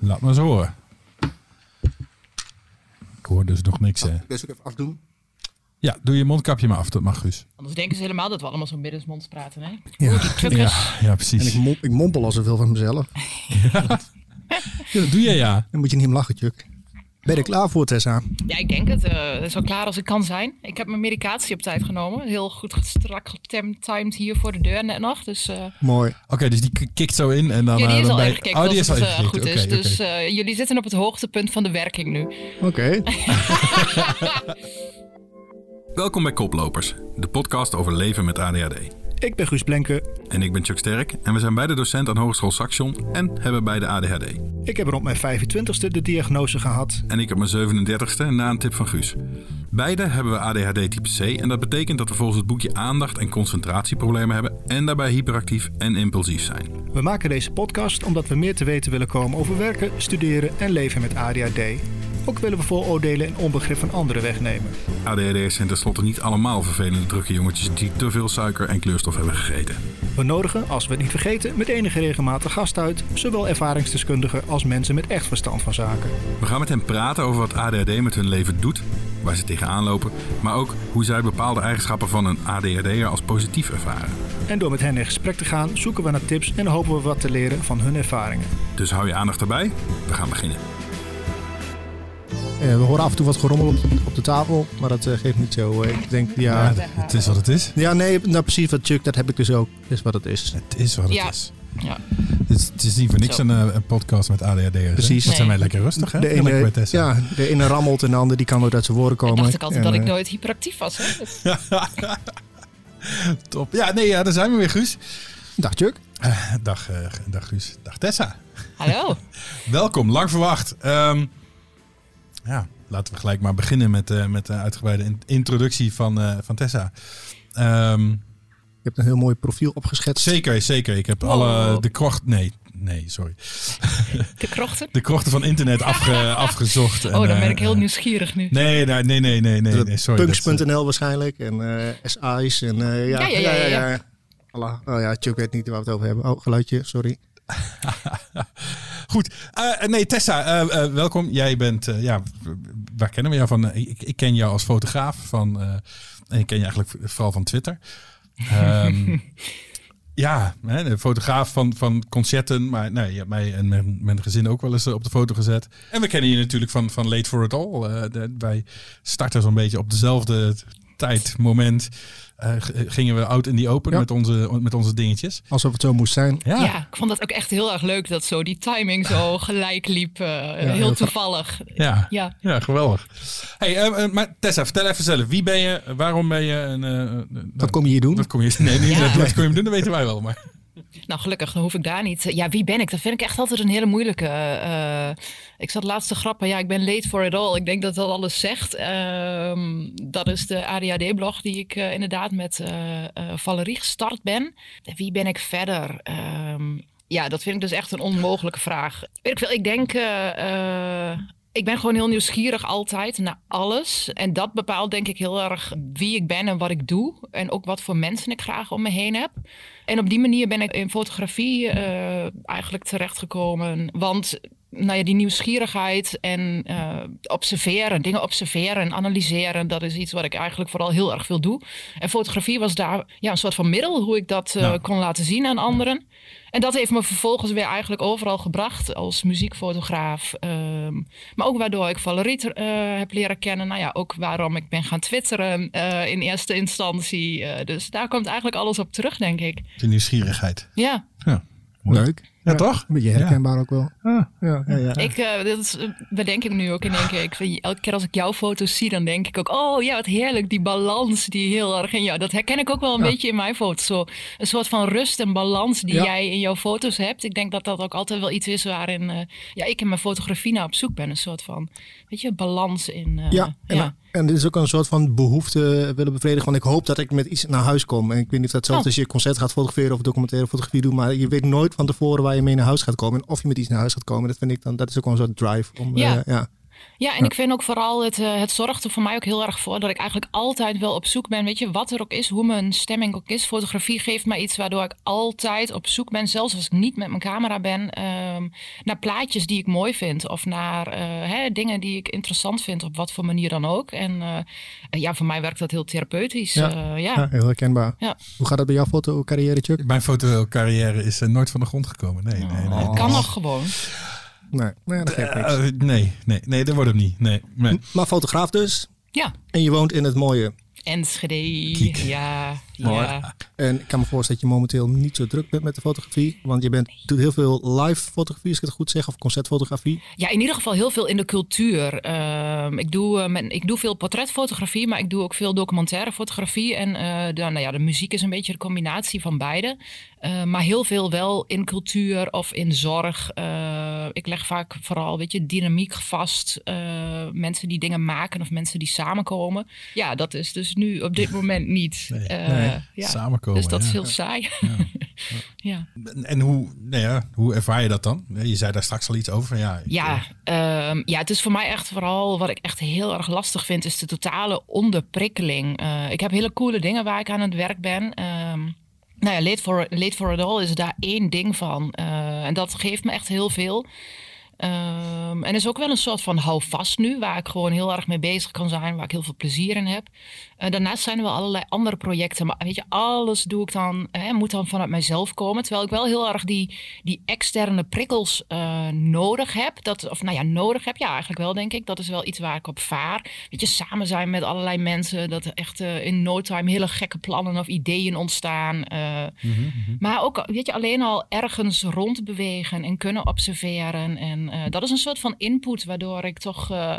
laat maar eens horen. Ik hoor dus nog niks. Hè. Dus ook even afdoen. Ja, doe je mondkapje maar af, dat mag Guus. Anders denken ze helemaal dat we allemaal zo middensmonds praten, hè? Ja. Ja, ja En precies. ik, mom, ik mompel al zoveel van mezelf. Ja, dat doe je ja. Dan moet je niet om lachen, Chuck. Ben je er klaar voor, Tessa? Ja, ik denk het. eh, zo klaar als ik kan zijn. Ik heb mijn medicatie op tijd genomen. Heel goed strak getimed hier voor de deur net nog. Dus eh, Mooi. Oké, dus die kikt zo in en dan... ja, die eh, is dan al bij- ingekikt Oh, die als is al het eh, ingekikt. goed is. Oké, Dus oké. eh, jullie zitten op het hoogtepunt van de werking nu. Oké. Welkom bij Koplopers, de podcast over leven met ADHD. Ik ben Guus Blenke. En ik ben Chuck Sterk en we zijn beide docent aan Hogeschool Saxion en hebben beide ADHD. Ik heb rond mijn 25ste de diagnose gehad. En ik op mijn 37ste na een tip van Guus. Beide hebben we ADHD type C en dat betekent dat we volgens het boekje aandacht- en concentratieproblemen hebben en daarbij hyperactief en impulsief zijn. We maken deze podcast omdat we meer te weten willen komen over werken, studeren en leven met ADHD. Ook willen we vooroordelen en onbegrip van anderen wegnemen. ADHD'ers zijn tenslotte niet allemaal vervelende drukke jongetjes die te veel suiker en kleurstof hebben gegeten. We nodigen, als we het niet vergeten, met enige regelmatig gast uit, zowel ervaringsdeskundigen als mensen met echt verstand van zaken. We gaan met hen praten over wat ADHD met hun leven doet, waar ze tegenaan lopen, maar ook hoe zij bepaalde eigenschappen van een ADHD'er als positief ervaren. En door met hen in gesprek te gaan, zoeken we naar tips en hopen we wat te leren van hun ervaringen. Dus hou je aandacht erbij, we gaan beginnen. Eh, we horen af en toe wat gerommel op, op de tafel, maar dat eh, geeft niet zo. eh. ik denk, ja... Ja, Ja, het is wat het is. nee, nou precies wat Chuck, dat heb ik dus ook. Is wat het is. Het is wat het Ja. is. Ja. Het is, het is niet voor niks een, een podcast met ADHD'ers. Precies. Dat zijn wij lekker rustig, hè? De Lekker bij ene, ja, de ene rammelt en de ander die kan nooit uit zijn woorden En komen. dacht ik altijd En, dat ik nooit hyperactief was. Hè? Dus- Top. Ja, nee, ja, daar zijn we weer, Guus. Dag Chuck. Dag, eh, dag Guus. Dag Tessa. Hallo. Welkom, lang verwacht. Ehm, ja, laten we gelijk maar beginnen met, eh, met de uitgebreide in- introductie van, eh, van Tessa. Ehm, Je hebt een heel mooi profiel opgeschetst. zeker, zeker. Ik heb alle de krocht... Nee, nee, sorry. De krochten. De krochten van internet afge, afgezocht. En, Oh, dan ben ik heel eh, nieuwsgierig nu. Nee, nee, nee, nee, nee, nee, nee sorry. Punks.nl waarschijnlijk. En eh SI's. En, eh, ja, Ja, ja, ja, ja, ja. Oh ja, Chuck weet niet waar we het over hebben. Oh, geluidje, sorry. Goed. Eh, nee, Tessa, eh, eh, welkom. Jij bent, ja, waar kennen we jou van? Ik, ik ken jou als fotograaf van, en ik ken je eigenlijk vooral van Twitter. Ehm, ja, hè, de fotograaf van, van concerten, maar nee, je hebt mij en mijn, mijn gezin ook wel eens op de foto gezet. En we kennen je natuurlijk van, van Late for It All. De- wij starten zo'n beetje op dezelfde tijd, moment. eh, g- gingen we out in die open Ja. met, onze, met onze dingetjes. Alsof het zo moest zijn. Ja. ik vond dat ook echt heel erg leuk dat zo die timing zo gelijk liep. eh, heel heel toevallig. Ja. Ja. Ja, geweldig. Hey, eh, maar Tessa, vertel even zelf. Wie ben je? Waarom ben je? En, Wat nou, kom je hier doen? Wat kom je? Nee, niet, Ja. wat kom je doen? Dat weten wij wel. Maar Nou, gelukkig dan hoef ik daar niet. Ja, wie ben ik? Dat vind ik echt altijd een hele moeilijke. eh, ik zat laatst te grappen. Ja, ik ben late for it all. Ik denk dat dat alles zegt. Ehm, dat is de ADHD-blog die ik eh, inderdaad met eh, Valerie gestart ben. En wie ben ik verder? Ehm, ja, dat vind ik dus echt een onmogelijke vraag. Weet ik, ik denk... ik ben gewoon heel nieuwsgierig altijd naar alles. En dat bepaalt denk ik heel erg wie ik ben en wat ik doe. En ook wat voor mensen ik graag om me heen heb. En op die manier ben ik in fotografie eh, eigenlijk terechtgekomen. Want nou ja, die nieuwsgierigheid en eh, observeren, dingen observeren en analyseren, dat is iets wat ik eigenlijk vooral heel erg veel doe. En fotografie was daar ja, een soort van middel hoe ik dat eh, kon laten zien aan anderen. En dat heeft me vervolgens weer eigenlijk overal gebracht als muziekfotograaf. Ehm, maar ook waardoor ik Valerie eh, heb leren kennen. Nou ja, ook waarom ik ben gaan twitteren eh, in eerste instantie. Eh, dus daar komt eigenlijk alles op terug, denk ik. de nieuwsgierigheid. Ja, Ja. Leuk. Ja, toch? Een beetje herkenbaar ook wel. Ah. Ja, ja, ja. ik, eh, dit is, bedenk ik nu ook in één keer. Ik, vind, elke keer als ik jouw foto's zie, dan denk ik ook... oh ja, wat heerlijk, die balans die heel erg in jou... dat herken ik ook wel een Ja. beetje in mijn foto's. Zo, een soort van rust en balans die Ja. jij in jouw foto's hebt. Ik denk dat dat ook altijd wel iets is waarin... eh, ja, ik in mijn fotografie naar op zoek ben. Een soort van, weet je, balans in... eh, Ja, en, en dit is ook een soort van behoefte willen bevredigen. Want ik hoop dat ik met iets naar huis kom. En ik weet niet of dat zelfs Oh. als je concert gaat fotograferen of documentaire fotografie doet. Maar je weet nooit van tevoren waar je mee naar huis gaat komen. En of je met iets naar huis gaat komen. Dat vind ik dan, dat is ook wel een soort drive. Om, Ja. eh, ja. Ja, en ik vind ook vooral, het, uh, het zorgt er voor mij ook heel erg voor dat ik eigenlijk altijd wel op zoek ben. Weet je, wat er ook is, hoe mijn stemming ook is. Fotografie geeft mij iets waardoor ik altijd op zoek ben, zelfs als ik niet met mijn camera ben, um, naar plaatjes die ik mooi vind. Of naar uh, hè, dingen die ik interessant vind, op wat voor manier dan ook. En uh, ja, voor mij werkt dat heel therapeutisch. Ja, ja. ja. heel herkenbaar. Ja. Hoe gaat dat bij jouw fotocarrière, Chuck? Mijn fotocarrière is nooit van de grond gekomen. Nee, nee, nee. Het kan nog gewoon. Nee, nee dat geeft niks. Uh, nee, nee, nee, dat wordt hem niet. Nee, nee. Maar fotograaf dus. Ja. En je woont in het mooie Enschede. Kiek. Ja. Ja. En ik kan me voorstellen dat je momenteel niet zo druk bent met de fotografie. Want je bent, doet heel veel live fotografie, als ik het goed zeg, of concertfotografie. Ja, in ieder geval heel veel in de cultuur. Ehm, ik, doe, uh, men, ik doe veel portretfotografie, maar ik doe ook veel documentaire fotografie. En uh, de, nou ja, de muziek is een beetje de combinatie van beide. Uh, maar heel veel wel in cultuur of in zorg. ik leg vaak vooral, weet je, dynamiek vast. mensen die dingen maken of mensen die samenkomen. Ja, dat is dus nu op dit moment niet. Nee, nee. Ja. Samenkomen. Dus dat is heel saai. Ja. ja. En hoe, nou ja, hoe ervaar je dat dan? Je zei daar straks al iets over. Ja, Ja, um, ja, het is voor mij echt vooral wat ik echt heel erg lastig vind, is de totale onderprikkeling. Uh, ik heb hele coole dingen waar ik aan het werk ben. Um, nou ja, Late for, Late for It All is daar één ding van. Uh, en dat geeft me echt heel veel. Um, en is ook wel een soort van houvast nu, waar ik gewoon heel erg mee bezig kan zijn, waar ik heel veel plezier in heb. Uh, daarnaast zijn er wel allerlei andere projecten, maar weet je, alles doe ik dan, hè, moet dan vanuit mijzelf komen. Terwijl ik wel heel erg die, die externe prikkels uh, nodig heb. Dat, of nou ja, nodig heb, ja, eigenlijk wel, denk ik. Dat is wel iets waar ik op vaar. Weet je, samen zijn met allerlei mensen, dat er echt uh, in no time hele gekke plannen of ideeën ontstaan. mm -hmm. Maar ook, weet je, alleen al ergens rondbewegen en kunnen observeren en uh, dat is een soort van input waardoor ik toch, uh,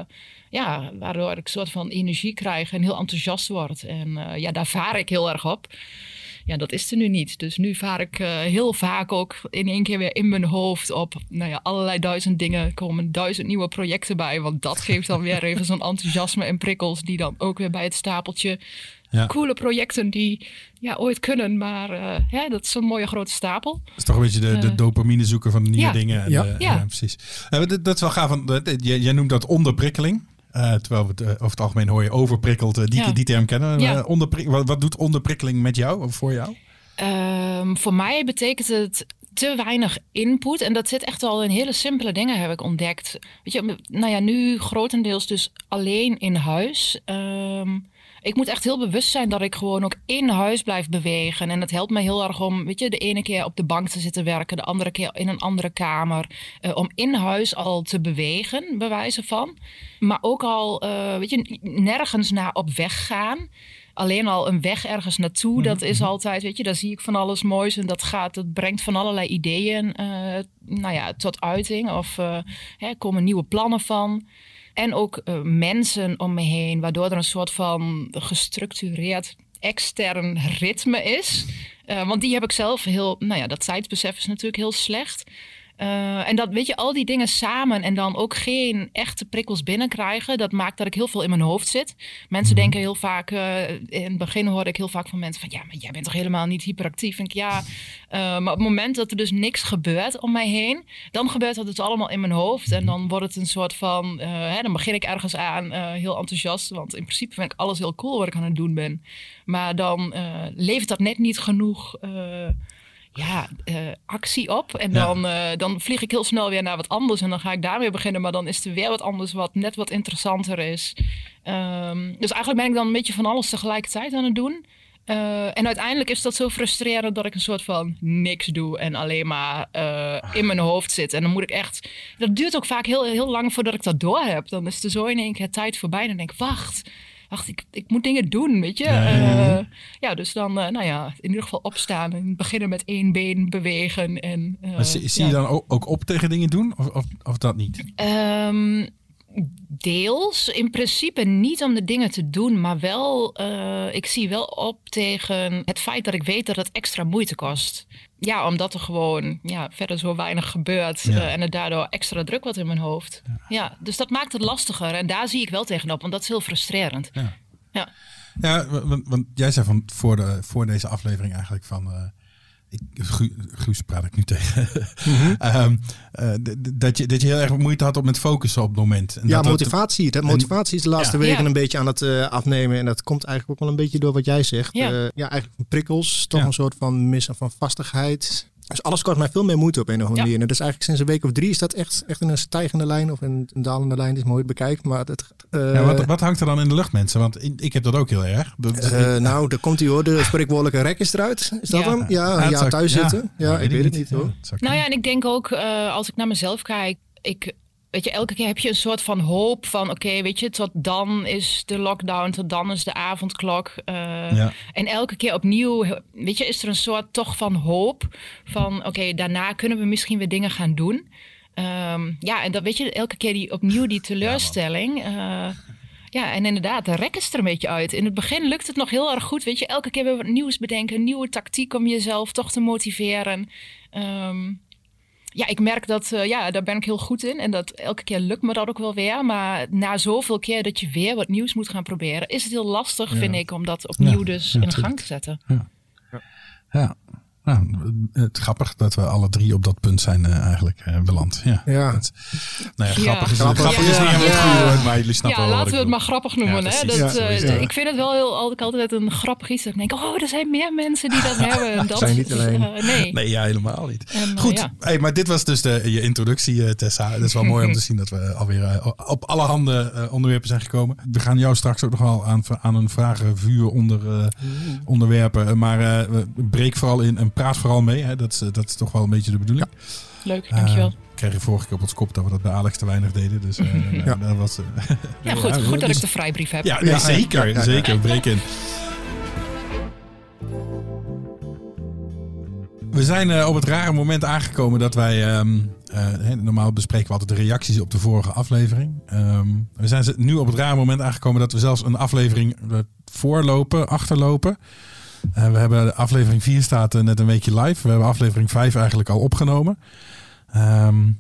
ja, waardoor ik een soort van energie krijg en heel enthousiast word. En uh, ja, daar vaar ik heel erg op. Ja, dat is er nu niet. Dus nu vaar ik heel vaak ook in één keer weer in mijn hoofd op, nou ja, allerlei duizend dingen. Komen duizend nieuwe projecten bij, want dat geeft dan weer even zo'n enthousiasme en prikkels die dan ook weer bij het stapeltje ja. coole projecten die ja, ooit kunnen, maar uh, hè, dat is een mooie grote stapel. Dat is toch een beetje de, de Uh, dopamine zoeken van de nieuwe ja. dingen. En, Ja. eh, Ja. precies. Eh, dat, dat is wel gaaf. Want, eh, jij, jij noemt dat onderprikkeling. Eh, terwijl we het, eh, over het algemeen hoor je overprikkeld. eh, die, Ja. die term kennen. we. Ja. Eh, wat doet onderprikkeling met jou of voor jou? Ehm, voor mij betekent het te weinig input. En dat zit echt al in hele simpele dingen, heb ik ontdekt. Weet je, nou ja, nu grotendeels dus alleen in huis. Ehm, ik moet echt heel bewust zijn dat ik gewoon ook in huis blijf bewegen. En dat helpt me heel erg om, weet je, de ene keer op de bank te zitten werken, de andere keer in een andere kamer. Eh, om in huis al te bewegen, bij wijze van. Maar ook al, eh, weet je, nergens naar op weg gaan alleen al een weg ergens naartoe, dat is altijd, weet je, daar zie ik van alles moois en dat gaat, dat brengt van allerlei ideeën, uh, nou ja, tot uiting of uh, er komen nieuwe plannen van. En ook uh, mensen om me heen, waardoor er een soort van gestructureerd extern ritme is. Uh, want die heb ik zelf heel, nou ja, dat tijdsbesef is natuurlijk heel slecht. Uh, en dat, weet je, al die dingen samen en dan ook geen echte prikkels binnenkrijgen, dat maakt dat ik heel veel in mijn hoofd zit. Mensen denken heel vaak, uh, in het begin hoorde ik heel vaak van mensen van, ja, maar jij bent toch helemaal niet hyperactief? En ik, ja, uh, maar op het moment dat er dus niks gebeurt om mij heen, dan gebeurt dat dus allemaal in mijn hoofd. En dan wordt het een soort van, hè, dan begin ik ergens aan, heel enthousiast, want in principe vind ik alles heel cool wat ik aan het doen ben. Maar dan levert dat net niet genoeg ja, uh, actie op. En Ja. dan, uh, dan vlieg ik heel snel weer naar wat anders. En dan ga ik daarmee beginnen. Maar dan is er weer wat anders wat net wat interessanter is. Um, dus eigenlijk ben ik dan een beetje van alles tegelijkertijd aan het doen. Uh, en uiteindelijk is dat zo frustrerend dat ik een soort van niks doe en alleen maar in mijn hoofd zit. En dan moet ik echt. Dat duurt ook vaak heel, heel lang voordat ik dat door heb. Dan is er zo in één keer tijd voorbij. En dan denk ik, wacht wacht, ik, ik moet dingen doen, weet je. Ja, uh, ja dus dan, uh, nou ja, in ieder geval opstaan en beginnen met één been bewegen. En, uh, Maar zie, zie ja. je dan ook, ook op tegen dingen doen of, of, of dat niet? Um, deels. In principe niet om de dingen te doen, maar wel, ik zie wel op tegen het feit dat ik weet dat het extra moeite kost. Ja, omdat er gewoon ja, verder zo weinig gebeurt Ja. uh, en er daardoor extra druk wordt in mijn hoofd. Ja. ja, dus dat maakt het lastiger en daar zie ik wel tegenop, want dat is heel frustrerend. Ja. Ja. Ja, want, want jij zei van voor, de, voor deze aflevering eigenlijk van... eh, ik, Guus praat ik nu tegen. Mhm. Ehm, eh, dat, je, dat je heel erg moeite had om met focussen op het moment. En ja, motivatie. Dat, motivatie is de laatste weken een beetje aan het uh, afnemen. En dat komt eigenlijk ook wel een beetje door wat jij zegt. Ja, uh, ja eigenlijk prikkels, toch een soort van missen van vastigheid. Dus alles kost mij veel meer moeite op een of andere manier. En dus eigenlijk sinds een week of drie is dat echt, echt in een stijgende lijn of een dalende lijn, is mooi bekijkt. Maar het, uh, ja, wat, wat, hangt er dan in de lucht, mensen? Want ik, ik heb dat ook heel erg. Uh, nou, daar komt hij hoor, de spreekwoordelijke rek is eruit. Is dat hem? Ja, ja, thuis zitten. Ja, ik weet het niet hoor. Nou ja, en ik denk ook, uh, als ik naar mezelf kijk, ik weet je, elke keer heb je een soort van hoop van, oké, weet je, tot dan is de lockdown, tot dan is de avondklok. Uh, ja. En elke keer opnieuw, weet je, is er een soort toch van hoop van, oké, daarna kunnen we misschien weer dingen gaan doen. Um, ja, en dat weet je, elke keer die opnieuw die teleurstelling. Ja, uh, ja, en inderdaad, de rek is er een beetje uit. In het begin lukt het nog heel erg goed. Weet je, elke keer weer wat nieuws bedenken, nieuwe tactiek om jezelf toch te motiveren. Um, ja, ik merk dat, uh, ja, daar ben ik heel goed in. En dat elke keer lukt me dat ook wel weer. Maar na zoveel keer dat je weer wat nieuws moet gaan proberen, is het heel lastig, vind ik, om dat opnieuw dus in gang te zetten. Ja. Nou, het grappig dat we alle drie op dat punt zijn uh, eigenlijk uh, beland. Ja. ja. Het, nou ja, grappig is, grappig. grappig is niet helemaal het goede woord, maar jullie snappen ja, wel laten we het maar grappig noemen. hè? Dat, uh, ik vind het wel heel, altijd een grappig iets. Dat ik denk, oh, er zijn meer mensen die dat hebben. Dat zijn niet alleen. nee. nee, ja, helemaal niet. En, Goed, hey, maar dit was dus de, je introductie, Tessa. Het is wel mooi om te zien dat we alweer op alle handen onderwerpen zijn gekomen. We gaan jou straks ook nog wel aan, aan een vragenvuur onder, onderwerpen. Maar breek vooral in en praat vooral mee. Dat, is, dat is toch wel een beetje de bedoeling. Ja. Leuk, dankjewel. Uh, kreeg je vorige keer op ons kop dat we dat bij Alex te weinig deden. Dus uh, ja. dat was... Uh, ja, goed, goed dat ik de vrijbrief heb. Ja, nee, zeker. Zeker, breek in. We zijn op het rare moment aangekomen dat wij... Um, normaal bespreken we altijd de reacties op de vorige aflevering. Um, we zijn nu op het rare moment aangekomen dat we zelfs een aflevering voorlopen, achterlopen. Uh, we hebben aflevering 4 staat uh, net een weekje live. We hebben aflevering 5 eigenlijk al opgenomen. Um,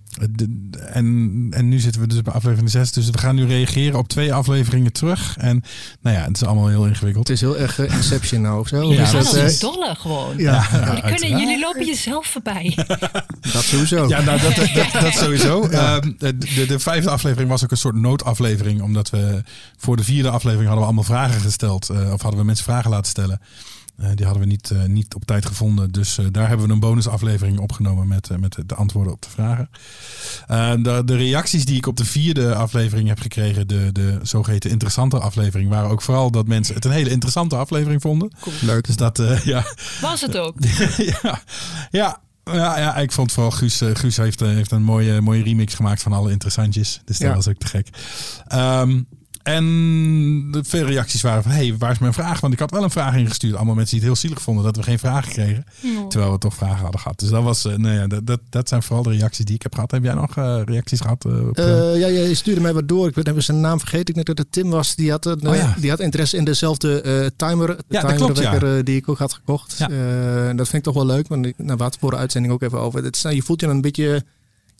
en, en nu zitten we dus bij aflevering 6. Dus we gaan nu reageren op twee afleveringen terug. En nou ja, het is allemaal heel ingewikkeld. Het is heel erg uh, Inception nou of zo. Ja, dat is dolle gewoon. Ja. ja kunnen, jullie lopen jezelf voorbij. dat sowieso. Ja, nou, dat, dat, dat, sowieso. Ja. Um, de, de, de, vijfde aflevering was ook een soort noodaflevering. Omdat we voor de vierde aflevering hadden we allemaal vragen gesteld. Uh, of hadden we mensen vragen laten stellen. Uh, die hadden we niet, uh, niet op tijd gevonden. Dus uh, daar hebben we een bonusaflevering opgenomen met, met de antwoorden op de vragen. De, de, reacties die ik op de vierde aflevering heb gekregen, de, de zogeheten interessante aflevering, waren ook vooral dat mensen het een hele interessante aflevering vonden. Leuk. Dus dat, ja. Was het ook? ja, ja. Ja, ja, ik vond vooral Guus. Guus heeft, heeft een mooie, mooie remix gemaakt van alle interessantjes. Dus dat ja. was ook te gek. Um, en de veel reacties waren van, hé, hey, waar is mijn vraag? Want ik had wel een vraag ingestuurd. Allemaal mensen die het heel zielig vonden dat we geen vragen kregen. Terwijl we toch vragen hadden gehad. Dus dat, was, uh, nou ja, dat, dat, dat, zijn vooral de reacties die ik heb gehad. Heb jij nog uh, reacties gehad? Uh, op, ja, je stuurde mij wat door. Ik ben zijn naam vergeten. Ik denk dat het Tim was. Die had, een, oh, ja. die had interesse in dezelfde timer, ja, timerwekker ja. die ik ook had gekocht. dat vind ik toch wel leuk. Want ik, nou, we voor de uitzending ook even over. Het, je voelt je dan een beetje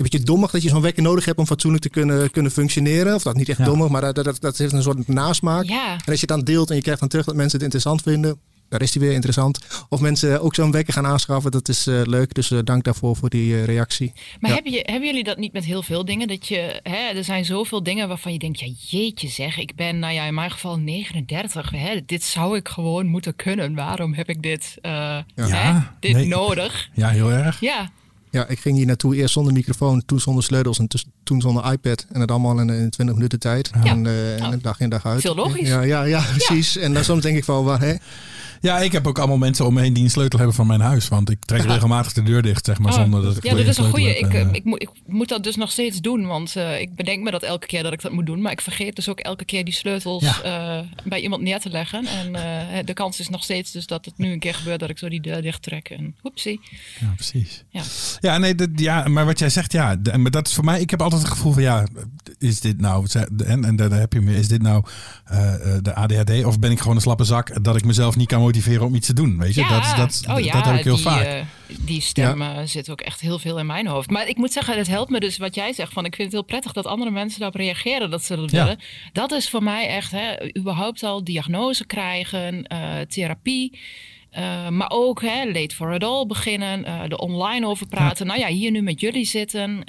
een beetje dommig dat je zo'n wekker nodig hebt om fatsoenlijk te kunnen, kunnen functioneren. Of dat niet echt ja. dommig, maar dat, dat, dat heeft een soort nasmaak. Ja. En als je het dan deelt en je krijgt dan terug dat mensen het interessant vinden, daar is die weer interessant. Of mensen ook zo'n wekker gaan aanschaffen, dat is uh, leuk. Dus uh, dank daarvoor voor die uh, reactie. Maar ja. hebben, je, hebben jullie dat niet met heel veel dingen? Dat je, hè, er zijn zoveel dingen waarvan je denkt, ja jeetje zeg, ik ben nou ja, in mijn geval 39. Hè, dit zou ik gewoon moeten kunnen. Waarom heb ik dit, ja. hè, dit nee. nodig? Ja, heel erg. Ja. Ja, ik ging hier naartoe eerst zonder microfoon, toen zonder sleutels en toen zonder iPad. En het allemaal in, in 20 minuten tijd. Ja. En, uh, en dag in dag uit. Veel logisch. Ja, ja, ja precies. En dan soms denk ik van, waar, hè? Ja, ik heb ook allemaal mensen om me heen die een sleutel hebben van mijn huis. Want ik trek regelmatig de deur dicht, zeg maar, oh. zonder dat ik Ja, dat is een goede. Ik, uh, ik, moet, ik moet dat dus nog steeds doen. Want uh, ik bedenk me dat elke keer dat ik dat moet doen. Maar ik vergeet dus ook elke keer die sleutels ja. uh, bij iemand neer te leggen. En de kans is nog steeds dus dat het nu een keer gebeurt dat ik zo die deur dicht trek. En hoepsie. Ja, precies. Ja, ja nee, dat, ja, maar wat jij zegt, ja. Maar dat is voor mij, ik heb altijd het gevoel van, ja, is dit nou, en, en daar heb je me, is dit nou de ADHD? Of ben ik gewoon een slappe zak dat ik mezelf niet kan motiveren om iets te doen? Weet je, ja. dat, dat, oh, ja, dat heb ik heel die, vaak. Uh, die stem ja. zit ook echt heel veel in mijn hoofd. Maar ik moet zeggen, het helpt me dus wat jij zegt. Van, ik vind het heel prettig dat andere mensen daarop reageren dat ze dat willen. Dat is voor mij echt, hè, überhaupt al diagnose krijgen, uh, therapie. Maar ook hè, Late for It All beginnen, uh, er online over praten. Nou ja, hier nu met jullie zitten.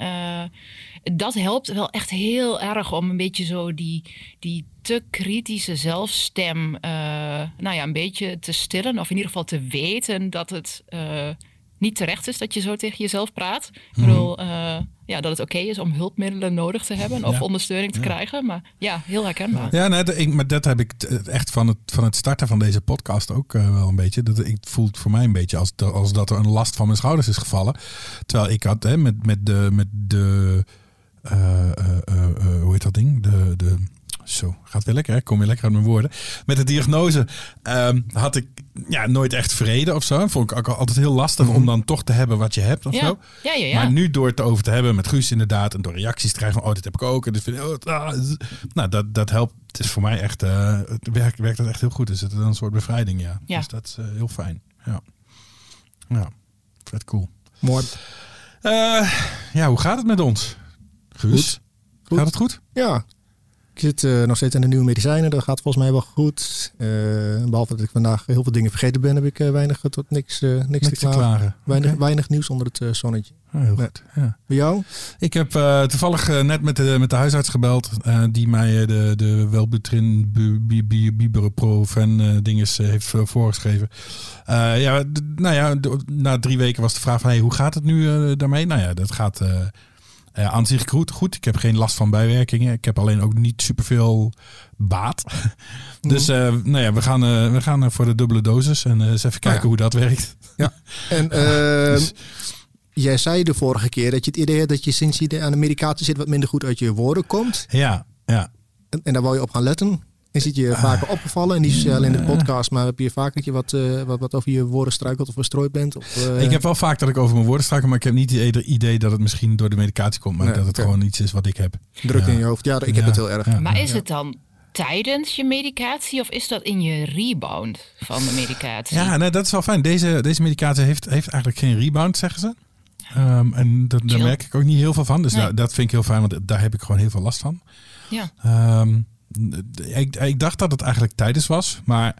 dat helpt wel echt heel erg om een beetje zo die, die te kritische zelfstem, nou ja, een beetje te stillen. Of in ieder geval te weten dat het niet terecht is dat je zo tegen jezelf praat. Ik mhm. bedoel, uh, ja, dat het oké is om hulpmiddelen nodig te hebben of ondersteuning te krijgen. Maar ja, heel herkenbaar. Ja, nee, maar dat heb ik echt van het, van het starten van deze podcast ook uh, wel een beetje. Dat, ik voelt voor mij een beetje als, als dat er een last van mijn schouders is gevallen. Terwijl ik had hè, met, met de. Met de uh, hoe heet dat ding? De, de zo, gaat weer lekker, hè? kom weer lekker uit mijn woorden. Met de diagnose ehm, had ik ja, nooit echt vrede of zo. Vond ik ook altijd heel lastig om mhm. dan toch te hebben wat je hebt of ja. zo. Ja, ja, ja. Maar nu door het over te hebben met Guus inderdaad en door reacties te krijgen van oh, dit heb ik ook. En dus vind ik, oh, ah, nou, dat, dat helpt. Het is voor mij echt, uh, het werkt, werkt dat echt heel goed. Dus het is een soort bevrijding, ja. ja. Dus dat is uh, heel fijn. Ja. Ja, vet cool. Mooi. Uh, ja, hoe gaat het met ons? Guus? Goed. Gaat het goed? Ja, ik zit uh, nog steeds aan de nieuwe medicijnen. Dat gaat volgens mij wel goed. Uh, behalve dat ik vandaag heel veel dingen vergeten ben, heb ik uh, weinig tot niks, niks, niks, te klagen. klagen. Weinig, okay. weinig, nieuws onder het zonnetje. Oh, heel goed. Ja. Bij jou? Ik heb toevallig net met de, met de huisarts gebeld. die mij de, de Welbutrin Bibuprofen dinges heeft voorgeschreven. ja, nou ja, na drie weken was de vraag van hey, hoe gaat het nu daarmee? Nou ja, dat gaat uh, aan zich goed, goed. Ik heb geen last van bijwerkingen. Ik heb alleen ook niet superveel baat. dus uh, nou ja, we gaan, uh, we gaan voor de dubbele dosis en eens even kijken hoe dat werkt. Ja, en dus. jij zei de vorige keer dat je het idee hebt dat je sinds je aan de medicatie zit wat minder goed uit je woorden komt. Ja, ja. En, en daar wil je op gaan letten. Is het je vaker opgevallen? En niet alleen in de podcast, maar heb je vaker dat je wat, uh, wat, wat over je woorden struikelt of verstrooid bent? Of, uh... Ik heb wel vaak dat ik over mijn woorden struikel, maar ik heb niet het idee dat het misschien door de medicatie komt, maar dat het gewoon iets is wat ik heb. Druk in je hoofd. Ja, ik heb het heel erg. Maar is het dan tijdens je medicatie of is dat in je rebound van de medicatie? Ja, nee, dat is wel fijn. Deze, deze medicatie heeft, heeft eigenlijk geen rebound, zeggen ze. Um, en dat, daar merk ik ook niet heel veel van. Dus nee. dat vind ik heel fijn, want daar heb ik gewoon heel veel last van. Ja. Um, ik, ik dacht dat het eigenlijk tijdens was, maar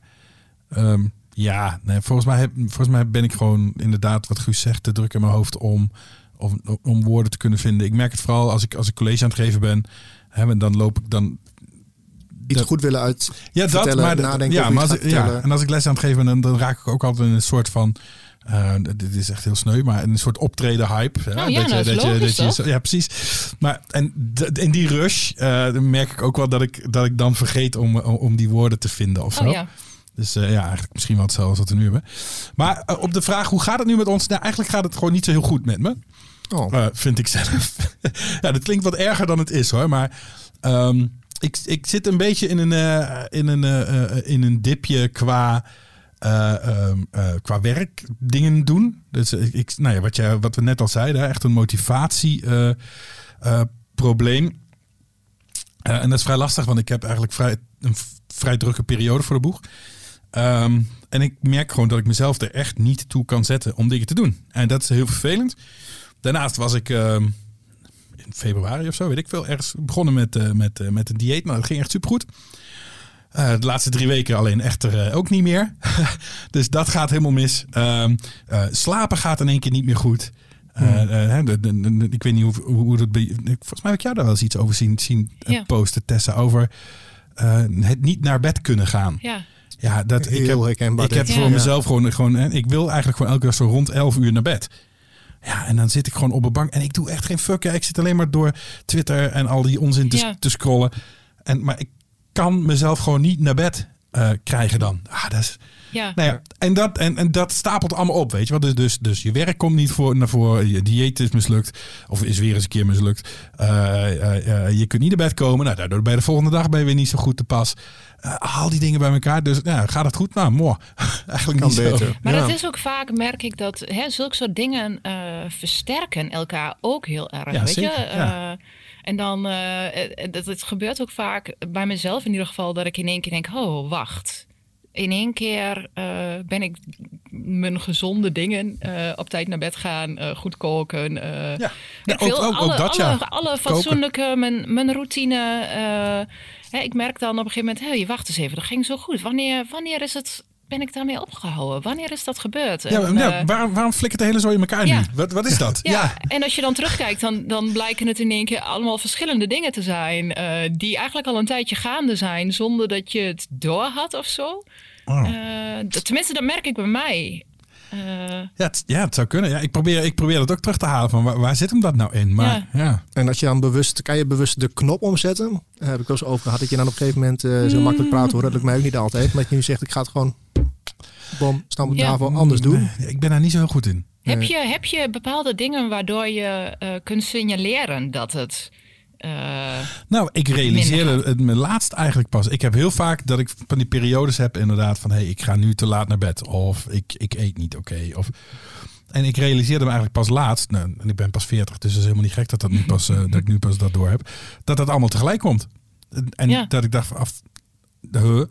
um, ja, nee, volgens, mij heb, volgens mij ben ik gewoon inderdaad, wat Guus zegt, te druk in mijn hoofd om, om, om woorden te kunnen vinden. Ik merk het vooral als ik, als ik college aan het geven ben, hè, dan loop ik dan iets goed willen uit ja, dat, maar, nadenken ja, maar als ik, ja, en als ik les aan het geven ben, dan, dan raak ik ook altijd in een soort van uh, dit is echt heel sneu, maar een soort optreden hype. Oh, ja, dat, je, dat, je, dat je, ja, precies. Maar en in die rush uh, merk ik ook wel dat ik, dat ik dan vergeet om, om die woorden te vinden of oh, zo. ja. Dus uh, ja, eigenlijk misschien wel hetzelfde als wat we nu hebben. Maar op de vraag hoe gaat het nu met ons? Nou, eigenlijk gaat het gewoon niet zo heel goed met me. Oh. vind ik zelf. ja, dat klinkt wat erger dan het is hoor. Maar um, ik, ik zit een beetje in een, in een, in een dipje qua uh, uh, qua werk dingen doen. Dus ik, nou ja, wat, wat we net al zeiden, echt een motivatieprobleem. en dat is vrij lastig, want ik heb eigenlijk vrij, een vrij drukke periode voor de boeg. Um, en ik merk gewoon dat ik mezelf er echt niet toe kan zetten om dingen te doen. En dat is heel vervelend. Daarnaast was ik um, in februari of zo, weet ik veel, ergens begonnen met, met, met een dieet. Nou, dat ging echt supergoed. goed. Uh, de laatste drie weken alleen echter uh, ook niet meer. dus dat gaat helemaal mis. Uh, slapen gaat in één keer niet meer goed. Hmm. ik weet niet hoe, hoe dat. Volgens mij heb ik jou daar wel eens iets over zien, zien ja. posten, Tessa, over het niet naar bed kunnen gaan. Ja. Ja, dat ik heb, ik heb voor mezelf gewoon, gewoon. Ik wil eigenlijk gewoon elke dag zo rond 11 uur naar bed. Ja, en dan zit ik gewoon op een bank en ik doe echt geen fuck. Ik zit alleen maar door Twitter en al die onzin te, te scrollen. En, maar ik kan mezelf gewoon niet naar bed uh, krijgen dan. Ah, dat is, ja. Nou ja, en, dat, en, en dat stapelt allemaal op, weet je wel. Dus, dus, dus je werk komt niet voor, naar voren, je dieet is mislukt, of is weer eens een keer mislukt. Uh, uh, je kunt niet naar bed komen, nou, daardoor bij de volgende dag ben je weer niet zo goed te pas. haal die dingen bij elkaar, dus ja, gaat het goed? Nou, mooi. Eigenlijk kan niet beter. Zo. Maar ja. het is ook vaak, merk ik, dat hè, zulke soort dingen versterken elkaar ook heel erg, ja, weet zeker, je. En dan, uh, dat, het gebeurt ook vaak bij mezelf in ieder geval, dat ik in één keer denk, oh, wacht. In één keer uh, ben ik mijn gezonde dingen uh, op tijd naar bed gaan, goed koken. ja, ja ook, ook, alle, ook, dat ja. Alle, alle fatsoenlijke, mijn, mijn routine. Hè, ik merk dan op een gegeven moment, hey, wacht eens even, dat ging zo goed. Wanneer, wanneer is het ben ik daarmee opgehouden? Wanneer is dat gebeurd? Ja, En, ja, eh, waarom, waarom flikkert de hele zooi in elkaar Ja. nu? Wat, wat is dat? ja, en als je dan terugkijkt, dan, dan blijken het in één keer allemaal verschillende dingen te zijn. eh, die eigenlijk al een tijdje gaande zijn, zonder dat je het door had of zo. Oh. Eh, tenminste, dat merk ik bij mij. Eh, Ja, het, ja, het zou kunnen. Ja, ik, probeer, ik probeer dat ook terug te halen. Van waar, waar zit hem dat nou in? Maar ja. En als je dan bewust, kan je bewust de knop omzetten? Daar heb ik wel eens over gehad. Dat je dan op een gegeven moment zo makkelijk praten hoor. Dat lukt mij ook niet altijd. Maar dat je nu zegt, ik ga het gewoon, Ja. tafel, anders doen. Nee, ik ben daar niet zo heel goed in. heb, je, heb je bepaalde dingen waardoor je eh, kunt signaleren dat het. eh, Nou, ik realiseerde het me laatst eigenlijk pas. Ik heb heel vaak dat ik van die periodes heb inderdaad van... hé, hey, ik ga nu te laat naar bed. Of ik, ik eet niet oké. Of... En ik realiseerde me eigenlijk pas laatst... Nou, en ik ben pas 40, dus het is helemaal niet gek dat, dat, nu pas, eh, dat ik nu pas dat door heb. Dat dat allemaal tegelijk komt. En- Ja. dat ik dacht van... Af, huh?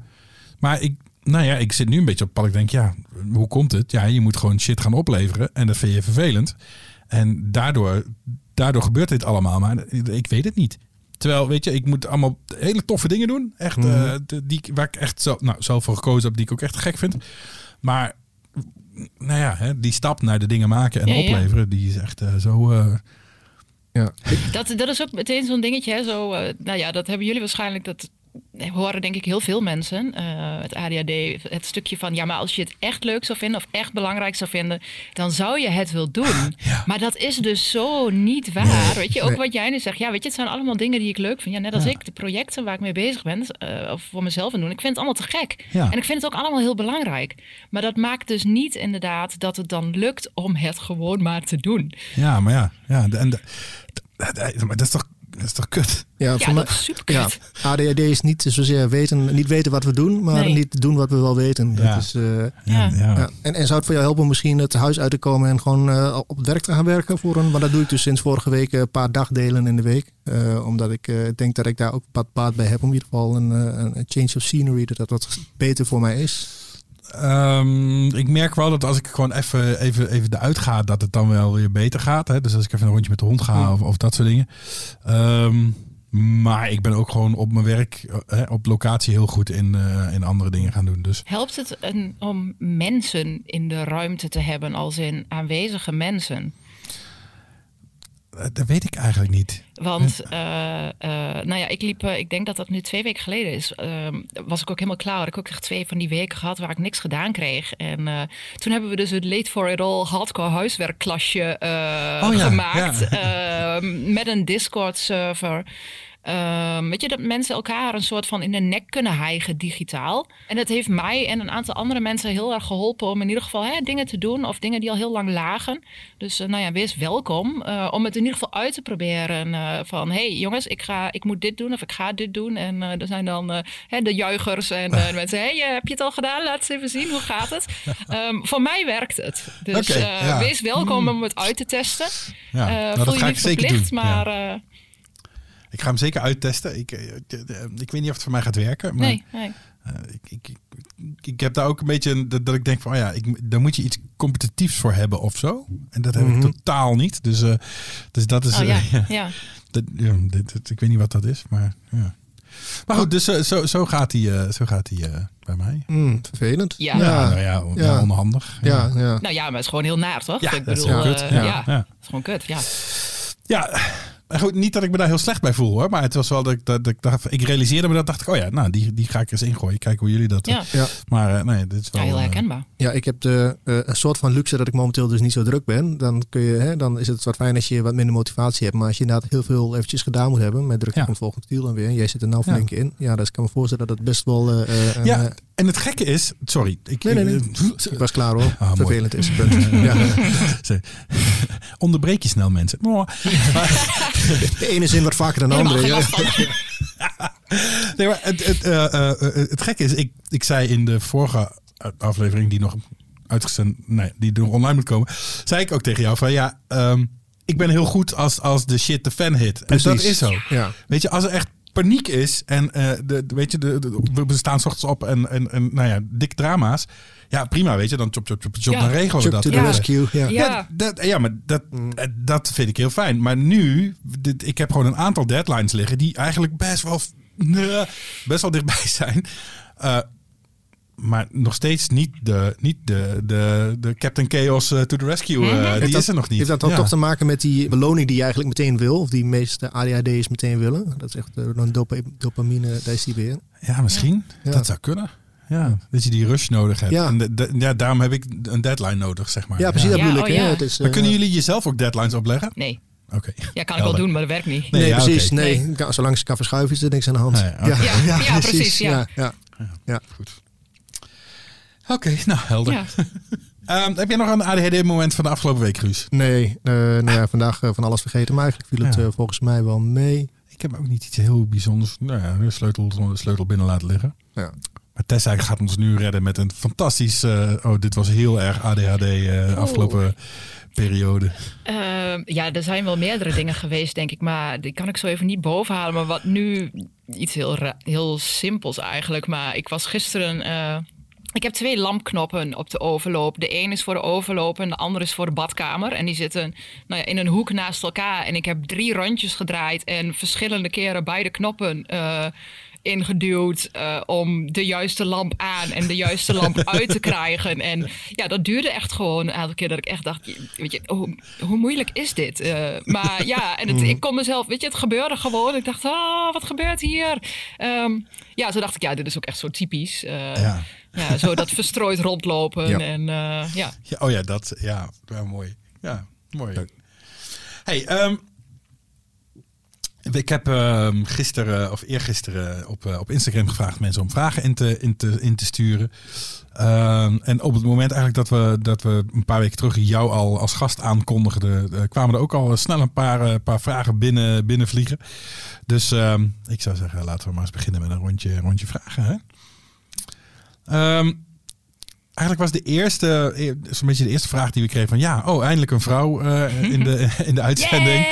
Maar ik, nou ja, ik zit nu een beetje op het pad. Ik denk, ja, hoe komt het? Ja, je moet gewoon shit gaan opleveren. En dat vind je vervelend. En daardoor, daardoor gebeurt dit allemaal. Maar ik weet het niet. Terwijl, weet je, ik moet allemaal hele toffe dingen doen. Echt, eh, de- die, waar ik echt zo, nou, zelf voor gekozen heb, die ik ook echt gek vind. Maar, nou ja, hè, die stap naar de dingen maken en Ja, ja. opleveren, die is echt eh, zo... eh, Ja. Dat, dat is ook meteen zo'n dingetje. Hè? Zo, eh, nou ja, dat hebben jullie waarschijnlijk. Dat horen denk ik heel veel mensen. eh, het ADHD, het stukje van... ja, maar als je het echt leuk zou vinden of echt belangrijk zou vinden... dan zou je het wel doen. Ja. Maar dat is dus zo niet waar. weet je, ook Nee. wat jij nu zegt. Ja, weet je, het zijn allemaal dingen die ik leuk vind. Ja, net als Ja. ik, de projecten waar ik mee bezig ben... eh, of voor mezelf aan doen. Ik vind het allemaal te gek. Ja. En ik vind het ook allemaal heel belangrijk. Maar dat maakt dus niet inderdaad dat het dan lukt... om het gewoon maar te doen. ja, maar ja. ja de- en maar dat is toch, dat is toch kut? Ja, Ja, voor mij, dat is super ja, ADHD is niet zozeer weten, niet weten wat we doen, maar Nee. niet doen wat we wel weten. Dat Ja. is, eh, Ja. ja. ja. En, en zou het voor jou helpen om misschien het huis uit te komen en gewoon eh, op het werk te gaan werken? Voor een, want dat doe ik dus sinds vorige week eh, een paar dagdelen in de week. Eh, omdat ik eh, denk dat ik daar ook wat baat bij heb. Om in ieder geval een, een, een change of scenery, dat dat wat beter voor mij is. Ehm, ik merk wel dat als ik gewoon even, even, even eruit ga, dat het dan wel weer beter gaat. Hè? Dus als ik even een rondje met de hond ga of, of dat soort dingen. Ehm, maar ik ben ook gewoon op mijn werk, eh, hè, op locatie heel goed in, eh, in andere dingen gaan doen. Dus Helpt het een, om mensen in de ruimte te hebben, als in aanwezige mensen? Eh, dat weet ik eigenlijk niet. Want, eh, eh, nou ja, ik liep, ik denk dat dat nu twee weken geleden is, ehm, was ik ook helemaal klaar. Had ik ook echt twee van die weken gehad waar ik niks gedaan kreeg. En toen hebben we dus het Late for It All hardcore huiswerkklasje Oh ja, gemaakt. ja. ehm, met een Discord server. Ehm, weet je, dat mensen elkaar een soort van in de nek kunnen hijgen digitaal. En dat heeft mij en een aantal andere mensen heel erg geholpen om in ieder geval hè, dingen te doen of dingen die al heel lang lagen. Dus eh, nou ja, wees welkom eh, om het in ieder geval uit te proberen. eh, van hey jongens, ik, ga, ik moet dit doen of ik ga dit doen. En er zijn dan hè, de juichers en de mensen, hey, heb je het al gedaan? Laat eens even zien, hoe gaat het? Ehm, voor mij werkt het. Dus ja. wees welkom om het uit te testen. Ja, nou, voel dat je ga ik niet zeker verplicht, doen. maar Ja. Ik ga hem zeker uittesten. Ik, eh, ik weet niet of het voor mij gaat werken. Maar nee, nee. eh, ik, ik, ik, ik heb daar ook een beetje een- dat, dat ik denk van, oh ja, ik, daar moet je iets competitiefs voor hebben of zo. En dat heb Mhm. ik totaal niet. Dus, eh, dus dat is. Oh ja, ja. ja. Dat, ja, dit, dit- ik weet niet wat dat is, maar ja. Maar goed, dus zo, zo gaat hij eh, zo gaat hij eh, bij mij. Hmm, vervelend. Ja. Ja, nou ja, on- Ja. ja, onhandig. ja, ja. Nou ja, maar het is gewoon heel naar, toch? Ja, ik dat is bedoel, kut. eh, Ja, het is gewoon kut, ja. Ja, goed, niet dat ik me daar heel slecht bij voel hoor. Maar het was wel dat ik, dat, ik dacht, ik realiseerde me dat, dacht ik, oh ja, nou, die, die ga ik eens ingooien. Kijken hoe jullie dat. eh, Ja, Ja. Maar eh, nee, dit is ja wel. heel eh, herkenbaar. Ja, ik heb de, eh, een soort van luxe dat ik momenteel dus niet zo druk ben. Dan, kun je, hè, dan is het wat fijn als je wat minder motivatie hebt. Maar als je inderdaad heel veel eventjes gedaan moet hebben. Met druk Ja. komt volgend wiel en weer. Jij zit er nou Ja. flink in. Ja, dus ik kan me voorstellen dat het best wel... eh, eh, een, Ja, eh, en het gekke is, sorry. Ik, nee, nee, nee. Ik was klaar hoor. Ah. Vervelend is. Punt. ja. Onderbreek je snel mensen. Oh. De ene zin wat vaker dan de andere. Ja. Nee, maar het, het, eh, eh, eh, het gekke is, ik, ik zei in de vorige aflevering die nog uitgezonden, nee, die nog online moet komen, zei ik ook tegen jou van ja, ehm, ik ben heel goed als, als de shit de fan hit. En dat Precies. is zo. Ja. Weet je, als er echt paniek is en eh, de, de- weet je, de, de- we staan s ochtends op en, en, en nou ja, dik drama's. Ja, prima, weet je, dan chop, chop, chop, chop, Ja. dan regelen we dat. to the Ja. rescue. Ja. Ja. Ja, dat, ja, maar dat, eh, dat vind ik heel fijn. Maar nu, dit, ik heb gewoon een aantal deadlines liggen die eigenlijk best wel, nee, best wel dichtbij zijn. Eh, maar nog steeds niet de, niet de, de, de Captain Chaos to the rescue. Mhm. die is er nog niet. Heeft dat dan toch te maken met die beloning die je eigenlijk meteen wil? Of die meeste ADHD's meteen willen? Dat is echt een dopamine, daar is die weer. Ja, misschien. Dat zou kunnen. Ja, dat je die rush nodig hebt. Ja. En ja, daarom heb ik een deadline nodig, zeg maar. Ja, precies, dat bedoel ik. Oh, het is, maar kunnen jullie jezelf ook deadlines opleggen? Nee. Oké. Ja, kan ik wel doen, maar dat werkt niet. Nee, nee precies. Nee. nee. Zolang ze kan verschuiven, is er niks aan de hand. ja. Ja, precies. Ja. Ja. Ja. Goed. Oké, nou helder. um, heb jij nog een ADHD-moment van de afgelopen week, Ruus? Nee, uh, nou ja, vandaag uh, van alles vergeten, maar eigenlijk viel het uh, volgens mij wel mee. Ik heb ook niet iets heel bijzonders. Nou ja, de sleutel, de sleutel binnen laten liggen. Ja. Maar Tessa gaat ons nu redden met een fantastisch. Uh, oh, dit was heel erg ADHD uh, afgelopen periode. Uh, ja, er zijn wel meerdere dingen geweest, denk ik. Maar die kan ik zo even niet bovenhalen. Maar wat nu iets heel, heel simpels eigenlijk. Maar ik was gisteren eh, ik heb twee lampknoppen op de overloop. De een is voor de overloop en de andere is voor de badkamer. En die zitten nou ja, in een hoek naast elkaar. En ik heb drie rondjes gedraaid en verschillende keren beide knoppen uh, ingeduwd uh, om de juiste lamp aan en de juiste lamp uit te krijgen. En ja, dat duurde echt gewoon een aantal keer dat ik echt dacht, weet je, hoe, hoe moeilijk is dit? Uh, maar ja, en het, ik kon mezelf, weet je, het gebeurde gewoon. Ik dacht, ah, wat gebeurt hier? Um, ja, zo dacht ik, ja, dit is ook echt zo typisch. Uh, ja. Ja. zo dat verstrooid rondlopen ja. en ja. ja. Oh ja, dat, ja, mooi. Ja, mooi. Hey, um, ik heb uh, gisteren of eergisteren op, uh, op Instagram gevraagd mensen om vragen in te, in te, in te sturen. Uh, en op het moment eigenlijk dat we, dat we een paar weken terug jou al als gast aankondigden, uh, kwamen er ook al snel een paar, uh, paar vragen binnen, binnenvliegen. Dus ehm, ik zou zeggen, laten we maar eens beginnen met een rondje, rondje vragen. Hè? Um, eigenlijk was de eerste, zo'n beetje de eerste vraag die we kregen van ja, oh, eindelijk een vrouw uh, in, de, in de uitzending.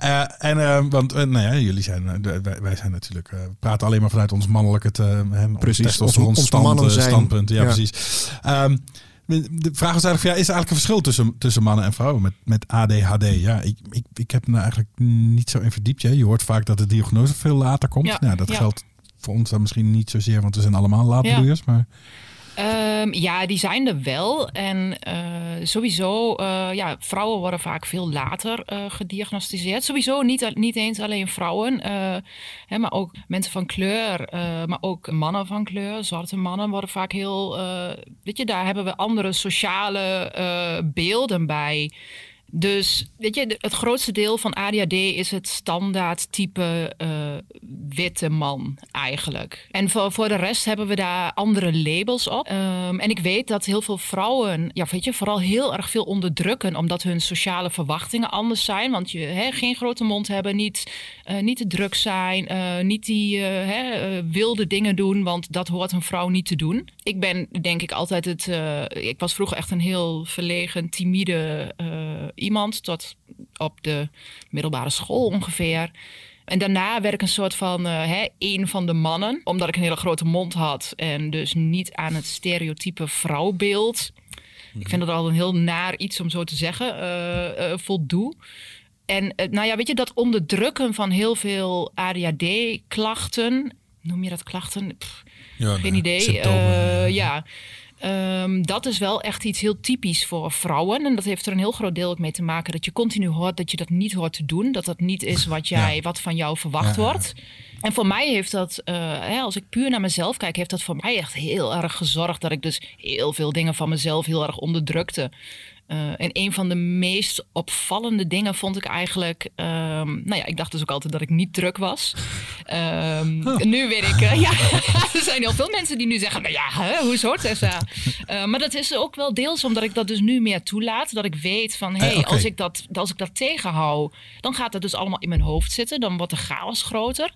uh, en uh, want nou ja, jullie zijn, wij, wij, zijn natuurlijk, we praten alleen maar vanuit ons mannelijke te, precies, ons, ons stand, standpunt. Ja, ja. precies. Um, de vraag was eigenlijk, ja, is er eigenlijk een verschil tussen, tussen mannen en vrouwen met, met ADHD? Ja, ik, ik, ik heb me eigenlijk niet zo in verdiept. Je hoort vaak dat de diagnose veel later komt. Ja, nou, dat geldt voor ons dan misschien niet zozeer, want we zijn allemaal laatbloeiers. Ja. Maar Um, ja, die zijn er wel. En uh, sowieso, uh, ja, vrouwen worden vaak veel later uh, gediagnosticeerd. Sowieso niet, niet eens alleen vrouwen, hè, maar ook mensen van kleur, maar ook mannen van kleur. Zwarte mannen worden vaak heel, weet je, daar hebben we andere sociale beelden bij. Dus weet je, het grootste deel van ADHD is het standaard type uh, witte man eigenlijk. En voor, voor de rest hebben we daar andere labels op. Um, en ik weet dat heel veel vrouwen, ja, weet je, vooral heel erg veel onderdrukken omdat hun sociale verwachtingen anders zijn. Want je hè, geen grote mond hebben, niet, uh, niet te druk zijn, uh, niet die hè, wilde dingen doen, want dat hoort een vrouw niet te doen. Ik ben denk ik altijd het. ik was vroeger echt een heel verlegen, timide iemand tot op de middelbare school ongeveer. En daarna werd ik een soort van uh, hè, een van de mannen, omdat ik een hele grote mond had en dus niet aan het stereotype vrouwbeeld. Ik vind dat al een heel naar iets om zo te zeggen, uh, uh, voldoe. En nou ja, weet je, dat onderdrukken van heel veel ADHD-klachten, noem je dat klachten? ja, geen idee. ja. Um, dat is wel echt iets heel typisch voor vrouwen. En dat heeft er een heel groot deel ook mee te maken dat je continu hoort dat je dat niet hoort te doen. Dat dat niet is wat, jij, wat van jou verwacht wordt. En voor mij heeft dat, uh, als ik puur naar mezelf kijk, heeft dat voor mij echt heel erg gezorgd dat ik dus heel veel dingen van mezelf heel erg onderdrukte. Uh, en een van de meest opvallende dingen vond ik eigenlijk. Um, nou ja, ik dacht dus ook altijd dat ik niet druk was. Um, oh. Nu weet ik. Uh, ja, er zijn heel veel mensen die nu zeggen: Nou ja, hè, hoe soort Tessa? Uh, maar dat is ook wel deels omdat ik dat dus nu meer toelaat. Dat ik weet van: hé, hey, okay. als, ik dat, als ik dat tegenhoud, dan gaat dat dus allemaal in mijn hoofd zitten. Dan wordt de chaos groter.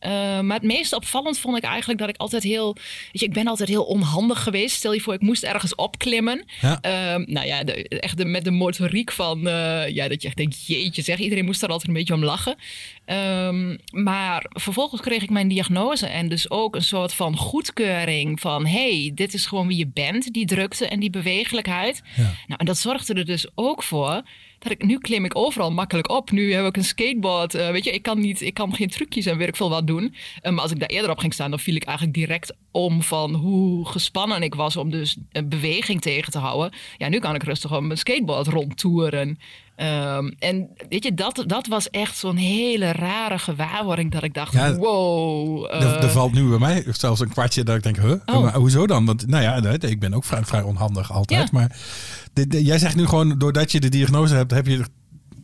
Uh, maar het meest opvallend vond ik eigenlijk dat ik altijd heel. Weet je, ik ben altijd heel onhandig geweest. Stel je voor, ik moest ergens opklimmen. Ja. Uh, nou ja, de, echt de, met de motoriek van. Uh, ja, dat je echt denkt, jeetje zeg. Iedereen moest daar altijd een beetje om lachen. Um, maar vervolgens kreeg ik mijn diagnose. En dus ook een soort van goedkeuring van. hey, dit is gewoon wie je bent. Die drukte en die bewegelijkheid. Ja. Nou, en dat zorgde er dus ook voor dat ik, nu klim ik overal makkelijk op. Nu heb ik een skateboard. Uh, weet je, ik kan, niet, ik kan geen trucjes en werk veel wat doen. Uh, maar als ik daar eerder op ging staan, dan viel ik eigenlijk direct om van hoe gespannen ik was om dus een beweging tegen te houden. Ja, nu kan ik rustig op mijn skateboard rondtoeren. Um, en weet je, dat, dat was echt zo'n hele rare gewaarwording dat ik dacht, ja, wow. Uh, er, er, valt nu bij mij zelfs een kwartje dat ik denk, huh, oh. maar hoezo dan? Want nou ja, ik ben ook vrij, vrij onhandig altijd. Ja. Maar jij zegt nu gewoon, doordat je de diagnose hebt, heb je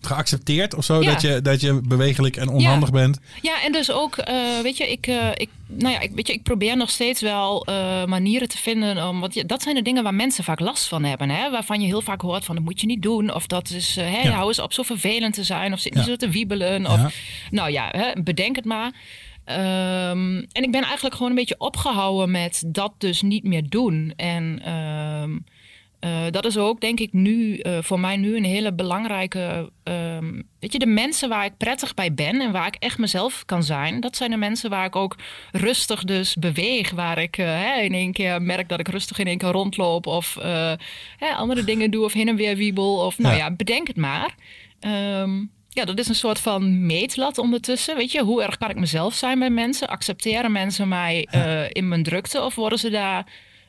geaccepteerd of zo? Dat, je, dat je bewegelijk en onhandig bent? Ja, en dus ook, uh, weet je, ik, uh, ik, nou ja, ik, weet je, ik probeer nog steeds wel uh, manieren te vinden. Om, want dat zijn de dingen waar mensen vaak last van hebben. Hè? Waarvan je heel vaak hoort van, dat moet je niet doen. Of dat is, hè, ja. hou eens op zo vervelend te zijn. Of zit niet zo te wiebelen. Of, nou ja, hè, bedenk het maar. Um, en ik ben eigenlijk gewoon een beetje opgehouden met dat dus niet meer doen. En... Um, uh, dat is ook, denk ik, nu uh, voor mij nu een hele belangrijke. Um, weet je, de mensen waar ik prettig bij ben en waar ik echt mezelf kan zijn, dat zijn de mensen waar ik ook rustig dus beweeg. Waar ik uh, hè, in één keer merk dat ik rustig in één keer rondloop of hè, andere dingen doe of heen en weer wiebel. Of nou ja, bedenk het maar. Um, ja, dat is een soort van meetlat ondertussen. Weet je, hoe erg kan ik mezelf zijn bij mensen? Accepteren mensen mij in mijn drukte of worden ze daar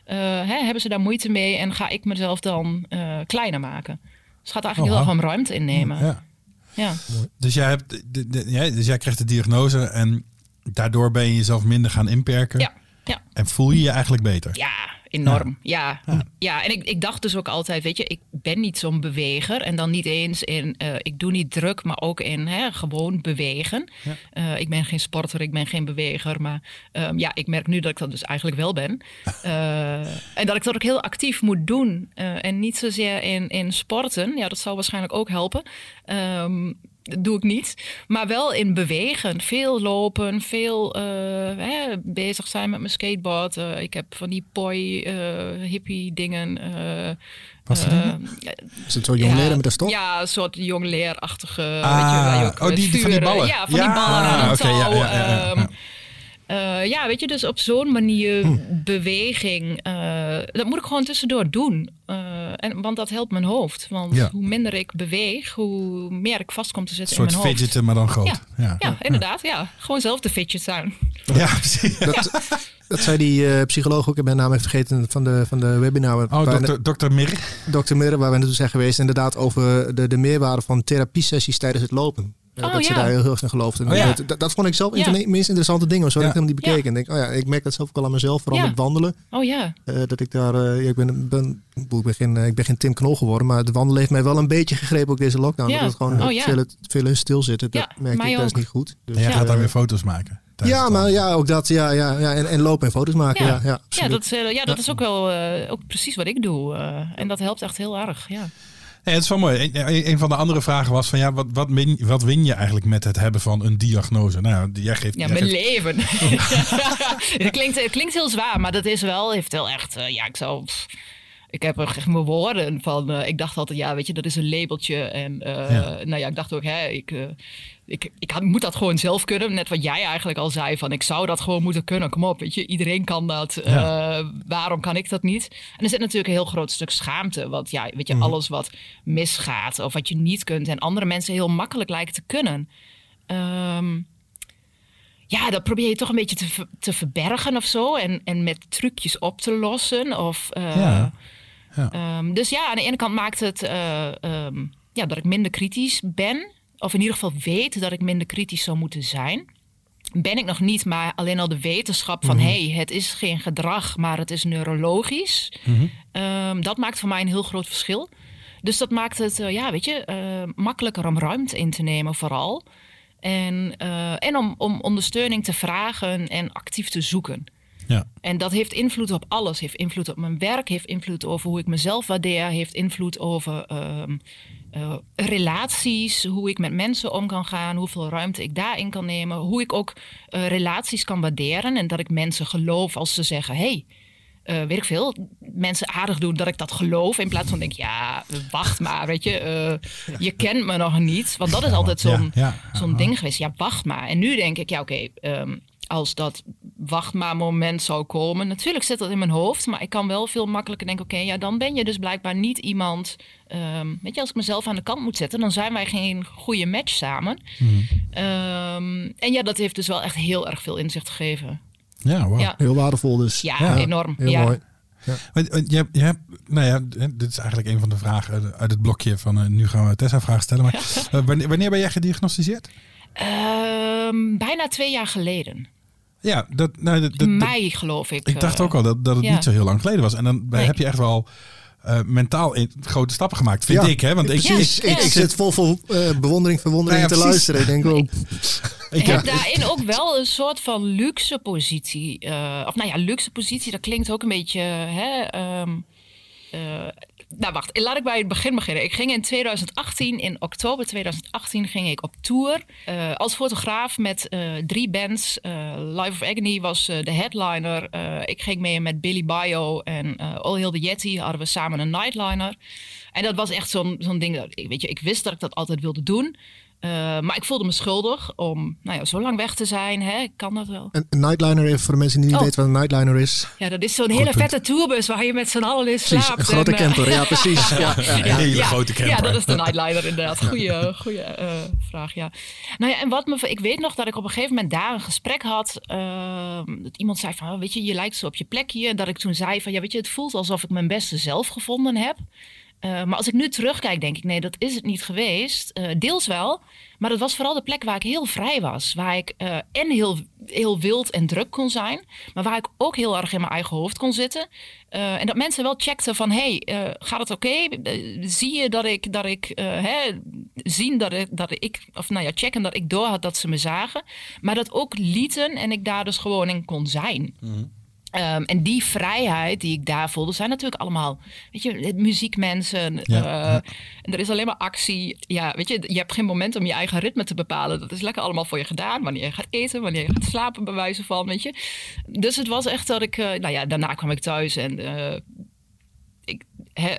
uh, hè, hebben ze daar moeite mee en ga ik mezelf dan uh, kleiner maken? Dus het gaat eigenlijk heel erg om ruimte innemen. Ja. ja. Dus, jij hebt de, de, ja, dus jij krijgt de diagnose en daardoor ben je jezelf minder gaan inperken. Ja. ja. En voel je je eigenlijk beter? Ja, enorm. Ja, ja. en ik, ik dacht dus ook altijd, weet je, ik ben niet zo'n beweger. En dan niet eens in, uh, ik doe niet druk, maar ook in hè, gewoon bewegen. Uh, ik ben geen sporter, ik ben geen beweger. Maar um, ja, ik merk nu dat ik dat dus eigenlijk wel ben. Uh, en dat ik dat ook heel actief moet doen. en niet zozeer in, in sporten. Ja, dat zal waarschijnlijk ook helpen. Um, dat doe ik niet. Maar wel in bewegen. Veel lopen, veel uh, hè, bezig zijn met mijn skateboard. Uh, ik heb van die poi, uh, hippie dingen. Wat is, is het zo jong leren met een stok? Ja, een soort jong leerachtige. Ah, weet je, waar je ook oh, die, van die ballen. Ja, van ja, die ballen aan touw. Ja, ja, ja, um, uh, ja, weet je, dus op zo'n manier hm. beweging, uh, dat moet ik gewoon tussendoor doen. Uh, en, want dat helpt mijn hoofd. Want ja. hoe minder ik beweeg, hoe meer ik vast kom te zitten in mijn hoofd. Een soort fidgeten, maar dan groot. Ja, ja. inderdaad. Ja. Gewoon zelf de fidget zijn. Ja, precies. Dat, dat zei die psycholoog ook, ik ben naam even vergeten van de, van de webinar. Oh, dokter, dokter Mir. Dokter Mir, waar we naartoe zijn geweest. Inderdaad over de, de meerwaarde van therapiesessies tijdens het lopen. Oh, dat ze daar heel, heel in geloofden. Oh, ja. dat, dat, vond ik zelf een van de meest interessante dingen. Zo heb ik hem niet bekeken. En denk, oh ja, ik merk dat zelf ook al aan mezelf, vooral met wandelen. Oh ja. Uh, dat ik daar, uh, ik, ben, ben, ik, ben geen, ik ben geen Tim Knol geworden, maar het wandelen heeft mij wel een beetje gegrepen ook deze lockdown. Dat het gewoon oh, veel, veel stilzitten. Dat merk ik, dat is niet goed. Dus, en jij gaat dan weer foto's maken? Ja, maar ja, ook dat. Ja, ja, ja. En, en lopen en foto's maken. Ja, ja, ja, dat, is, ja dat is ook wel uh, ook precies wat ik doe. Uh, en dat helpt echt heel erg. Ja. Nee, het is wel mooi. Een, een, van de andere vragen was van ja, wat, wat, win, wat win je eigenlijk met het hebben van een diagnose? Nou, jij geeft. Ja, mijn leven. het, klinkt, het klinkt heel zwaar, maar dat is wel, heeft wel echt. Uh, ja, ik zou. Pff, ik heb er echt mijn woorden van. Uh, ik dacht altijd, ja, weet je, dat is een labeltje. En uh, ja. nou ja, ik dacht ook, hè, ik, ik, ik had, moet dat gewoon zelf kunnen. Net wat jij eigenlijk al zei, van ik zou dat gewoon moeten kunnen. Kom op, weet je, iedereen kan dat. Ja. waarom kan ik dat niet? En er zit natuurlijk een heel groot stuk schaamte. Want ja, weet je, mm. alles wat misgaat of wat je niet kunt en andere mensen heel makkelijk lijken te kunnen. Um, ja, dat probeer je toch een beetje te, te verbergen of zo. En, en met trucjes op te lossen. Of, ja. Ja. Um, dus ja, aan de ene kant maakt het uh, um, ja, dat ik minder kritisch ben. Of in ieder geval weet dat ik minder kritisch zou moeten zijn. Ben ik nog niet, maar alleen al de wetenschap van... Mm -hmm. hey, het is geen gedrag, maar het is neurologisch. Mm -hmm. um, dat maakt voor mij een heel groot verschil. Dus dat maakt het, uh, ja, weet je, uh, makkelijker om ruimte in te nemen vooral. En, uh, en om, om ondersteuning te vragen en actief te zoeken. Ja. En dat heeft invloed op alles. Heeft invloed op mijn werk, heeft invloed over hoe ik mezelf waardeer, heeft invloed over uh, uh, relaties, hoe ik met mensen om kan gaan, hoeveel ruimte ik daarin kan nemen, hoe ik ook uh, relaties kan waarderen en dat ik mensen geloof als ze zeggen: hey, uh, weet ik veel, mensen aardig doen dat ik dat geloof. In plaats van denk, ja, wacht maar, weet je, uh, je kent me nog niet. Want dat is altijd zo'n ja, ja, zo'n ding geweest. Ja, wacht maar. En nu denk ik, ja, oké, okay, um, als dat wacht maar moment zou komen. Natuurlijk zit dat in mijn hoofd, maar ik kan wel veel makkelijker denken: oké, ja, dan ben je dus blijkbaar niet iemand. Um, weet je, als ik mezelf aan de kant moet zetten, dan zijn wij geen goede match samen. Hmm. Ehm, en ja, dat heeft dus wel echt heel erg veel inzicht gegeven. Ja, wow. ja. heel waardevol dus. Ja, enorm. Heel ja. mooi. Ja. Je, je hebt, nou ja, dit is eigenlijk een van de vragen uit het blokje van uh, nu gaan we Tessa vragen stellen. Maar uh, wanneer, wanneer ben jij gediagnosticeerd? Um, bijna twee jaar geleden. Ja, dat, nou, dat, dat, mei geloof ik. Ik dacht ook al dat, dat het niet zo heel lang geleden was. En dan heb je echt wel uh, mentaal in, grote stappen gemaakt, vind ik. Hè? Want ik, ik, ik, zit vol, vol uh, bewondering, verwondering nou te luisteren. Ik denk ook. Ik heb daarin ook wel een soort van luxe positie. Uh, of nou ja, luxe positie, dat klinkt ook een beetje. Hè, um, nou, wacht. Laat ik bij het begin beginnen. Ik ging in 2018, in oktober 2018, ging ik op tour uh, als fotograaf met uh, drie bands. Uh, Life of Agony was de headliner. ik ging mee met Billy Bio en All Hill the Yeti. Hadden we samen een nightliner. En dat was echt zo'n zo'n ding. Dat, weet je, ik wist dat ik dat altijd wilde doen. Uh, maar ik voelde me schuldig om nou ja, zo lang weg te zijn. Hè? Kan dat wel? Een, nightliner, voor de mensen die niet oh. weten wat een nightliner is. Ja, dat is zo'n hele vette tourbus waar je met z'n allen in slaapt. een grote en, uh, camper, ja precies. ja, ja, een hele grote camper. Ja, dat is de nightliner inderdaad. Goeie, goeie uh, vraag, ja. Nou ja, en wat me... Ik weet nog dat ik op een gegeven moment daar een gesprek had. Ehm, dat iemand zei van, oh, weet je, je lijkt zo op je plekje. Dat ik toen zei van, ja, weet je, het voelt alsof ik mijn beste zelf gevonden heb. Uh, maar als ik nu terugkijk, denk ik, nee, dat is het niet geweest. Uh, deels wel, maar dat was vooral de plek waar ik heel vrij was. Waar ik uh, en heel, heel wild en druk kon zijn, maar waar ik ook heel erg in mijn eigen hoofd kon zitten. en dat mensen wel checkten van, hey, gaat het oké? zie je dat ik, dat ik hè, zien dat ik, dat ik, of nou ja, checken dat ik door had dat ze me zagen. Maar dat ook lieten en ik daar dus gewoon in kon zijn. Mm Um, en die vrijheid die ik daar voelde, zijn natuurlijk allemaal, weet je, muziekmensen. Ja. Uh, en er is alleen maar actie. Ja, weet je, je hebt geen moment om je eigen ritme te bepalen. Dat is lekker allemaal voor je gedaan. Wanneer je gaat eten, wanneer je gaat slapen, bij wijze van, weet je. Dus het was echt dat ik, uh, nou ja, daarna kwam ik thuis en uh, ik, he,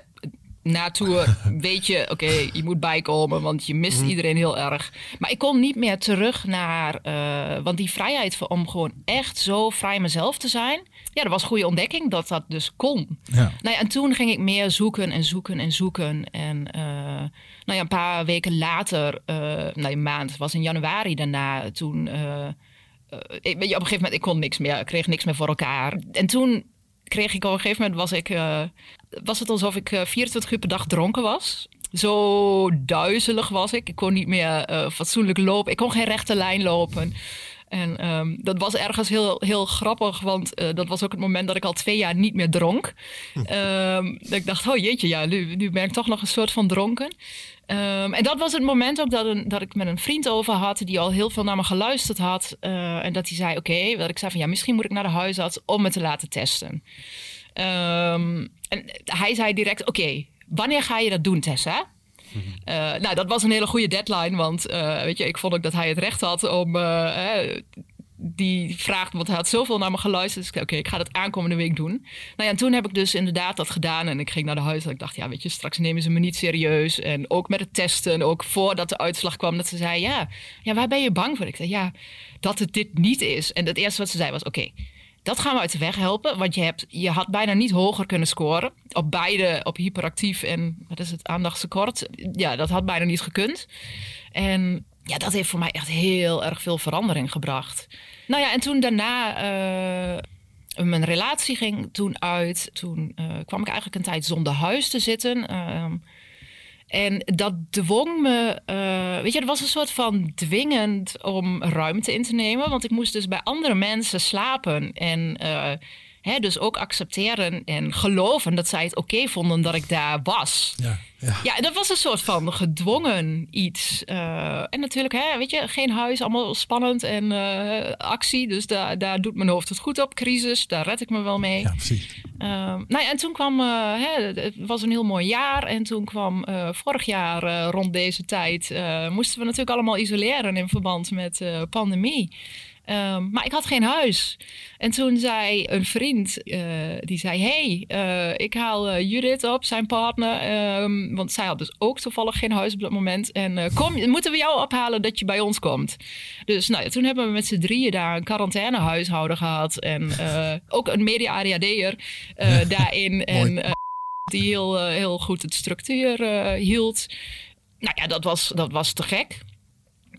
na tour weet je, oké, je moet bijkomen, want je mist mhm. iedereen heel erg. Maar ik kon niet meer terug naar, uh, want die vrijheid om gewoon echt zo vrij mezelf te zijn, ja, dat was een goede ontdekking dat dat dus kon. Ja. Nou ja, en toen ging ik meer zoeken en zoeken en zoeken. En uh, nou ja, een paar weken later, uh, nou een maand, was in januari daarna, toen... ik, weet je, op een gegeven moment, ik kon niks meer, ik kreeg niks meer voor elkaar. En toen kreeg ik op een gegeven moment was ik was het alsof ik 24 eh, uur per dag dronken was. Zo duizelig was ik. Ik kon niet meer uh, fatsoenlijk lopen. Ik kon geen rechte lijn lopen. En um, dat was ergens heel, heel grappig, want uh, dat was ook het moment dat ik al twee jaar niet meer dronk. Um, dat ik dacht, oh jeetje, ja, nu, nu ben ik toch nog een soort van dronken. Um, en dat was het moment ook dat, een, dat ik met een vriend over had, die al heel veel naar me geluisterd had. Uh, en dat hij zei, oké, okay, dat ik zei van ja, misschien moet ik naar de huisarts om me te laten testen. En hij zei direct: Oké, wanneer ga je dat doen, Tessa? Uh, nou, dat was een hele goede deadline, want uh, weet je, ik vond ook dat hij het recht had om uh, die vraagt, want hij had zoveel naar me geluisterd. Dus oké, ik ga dat aankomende week doen. Nou ja, en toen heb ik dus inderdaad dat gedaan en ik ging naar de huis en ik dacht, ja, weet je, straks nemen ze me niet serieus. En ook met het testen, ook voordat de uitslag kwam, dat ze zei, ja, ja, waar ben je bang voor? Ik zei, ja, dat het dit niet is. En het eerste wat ze zei was, oké, dat gaan we uit de weg helpen. Want je, hebt, je had bijna niet hoger kunnen scoren. Op beide, op hyperactief en wat is het, aandachtstekort. Ja, dat had bijna niet gekund. En ja, dat heeft voor mij echt heel erg veel verandering gebracht. Nou ja, en toen daarna... Uh, mijn relatie ging toen uit. Toen uh, kwam ik eigenlijk een tijd zonder huis te zitten. Uh, en dat dwong me, uh, weet je, het was een soort van dwingend om ruimte in te nemen. Want ik moest dus bij andere mensen slapen. En uh, hè, dus ook accepteren en geloven dat zij het oké vonden dat ik daar was. Ja. Ja. ja, dat was een soort van gedwongen iets. Uh, en natuurlijk, hè, weet je, geen huis, allemaal spannend en uh, actie. Dus daar, daar doet mijn hoofd het goed op. Crisis, daar red ik me wel mee. Ja, precies. Uh, nou ja, en toen kwam, hè, het was een heel mooi jaar. En toen kwam vorig jaar rond deze tijd, moesten we natuurlijk allemaal isoleren in verband met pandemie. Ehm, maar ik had geen huis. En toen zei een vriend, uh, die zei... hey, uh, ik haal uh, Judith op, zijn partner. Um, want zij had dus ook toevallig geen huis op dat moment. En kom, moeten we jou ophalen dat je bij ons komt? Dus nou toen hebben we met z'n drieën daar een quarantainehuishouden gehad. En ook een media-ADHD'er daarin. en die heel, heel goed het structuur hield. Nou ja, dat was, dat was te gek.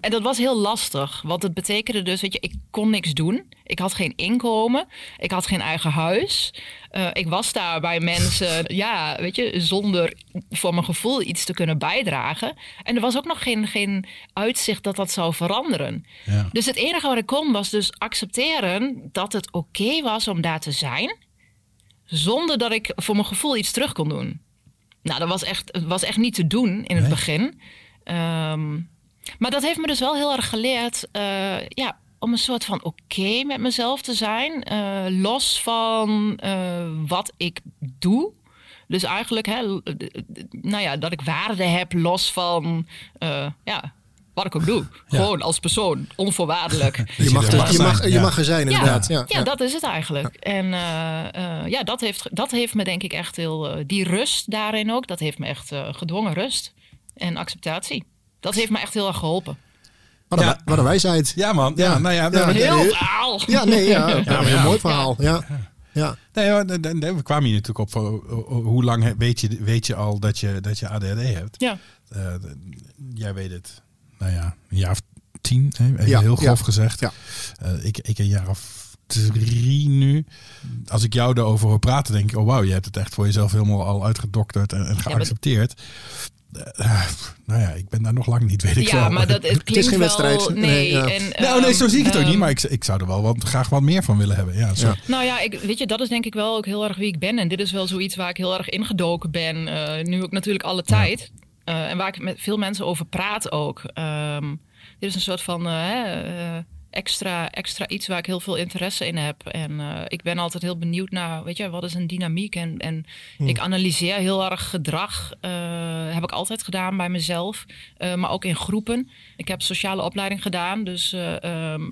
En dat was heel lastig, want het betekende dus, weet je, ik kon niks doen. Ik had geen inkomen, ik had geen eigen huis. Uh, ik was daar bij mensen, ja, weet je, zonder voor mijn gevoel iets te kunnen bijdragen. En er was ook nog geen, geen uitzicht dat dat zou veranderen. Ja. Dus het enige wat ik kon was dus accepteren dat het oké was om daar te zijn, zonder dat ik voor mijn gevoel iets terug kon doen. Nou, dat was echt, was echt niet te doen in het begin. Um, maar dat heeft me dus wel heel erg geleerd, uh, ja, om een soort van oké met mezelf te zijn. Uh, los van uh, wat ik doe. Dus eigenlijk, hè, nou ja, dat ik waarde heb los van, ja, wat ik ook doe. Gewoon als persoon, onvoorwaardelijk. je, mag er, je, mag, je mag er zijn, inderdaad. Ja, ja, dat is het eigenlijk. En ja, dat heeft, dat heeft me denk ik echt heel... die rust daarin ook, dat heeft me echt gedwongen rust en acceptatie dat heeft me echt heel erg geholpen. Wat, ja. een, wat wijsheid. Ja, man. Ja, nou ja, ja. Heel verhaal. Ja, nee, ja. ja, een mooi verhaal. Ja. Ja. Nee, we kwamen hier natuurlijk op. Hoe lang weet je, weet je al dat je, dat je ADHD hebt? Ja. Uh, jij weet het. Nou ja, een jaar of tien, hè? Ja, heel grof gezegd. Ja. Uh, ik, ik een jaar of drie nu. Als ik jou daarover hoor praten, denk ik, oh wauw, je hebt het echt voor jezelf helemaal al uitgedokterd en, en geaccepteerd. Uh, nou ja, ik ben daar nog lang niet, weet ik ja, wel. maar dat, het, het is geen wedstrijd. Nee, nee, ja. en, nou, nee, zo zie ik het um, ook niet. Maar ik, ik zou er wel wat, graag wat meer van willen hebben. Ja, ja. Nou ja, ik, weet je, dat is denk ik wel ook heel erg wie ik ben. En dit is wel zoiets waar ik heel erg ingedoken ben. Uh, nu ook natuurlijk alle tijd. Uh, en waar ik met veel mensen over praat ook. Um, dit is een soort van extra, extra iets waar ik heel veel interesse in heb. En uh, ik ben altijd heel benieuwd naar, weet je, wat is een dynamiek? En, en hmm. ik analyseer heel erg gedrag. Uh, heb ik altijd gedaan bij mezelf, uh, maar ook in groepen. Ik heb sociale opleiding gedaan, dus um,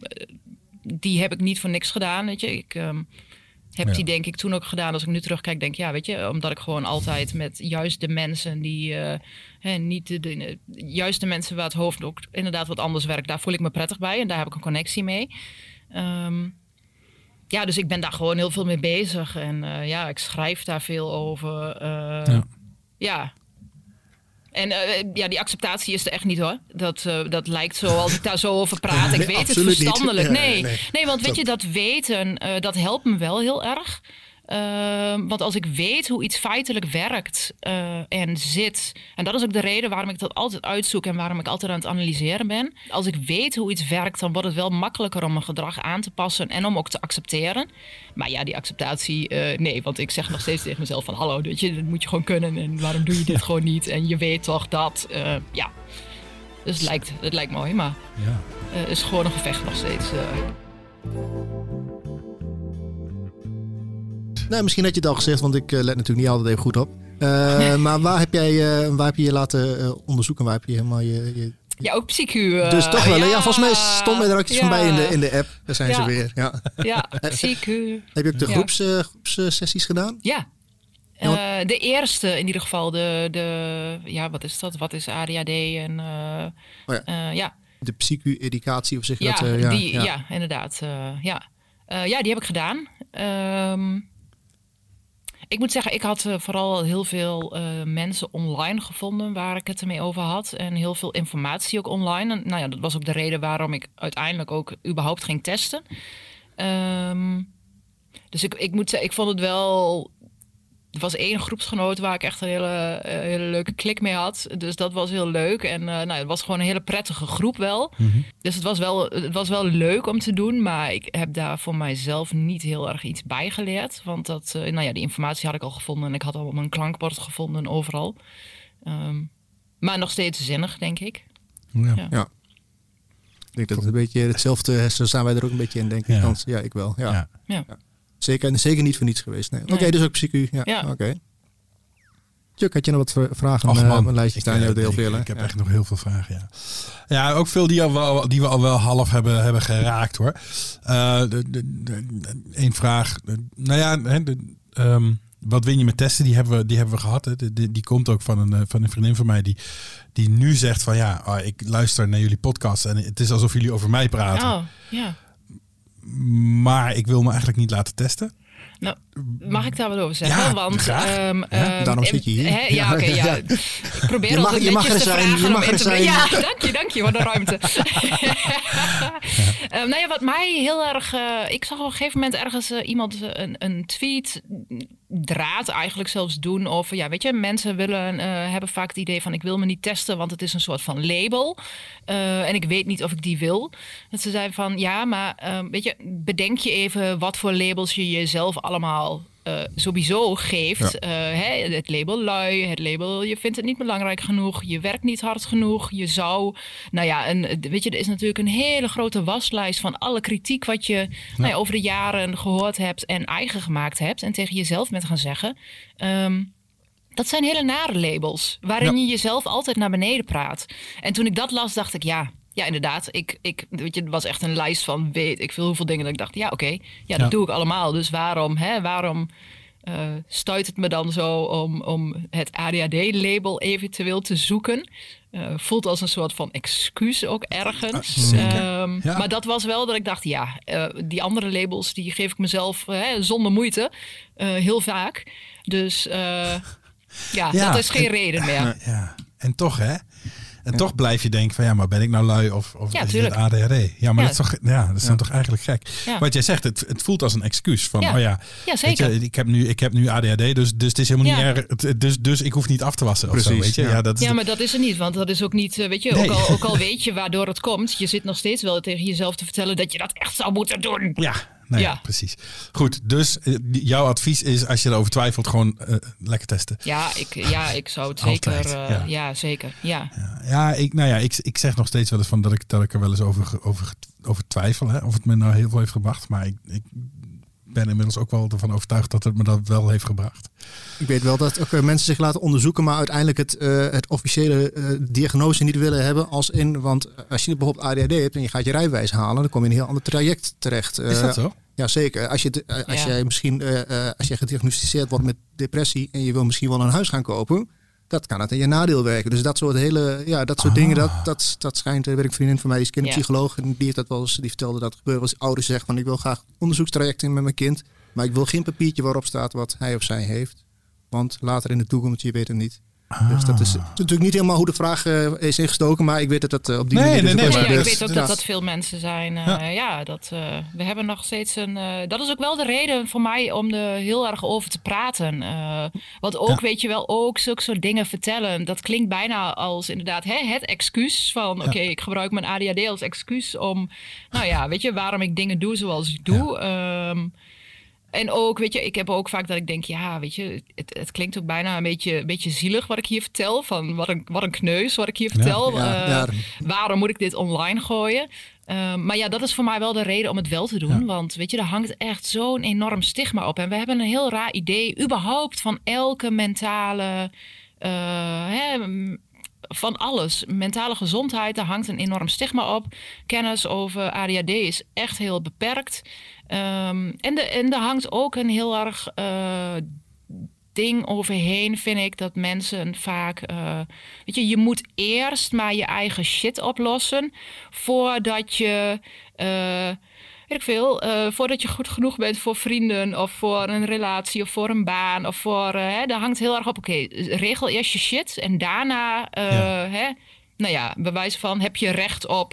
die heb ik niet voor niks gedaan. Weet je, ik. Um, heb ja. die denk ik toen ook gedaan. Als ik nu terugkijk, denk ik, ja, weet je, omdat ik gewoon altijd met juist de mensen die uh, hè, niet de, de, juist de mensen waar het hoofd ook inderdaad wat anders werkt, daar voel ik me prettig bij en daar heb ik een connectie mee. Um, ja, dus ik ben daar gewoon heel veel mee bezig en uh, ja, ik schrijf daar veel over. Uh, ja. ja. En uh, ja, die acceptatie is er echt niet hoor. Dat, uh, dat lijkt zo als ik daar zo over praat. Ik weet het verstandelijk. Nee, nee, nee. want weet je, dat weten, uh, dat helpt me wel heel erg. Uh, want als ik weet hoe iets feitelijk werkt uh, en zit, en dat is ook de reden waarom ik dat altijd uitzoek en waarom ik altijd aan het analyseren ben. Als ik weet hoe iets werkt, dan wordt het wel makkelijker om mijn gedrag aan te passen en om ook te accepteren. Maar ja, die acceptatie, uh, nee, want ik zeg nog steeds tegen mezelf van hallo, dat, je, dat moet je gewoon kunnen en waarom doe je dit gewoon niet? En je weet toch dat, uh, ja. Dus het lijkt, het lijkt mooi, maar ja. het is gewoon een gevecht nog steeds. Nou, misschien had je het al gezegd, want ik uh, let natuurlijk niet altijd even goed op. Uh, maar waar heb, jij, uh, waar heb je je laten onderzoeken? Waar heb je helemaal je... je... Ja, ook psychu. dus toch wel. Ja, ja volgens mij stond er ook iets van bij in de, in de app. Daar zijn ze weer. Ja, ja psychu. heb je ook de groeps, groepssessies gedaan? Ja. De eerste in ieder geval, de, de, ja, wat is dat? Wat is ADHD? En, oh ja. Ja. De psychu-educatie, of je ja, dat? ja, die, ja. ja, inderdaad. ja. ja, die heb ik gedaan. Um, ik moet zeggen, ik had uh, vooral heel veel uh, mensen online gevonden waar ik het ermee over had. En heel veel informatie ook online. Nou ja, dat was ook de reden waarom ik uiteindelijk ook überhaupt ging testen. Um, dus ik, ik moet zeggen, ik vond het wel er was één groepsgenoot waar ik echt een hele, uh, hele leuke klik mee had. Dus dat was heel leuk. En uh, nou, het was gewoon een hele prettige groep wel. Mm -hmm. Dus het was wel, het was wel leuk om te doen. Maar ik heb daar voor mijzelf niet heel erg iets bij geleerd. Want dat, uh, nou ja, die informatie had ik al gevonden. En ik had al mijn klankbord gevonden overal. Um, maar nog steeds zinnig, denk ik. Ja. ja. ja. Ik denk dat het een beetje hetzelfde, zo staan wij er ook een beetje in, denk ik. Ja, ja ik wel. ja. ja. ja. Zeker, zeker niet voor niets geweest. Nee. Oké, okay, dus ook psychu. Ja, ja. oké. Okay. Chuck, had je nog wat vragen? Och, man, een lijstje staan, ik, heel ik, veel. Ik heb echt nog heel veel vragen, ja. Ja, ook veel die, al wel, die we al wel half hebben, hebben geraakt, hoor. Uh, Eén vraag. Nou ja, de, um, wat win je met testen? Die hebben we, die hebben we gehad. Hè. Die, die komt ook van een, van een vriendin van mij die, die nu zegt van ja, oh, ik luister naar jullie podcast en het is alsof jullie over mij praten. Oh, ja. Maar ik wil me eigenlijk niet laten testen. Nou, mag ik daar wat over zeggen? Ja, Want graag. Um, ja, um, daarom zit je hier. Ja, oké. Okay, ja. Ik probeer je mag, altijd je mag er te zijn, vragen je mag er zijn. Ja, dank je, dank je. Wat een ruimte. um, nou ja, wat mij heel erg... Uh, ik zag op een gegeven moment ergens uh, iemand uh, een, een tweet draad eigenlijk zelfs doen over... Ja, weet je, mensen willen, hebben vaak het idee van... ik wil me niet testen, want het is een soort van label. en ik weet niet of ik die wil. Dat ze zeiden van, ja, maar weet je, bedenk je even... wat voor labels je jezelf allemaal uh, sowieso geeft. Ja. Uh, hè, het label lui, het label je vindt het niet belangrijk genoeg, je werkt niet hard genoeg, je zou. Nou ja, en weet je, er is natuurlijk een hele grote waslijst van alle kritiek wat je ja. nou ja, over de jaren gehoord hebt en eigen gemaakt hebt en tegen jezelf bent gaan zeggen. Um, dat zijn hele nare labels, waarin je jezelf altijd naar beneden praat. En toen ik dat las, dacht ik, ja, ja, inderdaad. Ik, ik, weet je, het was echt een lijst van weet ik veel hoeveel dingen dat ik dacht, ja, oké, okay, ja, dat ja. doe ik allemaal. Dus waarom, hè, waarom uh, stuit het me dan zo om, om het ADHD-label eventueel te zoeken? Uh, voelt als een soort van excuus ook ergens. Um, ja. Maar dat was wel dat ik dacht, ja, uh, die andere labels die geef ik mezelf zonder moeite heel vaak. Dus ja, ja, dat is geen reden meer. Ja. En toch, hè? En ja. toch blijf je denken van ja, maar ben ik nou lui of, of ja, is het ADHD? Ja, maar ja. dat is toch, ja, dat is dan toch eigenlijk gek. Wat jij zegt, het, het voelt als een excuus van oh ja, ja zeker. Je, ik heb nu ik heb nu ADHD, dus, dus het is helemaal niet erg. Dus, dus ik hoef niet af te wassen Precies, of zo, weet je? Ja, dat is ja maar dat is er niet, want dat is ook niet, weet je, nee. ook, al, ook al weet je waardoor het komt, je zit nog steeds wel tegen jezelf te vertellen dat je dat echt zou moeten doen. Ja, Ja. precies. Goed, dus uh, jouw advies is als je erover twijfelt, gewoon uh, lekker testen. Ja, ik, ja, ik zou het zeker. Uh, ja. ja. zeker. Ja, ja, ja, ik, nou ja ik, ik zeg nog steeds wel eens van dat ik, dat ik er wel eens over, over, over twijfel. Hè, of het me nou heel veel heeft gebracht. Maar ik, ik ben inmiddels ook wel ervan overtuigd dat het me dat wel heeft gebracht. Ik weet wel dat ook mensen zich laten onderzoeken, maar uiteindelijk het, uh, het officiële uh, diagnose niet willen hebben. Als in, want als je bijvoorbeeld ADHD hebt en je gaat je rijbewijs halen, dan kom je in een heel ander traject terecht. Uh, Is dat zo? Ja, zeker. Als, je, als ja. jij misschien als jij gediagnosticeerd wordt met depressie en je wil misschien wel een huis gaan kopen, dat kan het in je nadeel werken. Dus dat soort hele, ja, dat soort ah. dingen, dat, dat, dat schijnt, weet ik, een vriendin van mij, die is kinderpsycholoog, ja. en die heeft dat wel eens, die vertelde dat gebeuren als ouders zeggen van ik wil graag onderzoekstraject in met mijn kind, maar ik wil geen papiertje waarop staat wat hij of zij heeft. Want later in de toekomst, je weet het niet. Ah. Dus dat is natuurlijk niet helemaal hoe de vraag uh, is ingestoken, maar ik weet dat dat uh, op die nee, manier nee, nee, dus nee, ja, Ik weet ook dat dat veel mensen zijn. Uh, ja. dat we hebben nog steeds een. dat is ook wel de reden voor mij om er heel erg over te praten. want ook, weet je wel, ook zulke soort dingen vertellen. Dat klinkt bijna als inderdaad hè, het excuus van: oké, okay, ik gebruik mijn ADHD als excuus om, nou ja, weet je, waarom ik dingen doe zoals ik doe. Um, en ook, weet je, ik heb ook vaak dat ik denk, ja, weet je, het, het klinkt ook bijna een beetje, een beetje zielig wat ik hier vertel. Van wat een, wat een kneus wat ik hier vertel. Ja. Uh, waarom moet ik dit online gooien? Uh, maar ja, dat is voor mij wel de reden om het wel te doen. Want weet je, er hangt echt zo'n enorm stigma op. En we hebben een heel raar idee, überhaupt, van elke mentale. Uh, hè, van alles. Mentale gezondheid, daar hangt een enorm stigma op. Kennis over ADHD is echt heel beperkt. Um, en, de, en er hangt ook een heel erg uh, ding overheen, vind ik, dat mensen vaak. Uh, weet je, je moet eerst maar je eigen shit oplossen voordat je. Uh, weet ik veel, uh, voordat je goed genoeg bent voor vrienden of voor een relatie of voor een baan of voor, hè, daar hangt heel erg op, oké, okay, regel eerst je shit en daarna, ja. hè, nou ja, bewijs van heb je recht op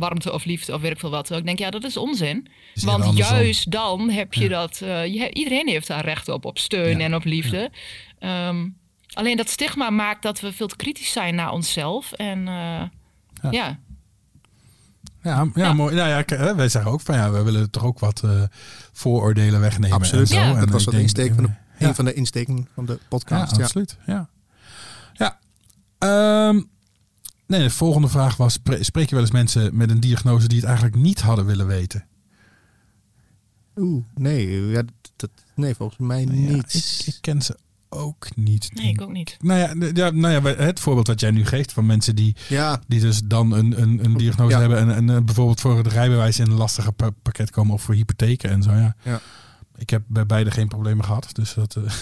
warmte of liefde of weet ik veel wat. Ik denk, ja, dat is onzin. Is Want juist dan heb je ja. dat, je, iedereen heeft daar recht op, op steun ja. en op liefde. Um, alleen dat stigma maakt dat we veel te kritisch zijn naar onszelf en ja. Ja, ja, ja, mooi. Nou ja, wij zeggen ook van ja, we willen toch ook wat uh, vooroordelen wegnemen. Absoluut. En zo. Ja. En dat was de insteek van de, ja. een van de insteken van de podcast. Ja, absoluut. Ja. ja. Um, nee, de volgende vraag was: spreek je wel eens mensen met een diagnose die het eigenlijk niet hadden willen weten? Oeh, nee, ja, dat, nee volgens mij niet. ik, ik, ken ze ook niet. Nee, ik ook niet. Nou ja, ja, nou ja, het voorbeeld wat jij nu geeft van mensen die, ja. die dus dan een, een, een diagnose hebben en, en uh, bijvoorbeeld voor het rijbewijs in een lastige pakket komen of voor hypotheken en zo. Ja. ja. Ik heb bij beide geen problemen gehad. Dus dat. Uh,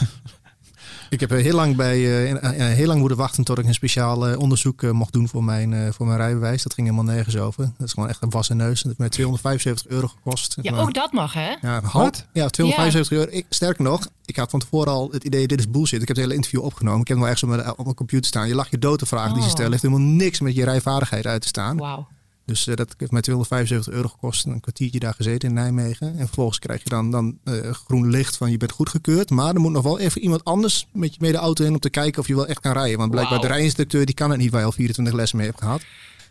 Ik heb heel lang, bij, uh, heel lang moeten wachten tot ik een speciaal uh, onderzoek uh, mocht doen voor mijn, voor mijn rijbewijs. Dat ging helemaal nergens over. Dat is gewoon echt een wassen neus. Dat heeft mij 275 euro gekost. Ja, ook dat mag hè? Ja, Wat? Ja, 275 euro. Ik, sterker nog, ik had van tevoren al het idee, dit is bullshit. Ik heb het hele interview opgenomen. Ik heb hem wel echt zo op mijn computer staan. Je lag je dood te vragen die ze oh. stellen. heeft helemaal niks met je rijvaardigheid uit te staan. Wauw. Dus uh, dat heeft mij 275 euro gekost. Een kwartiertje daar gezeten in Nijmegen. En vervolgens krijg je dan, dan uh, groen licht van je bent goedgekeurd. Maar er moet nog wel even iemand anders met je mee de auto in om te kijken of je wel echt kan rijden. Want blijkbaar wow. de rijinstructeur die kan het niet waar je al 24 lessen mee hebt gehad.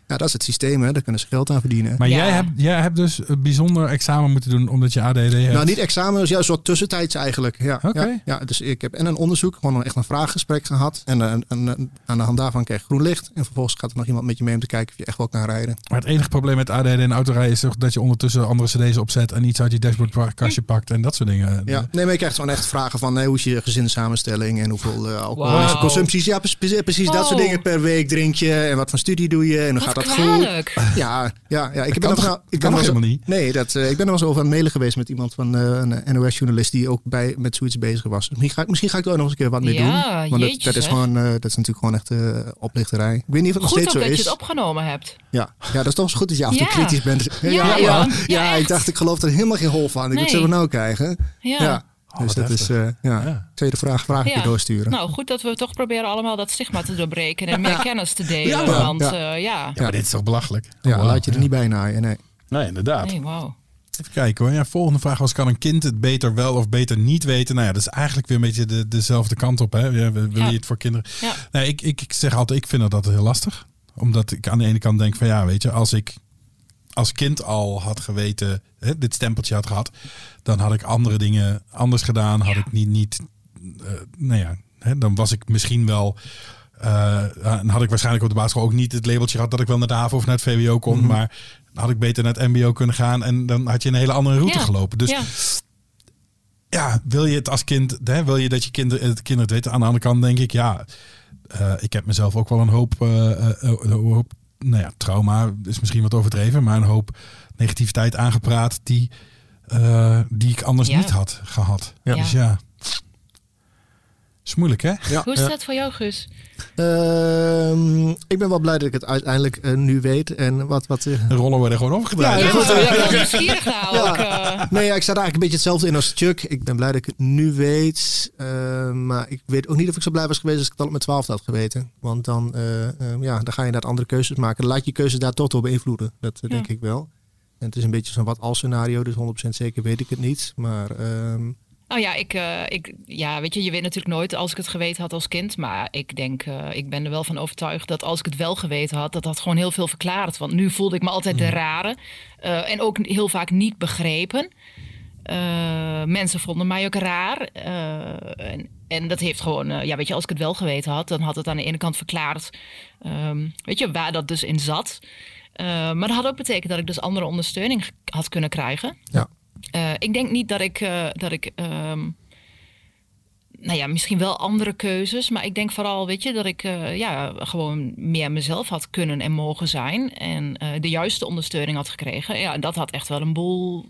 Ja, dat is het systeem, hè. daar kunnen ze geld aan verdienen. Maar jij, hebt, jij hebt dus een bijzonder examen moeten doen omdat je ADD hebt? Nou, niet examen, dus ja, een soort tussentijds eigenlijk. Ja, ja, ja, dus ik heb en een onderzoek, gewoon echt een vraaggesprek gehad. En, en, en, aan de hand daarvan krijg je groen licht. En vervolgens gaat er nog iemand met je mee om te kijken of je echt wel kan rijden. Maar het enige probleem met ADD en autorijden is toch dat je ondertussen andere cd's opzet en iets uit je dashboardkastje pakt en dat soort dingen. Ja, nee, maar je krijgt gewoon echt vragen van hoe is je gezinssamenstelling en hoeveel uh, alcoholische consumpties. Ja, precies, precies dat soort dingen per week drink je en wat voor studie doe je en hoe gaat dat goed. Ja, ja, ja. Ik ben nog, nou, ik ben nog helemaal niet. Nee, dat, uh, ik ben nog eens over aan het mailen geweest met iemand van uh, een NOS-journalist die ook bij, met zoiets bezig was. Misschien ga, misschien ga ik er nog eens een keer wat mee ja, doen. Want dat, dat, is gewoon, uh, dat is natuurlijk gewoon echt uh, oplichterij. Ik weet niet of het nog steeds zo is. dat je het opgenomen hebt. Ja, ja dat is toch eens goed dat je af en toe kritisch bent. Ja, ja, ja, ja ik dacht, ik geloof er helemaal geen hol van. Ik nee. moet ze nou krijgen. ja. Oh, dus dat is, uh, ja, tweede vraag, vraag ja. doorsturen. Nou, goed dat we toch proberen allemaal dat stigma te doorbreken en meer kennis te delen. Ja, want, uh, ja. ja. maar dit is toch belachelijk? Ja, laat je er niet bij naaien, nee. Nee, inderdaad. Nee, wow. Even kijken hoor. Ja, volgende vraag was: kan een kind het beter wel of beter niet weten? Nou ja, dat is eigenlijk weer een beetje de, dezelfde kant op. Hè? Ja, wil je het voor kinderen? Ja. Nee, ik, ik, ik zeg altijd: ik vind dat heel lastig. Omdat ik aan de ene kant denk van ja, weet je, als ik als kind al had geweten, hè, dit stempeltje had gehad, dan had ik andere dingen anders gedaan. Had ik niet, niet uh, nou ja, hè, dan was ik misschien wel. Uh, dan had ik waarschijnlijk op de basisschool ook niet het labeltje gehad dat ik wel naar de HAVO of naar het VWO kon. Mhm. Maar dan had ik beter naar het MBO kunnen gaan en dan had je een hele andere route gelopen. Dus ja. ja. wil je het als kind, hè, wil je dat je kinderen het kinderen het weten? Aan de andere kant denk ik, ja, uh, ik heb mezelf ook wel een hoop, een hoop nou ja, trauma is misschien wat overdreven, maar een hoop negativiteit aangepraat die, uh, die ik anders niet had gehad. Ja. Dus ja, is moeilijk hè? Ja. Hoe is dat voor jou, Gus? Uh, ik ben wel blij dat ik het uiteindelijk uh, nu weet. En wat, wat, uh... De rollen worden gewoon omgedraaid. Ja, ja, goed, ja, ja, nieuwsgierig nou ja. Nee, ja, ik sta eigenlijk een beetje hetzelfde in als Chuck. Ik ben blij dat ik het nu weet. Uh, maar ik weet ook niet of ik zo blij was geweest als ik het al met 12 had geweten. Want dan, ja, dan ga je inderdaad andere keuzes maken. Dan laat je keuzes daar toch door beïnvloeden. Dat denk ik wel. En het is een beetje zo'n wat als scenario. Dus 100% zeker weet ik het niet. Maar... Ehm, nou ja, ik, uh, ik, ja, weet je, je weet natuurlijk nooit als ik het geweten had als kind. Maar ik denk, uh, ik ben er wel van overtuigd dat als ik het wel geweten had, dat dat gewoon heel veel verklaart. Want nu voelde ik me altijd de mm. rare. Uh, en ook heel vaak niet begrepen. mensen vonden mij ook raar. En, en, dat heeft gewoon, ja, weet je, als ik het wel geweten had, dan had het aan de ene kant verklaard, um, weet je, waar dat dus in zat. maar dat had ook betekend dat ik dus andere ondersteuning had kunnen krijgen. Ja. Uh, ik denk niet dat ik, uh, dat ik um, nou ja, misschien wel andere keuzes, maar ik denk vooral, weet je, dat ik uh, ja, gewoon meer mezelf had kunnen en mogen zijn en de juiste ondersteuning had gekregen. Ja, dat had echt wel een boel,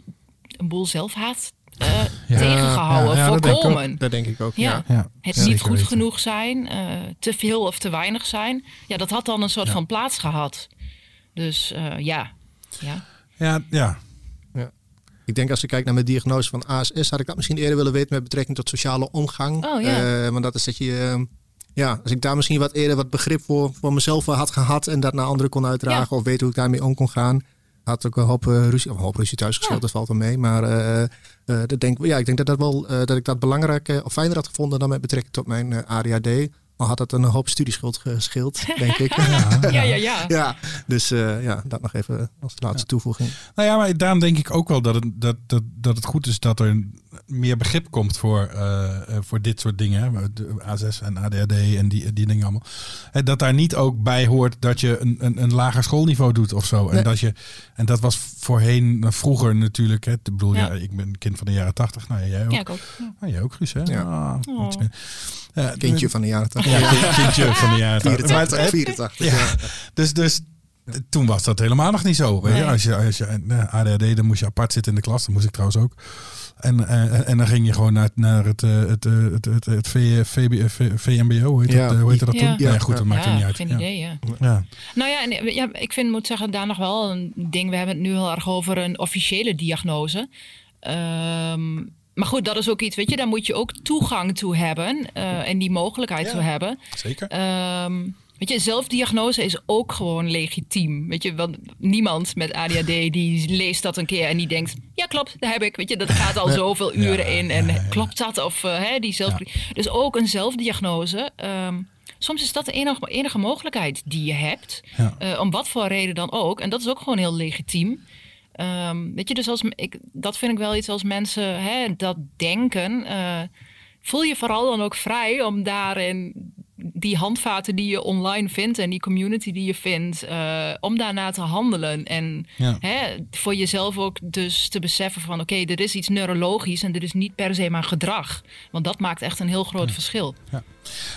een boel zelfhaat ja, tegengehouden, ja, voorkomen. Dat denk, ik ook. Ja. Het niet goed genoeg zijn, te veel of te weinig zijn. Ja, dat had dan een soort van plaats gehad. Dus ja. Ja, ja. ja. Ik denk als ik kijk naar mijn diagnose van ASS, had ik dat misschien eerder willen weten met betrekking tot sociale omgang. Oh, ja. Uh, want dat is dat je, uh, ja, als ik daar misschien wat eerder wat begrip voor, voor mezelf had gehad en dat naar anderen kon uitdragen of weten hoe ik daarmee om kon gaan, had ik een hoop uh, ruzie, een hoop ruzie thuis gespeeld, dat valt wel mee. Maar dat denk, ja, ik denk dat, dat, wel, dat ik dat belangrijk of fijner had gevonden dan met betrekking tot mijn ADHD. Al had het een hoop studieschuld gescheeld, denk ik. Ja, ja, ja. ja. ja dus uh, ja, dat nog even als laatste toevoeging. Nou ja, maar daarom denk ik ook wel dat het, dat, dat, dat het goed is dat er meer begrip komt voor, voor dit soort dingen, de A6 en ADHD en die, die dingen allemaal, hè, dat daar niet ook bij hoort dat je een, een, een lager schoolniveau doet of zo. En, dat je, en dat was voorheen, vroeger natuurlijk, hè, ik bedoel, ja. ik ben kind van de jaren tachtig, nou jij ook. Ja, ik ook. Nou, jij ook, Guus, hè? Ja. Ah, oh. kindje van de jaren 80. Ja, kindje van de jaren 80. 84. Ja. Dus, dus toen was dat helemaal nog niet zo. Weet je? Als je, als je ADHD, dan moest je apart zitten in de klas. Dat moest ik trouwens ook. En, en, en dan ging je gewoon naar, naar het, het, het, het, het v, v, v, VMBO, hoe heet, ja. dat, hoe heet dat ja. toen? Ja, goed, dat maakt er niet uit. Geen idee, ja. ja. Nou ja, en, ja, ik vind, moet zeggen, daar nog wel een ding. We hebben het nu heel erg over een officiële diagnose. Um, maar goed, dat is ook iets, weet je, daar moet je ook toegang toe hebben uh, en die mogelijkheid toe hebben. Zeker. Um, Weet je, zelfdiagnose is ook gewoon legitiem. Weet je, want niemand met ADHD die leest dat een keer en die denkt: ja, klopt, daar heb ik. Weet je, dat gaat al zoveel uren in en klopt dat? Of uh, hè, die zelf. Dus ook een zelfdiagnose. Um, soms is dat de enige, enige mogelijkheid die je hebt, uh, om wat voor reden dan ook. En dat is ook gewoon heel legitiem. Um, weet je, dus als ik, dat vind ik wel iets als mensen hè, dat denken. Uh, voel je vooral dan ook vrij om daarin die handvaten die je online vindt en die community die je vindt, uh, om daarna te handelen. En hè, voor jezelf ook dus te beseffen van oké, okay, er is iets neurologisch en dit is niet per se maar gedrag. Want dat maakt echt een heel groot verschil. Ja,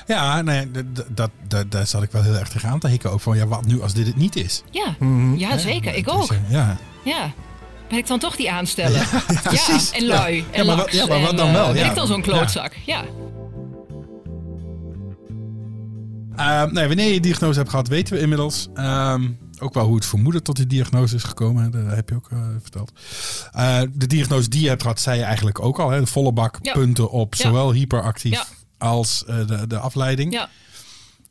ja nee, dat, dat, daar zat ik wel heel erg tegenaan te hikken. Ook van ja, wat nu als dit het niet is? Ja, mm ja zeker. Ik ook. ja. ja ben ik dan toch die aanstellen? Ja, ja, en lui. En ja, maar, wat, ja, maar wat dan wel? Uh, ben ik dan zo'n klootzak? ja. Uh, nee, wanneer je diagnose hebt gehad, weten we inmiddels. Uh, ook wel hoe het vermoeden tot die diagnose is gekomen. Dat heb je ook uh, verteld. Uh, de diagnose die je hebt gehad, zei je eigenlijk ook al. Hè? De volle bak ja. punten op zowel hyperactief ja. als uh, de, de afleiding.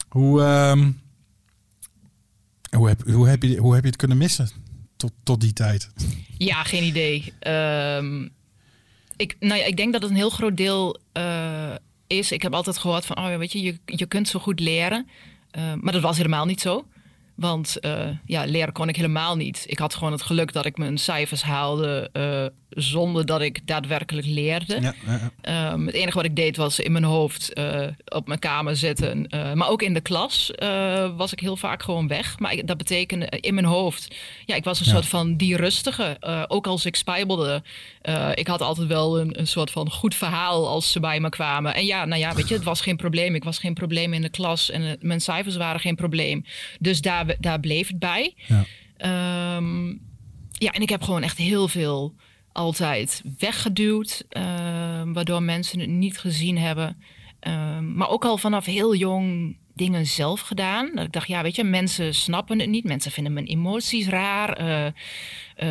Hoe, um, hoe, heb, hoe, heb je, hoe heb je het kunnen missen tot, tot die tijd? Ja, geen idee. Um, ik, nou ja, ik denk dat het een heel groot deel is, ik heb altijd gehoord van, oh, weet je, je, je kunt zo goed leren. Uh, maar dat was helemaal niet zo. Want uh, ja, leren kon ik helemaal niet. Ik had gewoon het geluk dat ik mijn cijfers haalde uh, zonder dat ik daadwerkelijk leerde. Ja, ja, ja. Um, het enige wat ik deed was in mijn hoofd uh, op mijn kamer zitten. Uh, maar ook in de klas uh, was ik heel vaak gewoon weg. Maar ik, dat betekende in mijn hoofd. Ja, ik was een soort van die rustige. ook als ik spijbelde. ik had altijd wel een, een soort van goed verhaal als ze bij me kwamen. En ja, nou ja, weet je, het was geen probleem. Ik was geen probleem in de klas. En mijn cijfers waren geen probleem. Dus daar, daar bleef het bij. Ja. Um, ja, en ik heb gewoon echt heel veel altijd weggeduwd, uh, waardoor mensen het niet gezien hebben. Uh, maar ook al vanaf heel jong dingen zelf gedaan. Dat ik dacht, ja, weet je, mensen snappen het niet. Mensen vinden mijn emoties raar. Uh,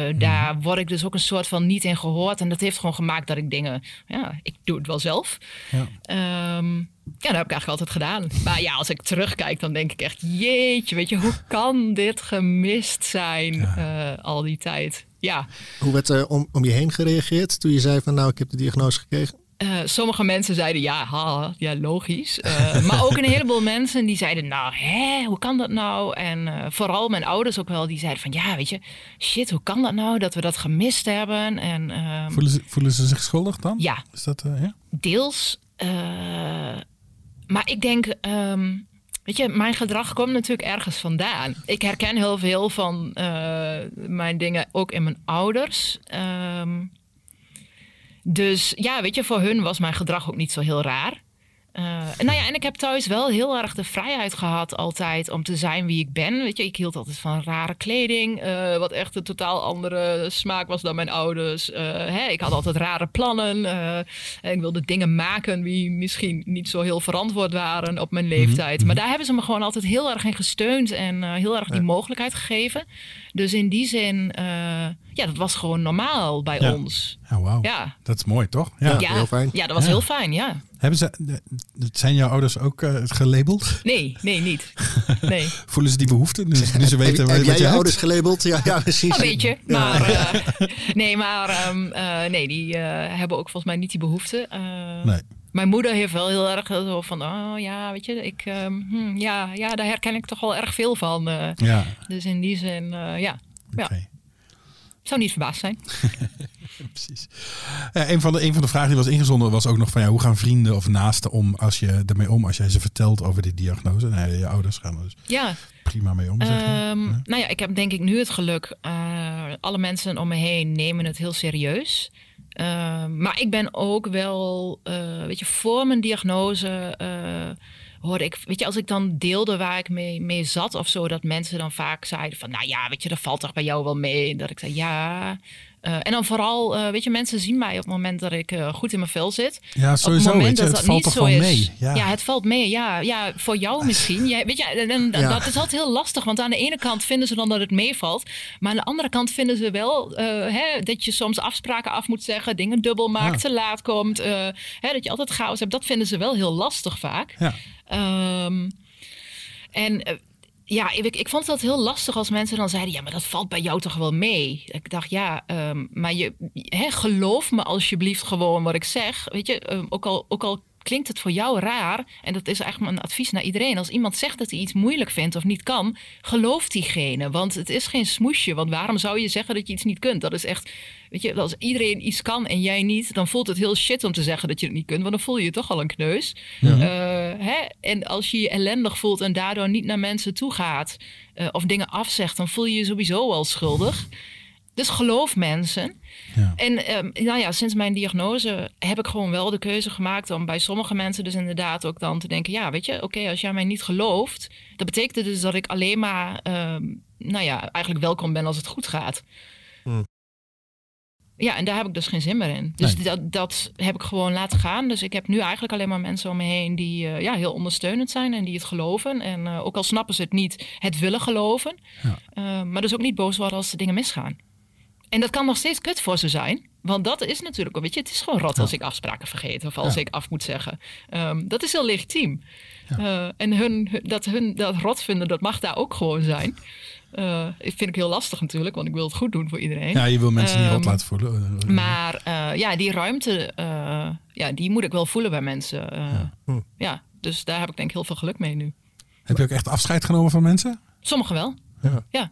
uh, Daar word ik dus ook een soort van niet in gehoord. En dat heeft gewoon gemaakt dat ik dingen, ja, ik doe het wel zelf. Ja. Um, ja, dat heb ik eigenlijk altijd gedaan. Maar ja, als ik terugkijk, dan denk ik echt, jeetje, weet je, hoe kan dit gemist zijn ja. uh, al die tijd? Ja. Hoe werd er om, om je heen gereageerd toen je zei van, nou, ik heb de diagnose gekregen? Uh, sommige mensen zeiden ja, ha, ja logisch. Uh, maar ook een heleboel mensen die zeiden, nou, hè, hoe kan dat nou? En uh, vooral mijn ouders ook wel, die zeiden van, ja, weet je, shit, hoe kan dat nou dat we dat gemist hebben? En, ehm, voelen, ze, voelen ze zich schuldig dan? Ja. Is dat, ja? Deels. maar ik denk, um, weet je, mijn gedrag komt natuurlijk ergens vandaan. Ik herken heel veel van mijn dingen ook in mijn ouders. Um, dus ja, weet je, voor hun was mijn gedrag ook niet zo heel raar. Uh, nou ja, en ik heb thuis wel heel erg de vrijheid gehad altijd om te zijn wie ik ben. Weet je, ik hield altijd van rare kleding, uh, wat echt een totaal andere smaak was dan mijn ouders. Uh, hè, ik had altijd rare plannen. en ik wilde dingen maken die misschien niet zo heel verantwoord waren op mijn mhm, leeftijd. Maar mhm. daar hebben ze me gewoon altijd heel erg in gesteund en heel erg die mogelijkheid gegeven. Dus in die zin, ja, dat was gewoon normaal bij ja. ons. Ja, wauw. Ja. Dat is mooi, toch? Ja, ja heel fijn. Ja, dat was heel fijn, ja. Hebben ze, zijn jouw ouders ook uh, gelabeld? Nee, nee, niet. Nee. Voelen ze die behoefte? Nu, nu ze weten heb, wat heb jij je ouders gelabeld? Ja, ja precies. Een beetje. Maar, uh, nee, maar um, uh, nee, die hebben ook volgens mij niet die behoefte. nee. Mijn moeder heeft wel heel erg zo van, oh ja, weet je, ik, um, hm, ja, ja, daar herken ik toch wel erg veel van. ja. Dus in die zin, ja. Okay. ja. Zou niet verbaasd zijn. Precies. Ja, een, van de, een van de vragen die was ingezonden was ook nog van ja, hoe gaan vrienden of naasten om als je ermee om, als jij ze vertelt over die diagnose? Nee, je ouders gaan er dus Ja, prima mee om. Zeg maar. Ehm, Ja. Nou ja, ik heb denk ik nu het geluk. eh, alle mensen om me heen nemen het heel serieus. Ehm, maar ik ben ook wel, eh, weet je, voor mijn diagnose eh, hoorde ik, weet je, als ik dan deelde waar ik mee, mee zat of zo, dat mensen dan vaak zeiden van, nou ja, weet je, dat valt toch bij jou wel mee. Dat ik zei, ja. Eh, en dan vooral, eh, weet je, mensen zien mij op het moment dat ik eh, goed in mijn vel zit. Ja, Op sowieso. het moment je, dat het dat valt niet toch zo wel is. mee. Ja. Ja. het valt mee. Ja, ja voor jou misschien. Jij, weet je, en, en dat, Ja. dat is altijd heel lastig. Want aan de ene kant vinden ze dan dat het meevalt. Maar aan de andere kant vinden ze wel hè, dat je soms afspraken af moet zeggen. Dingen dubbel maakt, Ja. te laat komt. hè, dat je altijd chaos hebt. Dat vinden ze wel heel lastig vaak. Ja. Ehm, en ja, ik, ik vond het heel lastig als mensen dan zeiden: Ja, maar dat valt bij jou toch wel mee? Ik dacht, ja, ehm, maar je, geloof me alsjeblieft gewoon wat ik zeg. Weet je, ehm, ook, al, ook al klinkt het voor jou raar, en dat is eigenlijk mijn advies naar iedereen: als iemand zegt dat hij iets moeilijk vindt of niet kan, geloof diegene. Want het is geen smoesje. Want waarom zou je zeggen dat je iets niet kunt? Dat is echt. Weet je, als iedereen iets kan en jij niet, dan voelt het heel shit om te zeggen dat je het niet kunt. Want dan voel je je toch al een kneus. Eh, hè? En als je je ellendig voelt en daardoor niet naar mensen toe gaat eh, of dingen afzegt, dan voel je je sowieso al schuldig. Dus geloof mensen. Ja. En ehm, nou ja, sinds mijn diagnose heb ik gewoon wel de keuze gemaakt om bij sommige mensen dus inderdaad ook dan te denken: ja, weet je, oké, als jij mij niet gelooft, dat betekent dus dat ik alleen maar, ehm, nou ja, eigenlijk welkom ben als het goed gaat. Hmm. Ja, en daar heb ik dus geen zin meer in. Dus Nee. dat, dat heb ik gewoon laten gaan. Dus ik heb nu eigenlijk alleen maar mensen om me heen die eh, ja, heel ondersteunend zijn en die het geloven. En eh, ook al snappen ze het niet, het willen geloven. Ja. Eh, maar dus ook niet boos worden als de dingen misgaan. En dat kan nog steeds kut voor ze zijn. Want dat is natuurlijk, ook, weet je, het is gewoon rot als ik afspraken vergeet of als Ja. ik af moet zeggen. Ehm, dat is heel legitiem. Eh, en hun, hun- dat hun dat rot vinden, dat mag daar ook gewoon zijn. Eh ik vind ik heel lastig natuurlijk, want ik wil het goed doen voor iedereen. ja, je wil mensen niet Ehm, rot laten voelen. Eh, Maar eh, ja, die ruimte, eh, ja, die moet ik wel voelen bij mensen. Hm. ja, dus daar heb ik denk ik heel veel geluk mee nu. Heb je ook echt afscheid genomen van mensen? Sommigen wel. Ja, ja.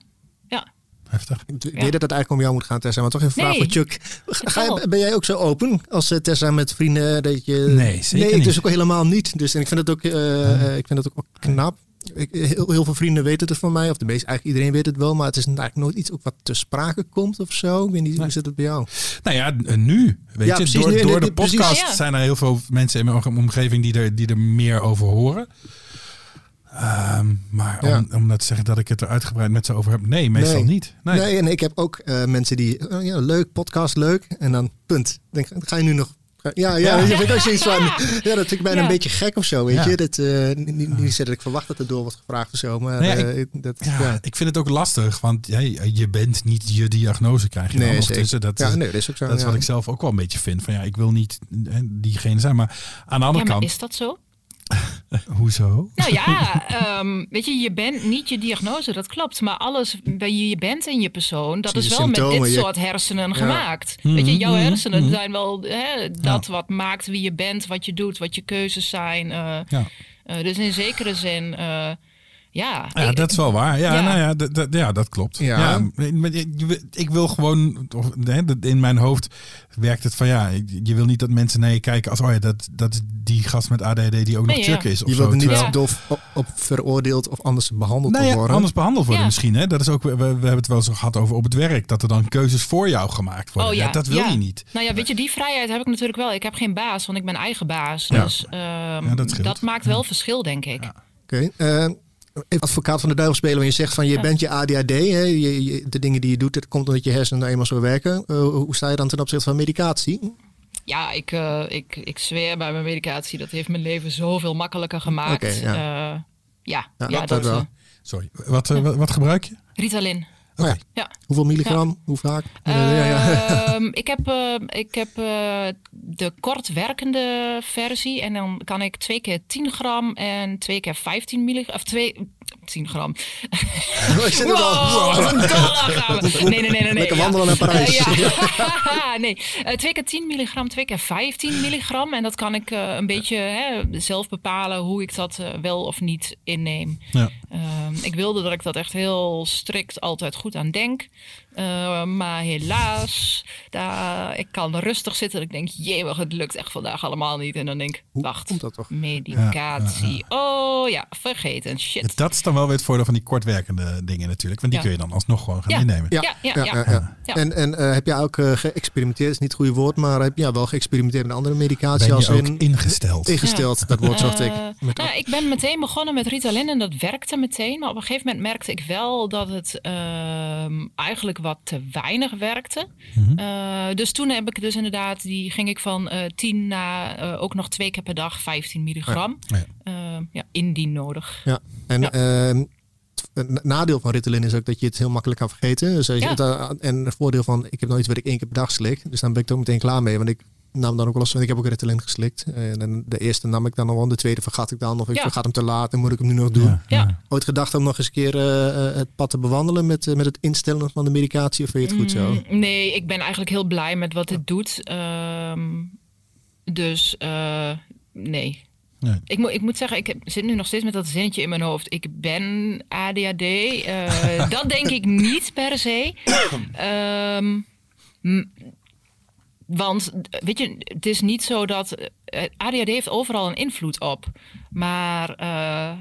Heftig. Ik weet dat het eigenlijk om jou moet gaan, Tessa. Maar toch even een vraag Nee. voor Chuck. Ga ben jij ook zo open als eh, Tessa met vrienden? Dat je... Nee, zeker Nee, niet. dus ook helemaal niet. Dus en ik vind het ook, eh, eh, ik vind het ook wel knap. Ik, heel, heel veel vrienden weten het van mij. Of de meeste, eigenlijk iedereen weet het wel. Maar het is eigenlijk nooit iets ook wat te sprake komt of zo. Ik weet niet, hoe zit het bij jou? Nou ja, nu. Weet Ja, je, precies, door, nu- door de podcast Ja. zijn er heel veel mensen in mijn om- omgeving die er, die er meer over horen. Ehm, maar Ja. om, om dat te zeggen dat ik het er uitgebreid met ze over heb, nee, meestal Nee. niet. Nee. Nee. en ik heb ook eh, mensen die, oh ja, leuk, podcast, leuk. En dan punt. Denk, ga je nu nog... Ja, ja, Ja. ik ook zoiets van. Ja, dat vind ik bijna Ja. een beetje gek of zo, weet Ja. je. Dat, eh, niet, niet niet dat ik verwacht dat er door wordt gevraagd of zo, maar Nee, ja, eh, dat, Ja, ja. ik vind het ook lastig, want ja, je bent niet je diagnose krijg je dan Nee, ondertussen. zeker. Dat, ja, is- nee, dat is ook zo. dat is wat ik zelf ook wel een beetje vind. Van ja, ik wil niet hè, diegene zijn, maar aan de ja andere maar kant, is dat zo? hoezo? Nou ja, ehm, weet je, je bent niet je diagnose, dat klopt. Maar alles wie je bent in je persoon, dat is wel met dit je- soort hersenen Ja. gemaakt. Weet je, jouw Mhm, hersenen mhm. zijn wel hè, dat wat maakt wie je bent, wat je doet, wat je keuzes zijn. eh, Ja. eh, dus in zekere zin, eh, ja. Ja, ik- dat is wel waar. Ja, Ja. nou ja, dat, dat- ja, dat klopt. Ja. Ik wil gewoon, in mijn hoofd werkt het van ja, je wil niet dat mensen naar je kijken als, oh ja, dat, dat is die gast met ADD die ook nog Chuck ja. is. Of Je zo, wilt niet terwijl- doof op, op veroordeeld of anders behandeld Nou ja, worden. anders behandeld worden Ja. misschien. Hè? Dat is ook, we, we hebben het wel eens gehad over op het werk. Dat er dan keuzes voor jou gemaakt worden. Oh ja, dat wil ja. je niet. Nou ja, weet je, die vrijheid heb ik natuurlijk wel. Ik heb geen baas, want ik ben eigen baas. Ja. Dus ehm, Ja, dat maakt wel verschil, denk ik. Ja. Oké. eh, even advocaat van de duivel spelen. Je zegt van je Ja. bent je ADHD. Hè? Je, je- de dingen die je doet, dat komt omdat je hersenen nou eenmaal zo werken. Eh, hoe sta je dan ten opzichte van medicatie? Ja, ik, eh, ik, ik zweer bij mijn medicatie. Dat heeft mijn leven zoveel makkelijker gemaakt. Oké, ja. ja. ja, Ja, ja, dat dat, wel. eh, Sorry, wat, eh, wat, wat gebruik je? Ritalin. Oh ja. Ja. Hoeveel milligram? Hoe vaak? ja, ja. Ehm, ik heb, eh, ik heb eh, de kort werkende versie. En dan kan ik twee keer 10 gram en twee keer 15 milligram. Of twee, 10 gram. Oh, ik zit er al. Wow, dollar Nee, nee, nee, nee. Lekker ja. wandelen naar Parijs. Ja. nee, Eh, twee keer 10 milligram, twee keer 15 milligram. En dat kan ik eh, een beetje hè, zelf bepalen hoe ik dat wel of niet inneem. Ja. Ehm, ik wilde dat ik dat echt heel strikt altijd goed aan denk. Eh, maar helaas, daar, ik kan rustig zitten. en Ik denk, jee, het lukt echt vandaag allemaal niet. En dan denk ik, wacht, komt dat toch? medicatie. Oh ja, vergeten, shit. Dat is dan wel weer het voordeel van die kortwerkende dingen natuurlijk. Want die Ja. kun je dan alsnog gewoon gaan Ja. innemen. Ja, ja, ja. Ja. En, en eh, heb jij ook eh, geëxperimenteerd, is niet het goede woord, maar heb je ja, wel geëxperimenteerd met andere medicatie Ben als ook in ingesteld? ingesteld, dat woord zocht ik. Met- nou, ik ben meteen begonnen met Ritalin en dat werkte meteen. Maar op een gegeven moment merkte ik wel dat het ehm, eigenlijk wat te weinig werkte. Mhm. Eh, dus toen heb ik dus inderdaad, die ging ik van eh 10 naar ook nog twee keer per dag 15 milligram. Ja. Eh, ja, indien nodig. Ja, en Ja. ehm, het nadeel van Ritalin is ook dat je het heel makkelijk kan vergeten. Dus als je Ja. het, eh, en het voordeel van, ik heb nooit wat ik één keer per dag slik. Dus dan ben ik er ook meteen klaar mee. Want ik nam dan ook wel eens, want ik heb ook Ritalin geslikt. En dan de eerste nam ik dan al, de tweede vergat ik dan. Of ik Ja. vergat hem te laat en moet ik hem nu nog doen. Ja. Ja. Ooit gedacht om nog eens een keer eh, eh, het pad te bewandelen met, eh, met het instellen van de medicatie? Of vind je het goed zo? Mm, nee, ik ben eigenlijk heel blij met wat het doet. Ehm, dus eh, nee. Nee. Ik, moet, ik moet zeggen, ik heb, zit nu nog steeds met dat zinnetje in mijn hoofd. Ik ben ADHD. Eh, dat denk ik niet per se. Ehm, want weet je, het is niet zo dat. eh, ADHD heeft overal een invloed op. Maar eh,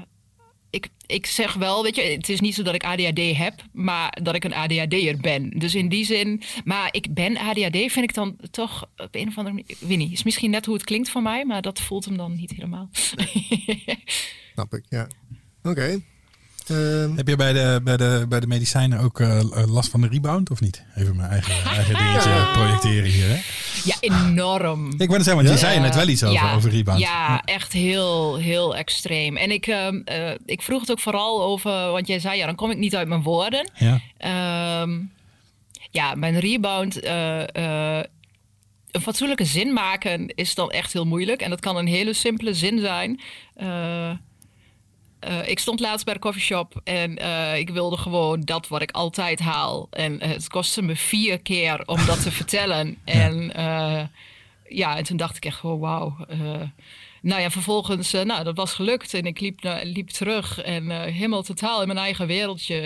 ik, ik zeg wel, weet je, het is niet zo dat ik ADHD heb, maar dat ik een ADHD'er ben. Dus in die zin, maar ik ben ADHD, vind ik dan toch op een of andere manier. Ik weet niet, is misschien net hoe het klinkt voor mij, maar dat voelt hem dan niet helemaal. Snap ik, ja. Oké. Ehm, Heb je bij de, bij de, bij de medicijnen ook eh, last van de rebound of niet? Even mijn eigen, eigen dingetje Ja. projecteren hier. Hè? ja, enorm. Ik ben het zeggen, want je zei net wel iets over, ja, over rebound. Ja, echt heel, heel extreem. En ik, ehm, eh, ik vroeg het ook vooral over, want jij zei ja, dan kom ik niet uit mijn woorden. Ja. Ehm, ja, mijn rebound. eh, eh, een fatsoenlijke zin maken is dan echt heel moeilijk. En dat kan een hele simpele zin zijn. Eh, ik stond laatst bij de coffeeshop en eh, ik wilde gewoon dat wat ik altijd haal. En eh, het kostte me vier keer om dat te vertellen. En ja, en toen dacht ik echt gewoon wauw. eh, nou ja, vervolgens, nou, dat was gelukt. En ik liep, liep terug en helemaal totaal in mijn eigen wereldje.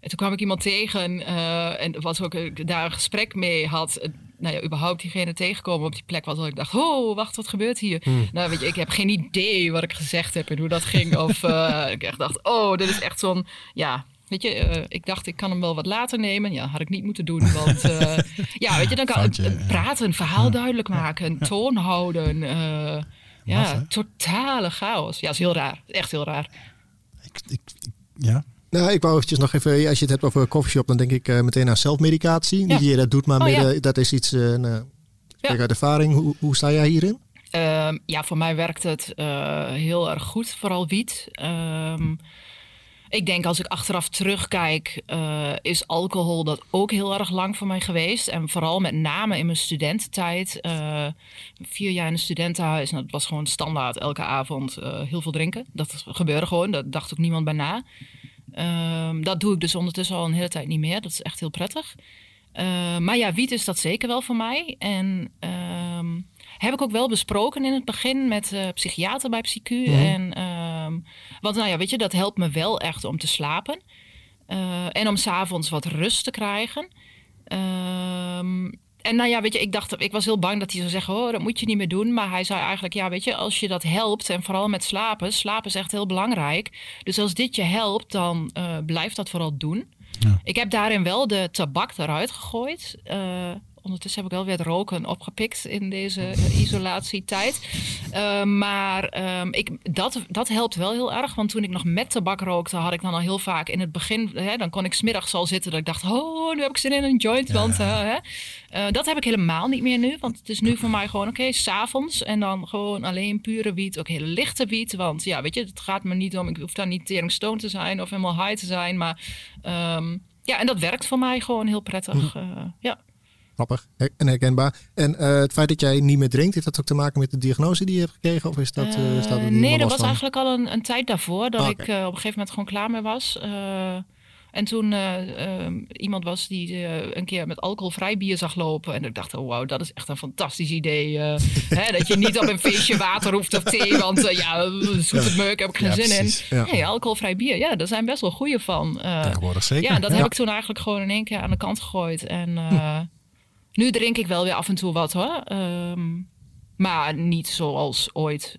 en toen kwam ik iemand tegen eh, en was ook eh, daar een gesprek mee had. Nou ja, überhaupt diegene tegenkomen op die plek was. Dat ik dacht, oh, wacht, wat gebeurt hier? Nou, weet je, ik heb geen idee wat ik gezegd heb en hoe dat ging. Of eh, ik echt dacht, oh, dit is echt zo'n, ja... Weet je, eh, ik dacht ik kan hem wel wat later nemen. Ja, had ik niet moeten doen. Want eh, ja, weet je, dan kan ja. praten, een verhaal duidelijk maken, toon houden. ja, hè? totale chaos. Ja, is heel raar. Echt heel raar. Ik, ik, ik- ja. Nou, ik wou eventjes nog even, als je het hebt over coffeeshop, dan denk ik eh, meteen aan zelfmedicatie. Ja. Je dat doet, maar Oh, ja. eh, dat is iets, eh nou, Ja. kijk uit ervaring. Hoe, hoe sta jij hierin? Ehm, ja, voor mij werkt het eh, heel erg goed, vooral wiet. Ehm, ik denk als ik achteraf terugkijk, eh, is alcohol dat ook heel erg lang voor mij geweest. En vooral met name in mijn studententijd. eh, vier jaar in een studentenhuis. En dat was gewoon standaard elke avond eh, heel veel drinken. Dat gebeurde gewoon, daar dacht ook niemand bij na. Ehm, dat doe ik dus ondertussen al een hele tijd niet meer. Dat is echt heel prettig. Eh, maar ja, wiet is dat zeker wel voor mij. En ehm, heb ik ook wel besproken in het begin met eh psychiater bij PsyQ. En, ehm, want nou ja, weet je, dat helpt me wel echt om te slapen. Eh, en om s'avonds wat rust te krijgen. Ehm, en nou ja, weet je, ik dacht, ik was heel bang dat hij zou zeggen, oh, dat moet je niet meer doen. Maar hij zei eigenlijk, ja, weet je, als je dat helpt en vooral met slapen, slapen is echt heel belangrijk. Dus als dit je helpt, dan eh blijf dat vooral doen. Ja. Ik heb daarin wel de tabak eruit gegooid. Eh, ondertussen heb ik wel weer het roken opgepikt in deze eh, isolatietijd. Eh, maar ehm, ik, dat, dat helpt wel heel erg. Want toen ik nog met tabak rookte, had ik dan al heel vaak in het begin... Hè, dan kon ik smiddags al zitten dat ik dacht... oh, nu heb ik zin in een joint. Want, eh, hè. Dat heb ik helemaal niet meer nu. Want het is nu voor mij gewoon, oké, s s'avonds. En dan gewoon alleen pure wiet. Ook hele lichte wiet. Want ja, weet je, het gaat me niet om... ik hoef daar niet tering stoned te zijn of helemaal high te zijn. Maar... ehm, ja, en dat werkt voor mij gewoon heel prettig. eh, ja. Grappig en herkenbaar. En uh, het feit dat jij niet meer drinkt, heeft dat ook te maken met de diagnose die je hebt gekregen? Of is dat, uh, staat er nee, dat was eigenlijk al een, een tijd daarvoor dat ik op een gegeven moment gewoon klaar mee was. En toen uh, iemand was die een keer met alcoholvrij bier zag lopen. En ik dacht, oh, wow, dat is echt een fantastisch idee. hè, dat je niet op een feestje water hoeft of thee. Want ja, zoet het meuk, heb ik geen zin in. Ja. Nee, alcoholvrij bier, ja, daar zijn best wel goede van. Tegenwoordig zeker. Ja, dat heb ik toen eigenlijk gewoon in één keer aan de kant gegooid. En hm. Nu drink ik wel weer af en toe wat hoor. Um, maar niet zoals ooit.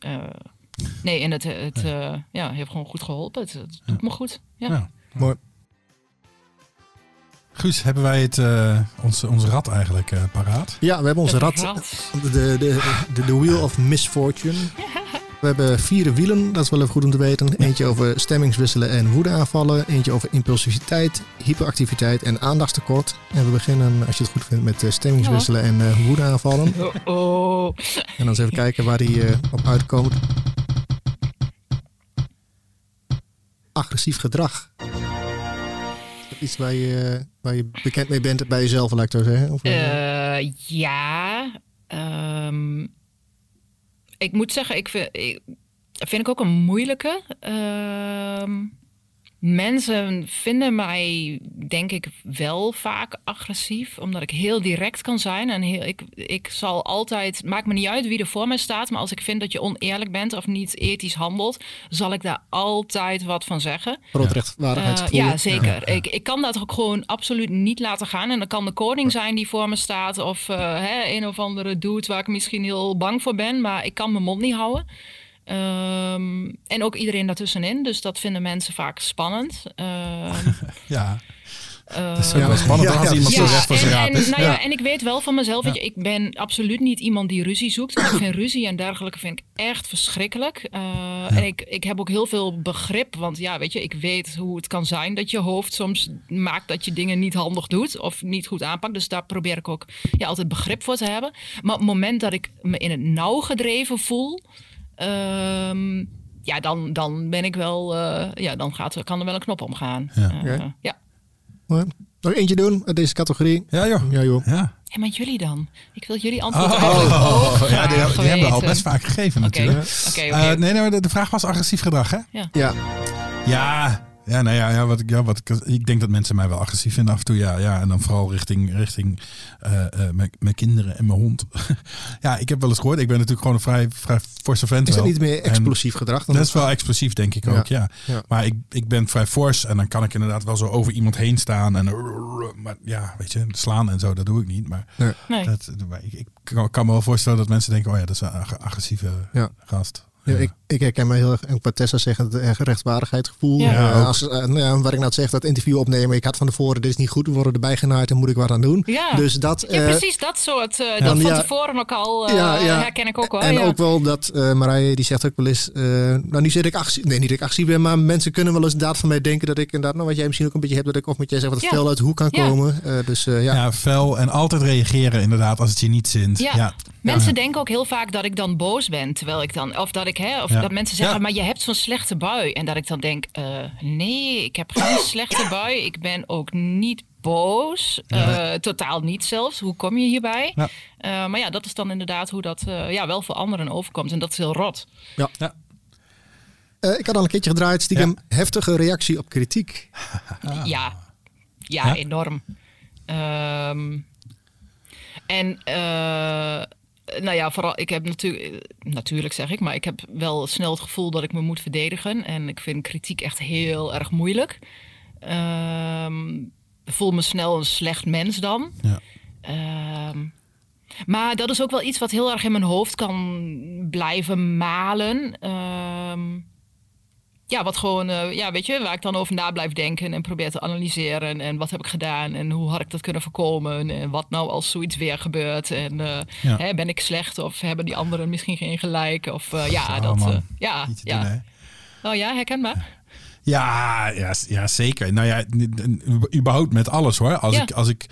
nee, en het, het ja, heeft gewoon goed geholpen. Het, het doet me goed. ja. Mooi. Guus, hebben wij het, uh, ons, ons rad eigenlijk uh, paraat? Ja, we hebben onze rad. De, de, de, de, Wheel of Misfortune. We hebben vier wielen, dat is wel even goed om te weten. Eentje over stemmingswisselen en woedeaanvallen. Eentje over impulsiviteit, hyperactiviteit en aandachtstekort. En we beginnen, als je het goed vindt, met uh, stemmingswisselen en uh, woedeaanvallen. Oh, oh. En dan eens even kijken waar die uh, op uitkomt. Agressief gedrag iets waar je, waar je bekend mee bent bij jezelf, laat ik zo zeggen? Of, uh, ja. Um, ik moet zeggen, ik vind, ik, ook een moeilijke. Uh, Mensen vinden mij, denk ik, wel vaak agressief, omdat ik heel direct kan zijn. En heel, ik, ik zal altijd, maakt me niet uit wie er voor mij staat, maar als ik vind dat je oneerlijk bent of niet ethisch handelt, zal ik daar altijd wat van zeggen. Uh, ja, zeker. Ik, ik kan dat ook gewoon absoluut niet laten gaan. En dan kan de koning zijn die voor me staat, of uh, hè, een of andere dude waar ik misschien heel bang voor ben, maar ik kan mijn mond niet houden. Um, en ook iedereen daartussenin. Dus dat vinden mensen vaak spannend. Um, ja. Uh, dat is ook wel spannend ja, als iemand zo recht voor zijn is. Nou ja, en ik weet wel van mezelf, weet je, ik ben absoluut niet iemand die ruzie zoekt. Ik vind ruzie en dergelijke vind ik echt verschrikkelijk. Uh, en ik, ik heb ook heel veel begrip, want ja, weet je, ik weet hoe het kan zijn dat je hoofd soms maakt dat je dingen niet handig doet of niet goed aanpakt. Dus daar probeer ik ook ja, altijd begrip voor te hebben. Maar op het moment dat ik me in het nauw gedreven voel, Um, ja, dan, dan ben ik wel, uh, ja, dan gaat, kan er wel een knop omgaan. Ja. Uh, ja. Nog eentje doen uit deze categorie. Ja joh. Ja joh. Ja. En met jullie dan? Ik wil jullie antwoorden oh, oh, ja, die, die hebben we al best vaak gegeven okay. natuurlijk. Okay, okay. Uh, nee, nee, de, de vraag was agressief gedrag, hè? Ja. Ja, ja ja, nou ja, ja, wat ik, ja, wat ik, ik denk dat mensen mij wel agressief vinden af en toe. Ja, ja en dan vooral richting, richting uh, uh, mijn, mijn kinderen en mijn hond. ja, ik heb wel eens gehoord. Ik ben natuurlijk gewoon een vrij, vrij forse vent. Is dat niet meer explosief gedrag? Dan dat is wel explosief, denk ik ook, ja. ja. Maar ik, ik ben vrij fors en dan kan ik inderdaad wel zo over iemand heen staan. En, maar ja, weet je, slaan en zo, dat doe ik niet. Maar nee. dat, ik, ik kan me wel voorstellen dat mensen denken, oh ja, dat is een agressieve gast. Ja, ik, ik herken me heel erg, en wat Tessa zegt, het rechtvaardigheidsgevoel. Ja. Uh, als, uh, nou ja, wat ik nou zeg, dat interview opnemen. Ik had van tevoren, dit is niet goed, we worden erbij genaaid, dan moet ik wat aan doen. Ja, dus dat, ja uh, precies dat soort, dat van tevoren ook al herken ik ook wel. En ook wel dat, Marije, die zegt ook wel eens, nou nu zit ik actie, nee niet dat ik actie ben, maar mensen kunnen wel eens inderdaad van mij denken dat ik inderdaad, nou wat jij misschien ook een beetje hebt, dat ik of met jij zegt wat het fel uit hoe kan komen. dus ja. ja, fel en altijd reageren inderdaad als het je niet zint. Ja. Mensen denken ook heel vaak dat ik dan boos ben, terwijl ik dan, of dat ik, hè, of dat mensen zeggen, maar je hebt zo'n slechte bui. En dat ik dan denk, uh, nee, ik heb geen slechte bui. Ik ben ook niet boos. Uh, totaal niet zelfs. Hoe kom je hierbij? Ja. Uh, maar ja, dat is dan inderdaad hoe dat ja, wel voor anderen overkomt. En dat is heel rot. Ja. ja. ik had al een keertje gedraaid, stiekem heftige reactie op kritiek. ja. ja, enorm. Um, en eh, nou ja, vooral, ik heb natuurlijk, natuurlijk zeg ik, maar ik heb wel snel het gevoel dat ik me moet verdedigen. En ik vind kritiek echt heel erg moeilijk. Um, voel me snel een slecht mens dan. Ja. Um, maar dat is ook wel iets wat heel erg in mijn hoofd kan blijven malen. Um, ja, wat gewoon, uh, ja, weet je, waar ik dan over na blijf denken en probeer te analyseren. En wat heb ik gedaan en hoe had ik dat kunnen voorkomen? En wat nou als zoiets weer gebeurt? En uh, hè, ben ik slecht of hebben die anderen misschien geen gelijk? Of uh, ja, dat. ja, ja. oh ja, herkenbaar. Ja, ja, ja, zeker. Nou ja, überhaupt met alles hoor. Als ik, als ik,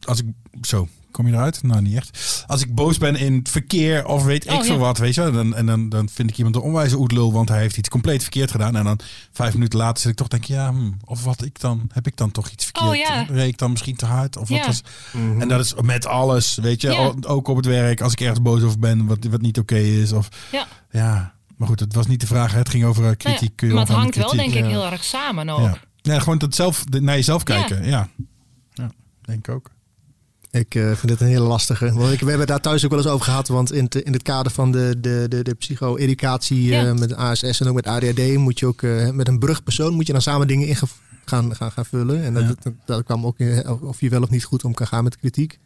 als ik, zo, kom je eruit? Nou, niet echt. als ik boos ben in het verkeer of weet Oh, ik veel ja. wat, weet je. Dan, en dan, dan vind ik iemand een onwijze oetlul, want hij heeft iets compleet verkeerd gedaan. En dan vijf minuten later zit ik toch denk ja, hm, of wat ik dan, heb ik dan toch iets verkeerd? Oh, ja. Reed ik dan misschien te hard? Of wat was... En dat is met alles, weet je. Ook op het werk, als ik ergens boos over ben, wat, wat niet oké is. Of Ja. ja, maar goed, het was niet de vraag. Het ging over eh, Nou ja, kritiek. je maar het hangt wel denk ik heel erg samen ook. Ja. ja, gewoon dat zelf, naar jezelf Ja. kijken. Ja, ja. denk ik ook. Ik eh, vind het een hele lastige. Want ik, we hebben het daar thuis ook wel eens over gehad. Want in, het- in het kader van de, de, de, de psycho-educatie eh, met ASS en ook met ADHD... moet je ook eh, met een brugpersoon moet je dan samen dingen in gaan, gaan, gaan vullen. En dat, Ja. dat, dat kwam ook in, of je wel of niet goed om kan gaan met kritiek.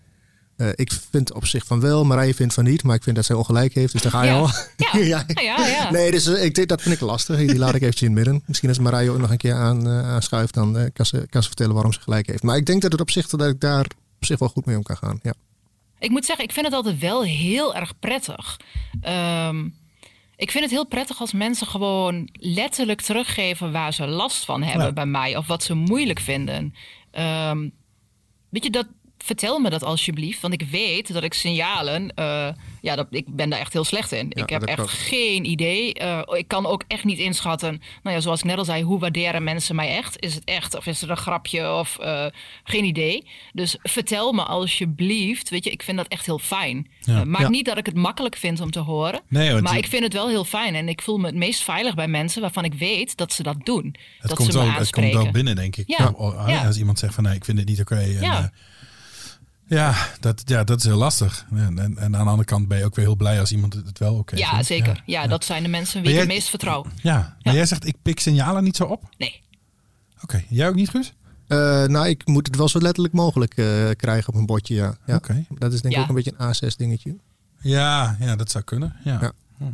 Eh, ik vind op zich van wel, Marije vindt van niet. Maar ik vind dat zij ongelijk heeft, dus daar ga je Ja. al. Ja. Ja. Ja, ja, ja. Nee, dus ik, denk- dat vind ik lastig. Die laat ik eventjes in het midden. Misschien als Marije ook nog een keer aan, eh, aanschuift, dan eh, kan, ze, kan ze vertellen waarom ze gelijk heeft. Maar ik denk dat het op zich dat ik daar op zich wel goed mee om kan gaan. Ja. Ik moet zeggen, ik vind het altijd wel heel erg prettig. Ehm, ik vind het heel prettig als mensen gewoon letterlijk teruggeven waar ze last van hebben Ja. bij mij of wat ze moeilijk vinden. Ehm, weet je, dat, vertel me dat alsjeblieft, want ik weet dat ik signalen, eh, ja, dat, ik ben daar echt heel slecht in. Ja, ik heb echt klopt. geen idee. Eh, ik kan ook echt niet inschatten, nou ja, zoals ik net al zei, hoe waarderen mensen mij echt? Is het echt of is het een grapje of eh, geen idee? Dus vertel me alsjeblieft, weet je, ik vind dat echt heel fijn. Ja. Maakt Ja. niet dat ik het makkelijk vind om te horen, Nee, maar je- ik vind het wel heel fijn en ik voel me het meest veilig bij mensen waarvan ik weet dat ze dat doen. Het, dat komt, ze me wel, het komt wel binnen, denk ik. Ja. Oh, oh, Ja. Als iemand zegt van nee, ik vind het niet oké. Ja. ja, dat, ja, dat is heel lastig. En, en, en aan de andere kant ben je ook weer heel blij als iemand het wel oké Ja, vindt. zeker. Ja, dat zijn de mensen wie ik het meest vertrouw. Ja, maar Ja. jij zegt ik pik signalen niet zo op? Nee. Oké, jij ook niet, Guus? Eh, nou, ik moet het wel zo letterlijk mogelijk eh, krijgen op een bordje, ja. ja. Oké. Dat is denk ik Ja. ook een beetje een A6-dingetje. Ja, ja, dat zou kunnen. Ja. Ja. Hm.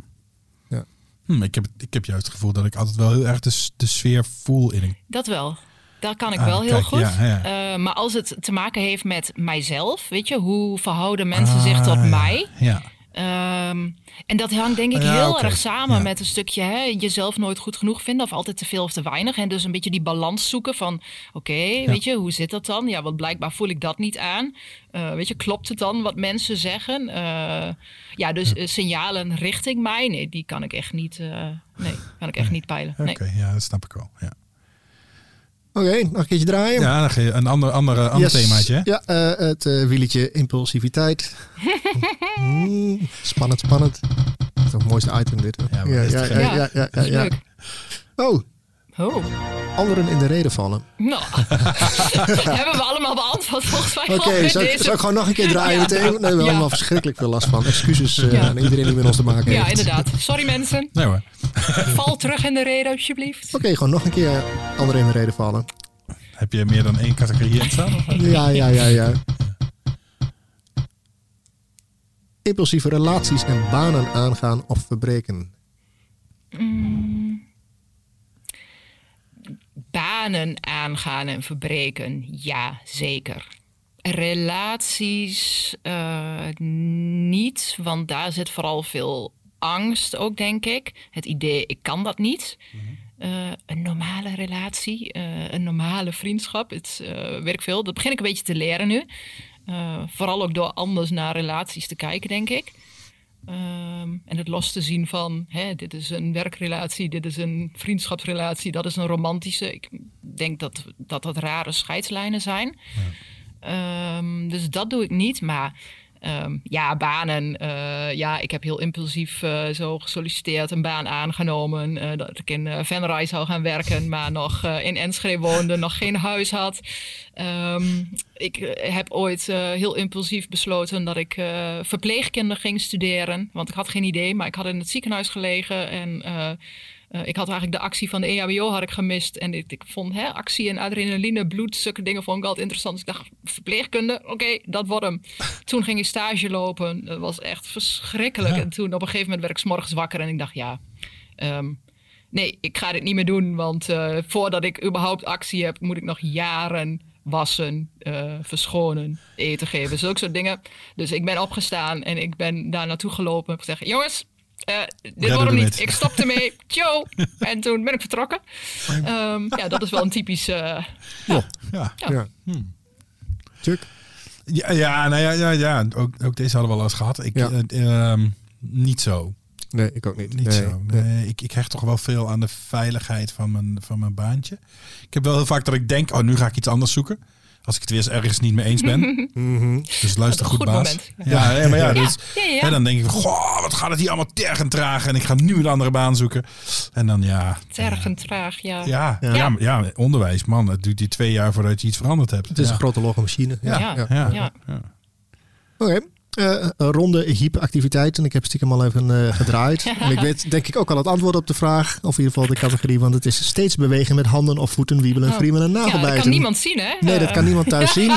Ja. Hm, ik, heb, ik heb juist het gevoel dat ik altijd wel heel erg de, de sfeer voel in een Dat wel. Daar kan ik Ah, wel heel kijk, goed. ja, ja. Eh, maar als het te maken heeft met mijzelf, weet je, hoe verhouden mensen zich tot Ah, mij? Ja. Ehm, en dat hangt denk ik Ja, heel erg samen Ja. met een stukje hè, jezelf nooit goed genoeg vinden of altijd te veel of te weinig. En dus een beetje die balans zoeken van, oké, weet je, hoe zit dat dan? Ja, want blijkbaar voel ik dat niet aan. Eh, weet je, klopt het dan wat mensen zeggen? Eh, ja, dus signalen richting mij, nee, die kan ik echt niet, nee, kan ik echt niet peilen. Oké, Nee. ja, dat snap ik wel. Ja, Oké, nog een keertje draaien. ja dan ga je een ander, andere, ander Yes. themaatje. hè? Ja, eh, het eh, wieletje impulsiviteit. Mm, spannend, spannend. Dat is toch het mooiste item dit. Ja, ja, is ja, het ja, gek? ja, ja, Dat is ja. leuk. Oh, Oh, anderen in de reden vallen. nou, hebben we allemaal beantwoord volgens mij. Oké, zal, ik- deze- zal ik gewoon nog een keer draaien Ja. meteen? Nee, we hebben Ja. allemaal verschrikkelijk veel last van. Excuses eh, Ja. aan iedereen die met ons te maken heeft. Ja, inderdaad. Sorry mensen. Nee hoor. Val terug in de reden alsjeblieft. Oké, gewoon nog een keer anderen in de reden vallen. Heb je meer dan één categorie in staan? of? Ja, ja, ja, ja. Impulsieve relaties en banen aangaan of verbreken. Banen aangaan en verbreken, ja, zeker. Relaties eh, niet, want daar zit vooral veel angst ook, denk ik. Het idee, ik kan dat niet. Eh, een normale relatie, eh, een normale vriendschap, het uh, werk veel. Dat begin ik een beetje te leren nu. Vooral ook door anders naar relaties te kijken, denk ik. Um, en het los te zien van, hè, dit is een werkrelatie, dit is een vriendschapsrelatie, dat is een romantische. Ik denk dat dat, dat rare scheidslijnen zijn. Ja. Um, dus dat doe ik niet, maar um, ja, banen. Uh, ja, ik heb heel impulsief uh, zo gesolliciteerd, een baan aangenomen. Uh, dat ik in Venray zou gaan werken, maar nog in Enschede woonde, nog geen huis had. Um, ik heb ooit heel impulsief besloten dat ik verpleegkunde ging studeren. Want ik had geen idee, maar ik had in het ziekenhuis gelegen en uh, ik had eigenlijk de actie van de EHBO had ik gemist. En ik, ik vond hè, actie en adrenaline, bloed, zulke dingen vond ik altijd interessant. Dus ik dacht, verpleegkunde, oké, okay, dat wordt hem. Toen ging ik stage lopen, dat was echt verschrikkelijk. Ja. En toen op een gegeven moment werd ik 's morgens wakker en ik dacht, ja... Um, nee, ik ga dit niet meer doen, want uh, voordat ik überhaupt actie heb, moet ik nog jaren wassen, uh, verschonen, eten geven, zulke soort dingen. Dus ik ben opgestaan en ik ben daar naartoe gelopen en heb gezegd, jongens, uh, dit wordt hem niet. Ik stop ermee. Ciao. en toen ben ik vertrokken. Um, ja, dat is wel een typisch... Uh, ja. ja. ja. Hmm. Chuck? Ja, ja, nou ja, ja, ja. Ook, ook deze hadden we al eens gehad. Ik, Ja. eh, ehm, niet zo. Nee, ik ook niet. Niet nee, zo. nee. Nee, ik, ik hecht toch wel veel aan de veiligheid van mijn, van mijn baantje. Ik heb wel heel vaak dat ik denk, oh, nu ga ik iets anders zoeken. Als ik het weer eens ergens niet mee eens ben. Mhm. Dus luister goed, goed baas. moment. Ja, ja, maar ja, Ja, dus, ja, ja, ja. hè, dan denk ik, goh, wat gaat het hier allemaal tergend traag. En ik ga nu een andere baan zoeken. En dan ja. Tergend traag, ja. Ja, ja. Ja. Ja, ja, onderwijs, man. Het duurt die twee jaar voordat je iets veranderd hebt. Het is ja. een grote logge machine. Ja. Ja. ja. Ja. Ja. Ja. Eh, een ronde hyperactiviteiten. Ik heb stiekem al even eh, gedraaid. En ik weet denk ik ook al het antwoord op de vraag. Of in ieder geval de categorie. Want het is steeds bewegen met handen of voeten, wiebelen, Oh. friemelen en Ja, nagelbijten. dat kan niemand zien, hè? Nee, dat kan niemand thuis zien.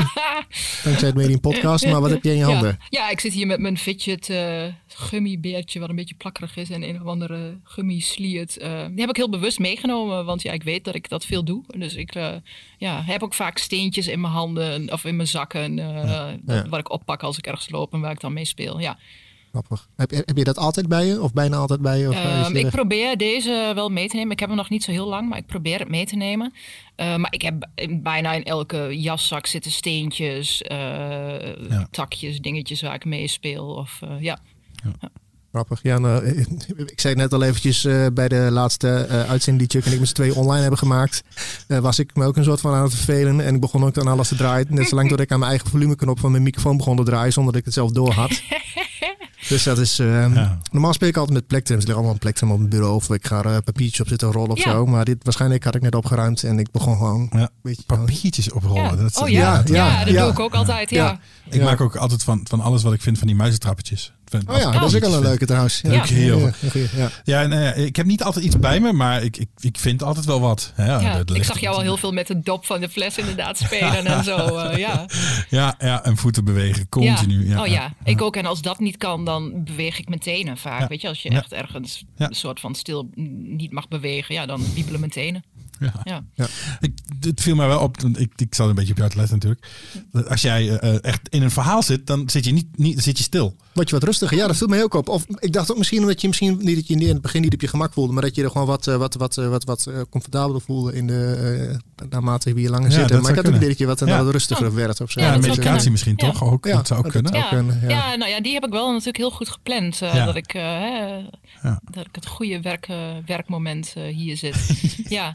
Dankzij het Medium Podcast. Maar wat heb jij in je handen? Ja, ja ik zit hier met mijn fidget eh gummibeertje, wat een beetje plakkerig is. En een of andere gummisliert. die heb ik heel bewust meegenomen, want ja, ik weet dat ik dat veel doe. Dus ik ja, heb ook vaak steentjes in mijn handen of in mijn zakken. eh, dat- Waar ik oppak als ik ergens loop en waar ik dan mee speel. Ja. Grappig. Heb, heb je dat altijd bij je? Of bijna altijd bij je? Of, eh, Ehm, ik probeer deze wel mee te nemen. Ik heb hem nog niet zo heel lang, maar ik probeer het mee te nemen. Eh, maar ik heb bijna in elke jaszak zitten steentjes, eh, takjes, dingetjes waar ik mee speel. Of, eh, ja. Grappig. Ja, nou, eh, ik zei net al eventjes eh, bij de laatste eh, uitzending die Chuck en ik met z'n twee online hebben gemaakt. eh, was ik me ook een soort van aan het vervelen. En ik begon ook aan alles te draaien. Net zolang dat ik aan mijn eigen volumeknop van mijn microfoon begon te draaien. Zonder dat ik het zelf door had. Dus dat is... eh, Ja. Normaal speel ik altijd met plektrums. Er ligt allemaal een plektrum op het bureau. Of ik ga er een papiertje op zitten rollen of Ja. zo. Maar dit waarschijnlijk had ik net opgeruimd. En ik begon gewoon... Ja. Weet je, Papiertjes oprollen. Ja. Dat is- oh ja, ja, ja, dat ja. doe ik ook altijd. Ja. Ja. Ik Ja. maak ook altijd van, van alles wat ik vind van die muizentrappetjes. Oh ja, dat is ook wel een leuke trouwens. Ja. Heel. Ja, ja, ja. Ja, en, eh, ik heb niet altijd iets bij me, maar ik, ik, ik vind altijd wel wat. Ja, ik zag jou al heel veel met de dop van de fles inderdaad spelen en zo. eh, ja. Ja, ja, en voeten bewegen, continu. Ja. Oh ja, ik ook. En als dat niet kan, dan beweeg ik mijn tenen vaak. Ja. Weet je, als je Ja. echt ergens Ja. een soort van stil niet mag bewegen, ja, dan wiebelen mijn tenen. Ja. Ja. Ik, het viel mij wel op, ik, ik zat een beetje op jou te letten natuurlijk. Dat Als jij eh, eh, echt in een verhaal zit, dan zit je niet, niet dan zit je stil. Word je wat rustiger? Ja, dat viel mij ook op. Of ik dacht ook misschien omdat je misschien niet dat je in het begin niet op je gemak voelde, maar dat je er gewoon wat, eh, wat, wat, wat, wat eh, comfortabeler voelde in de, eh, naarmate wie je langer Ja, zit. dat Maar ik had ook kunnen. idee dat je wat, Ja. wat rustiger Oh. werd of zo. Ja, medicatie misschien Ja. toch? Ook, Ja, dat zou ook kunnen. Ja, kunnen, ja. ja. nou ja, die heb ik wel natuurlijk heel goed gepland. eh, Ja. dat, ik, eh, hè, Ja. dat ik het goede werk, werkmoment eh, hier zit. ja.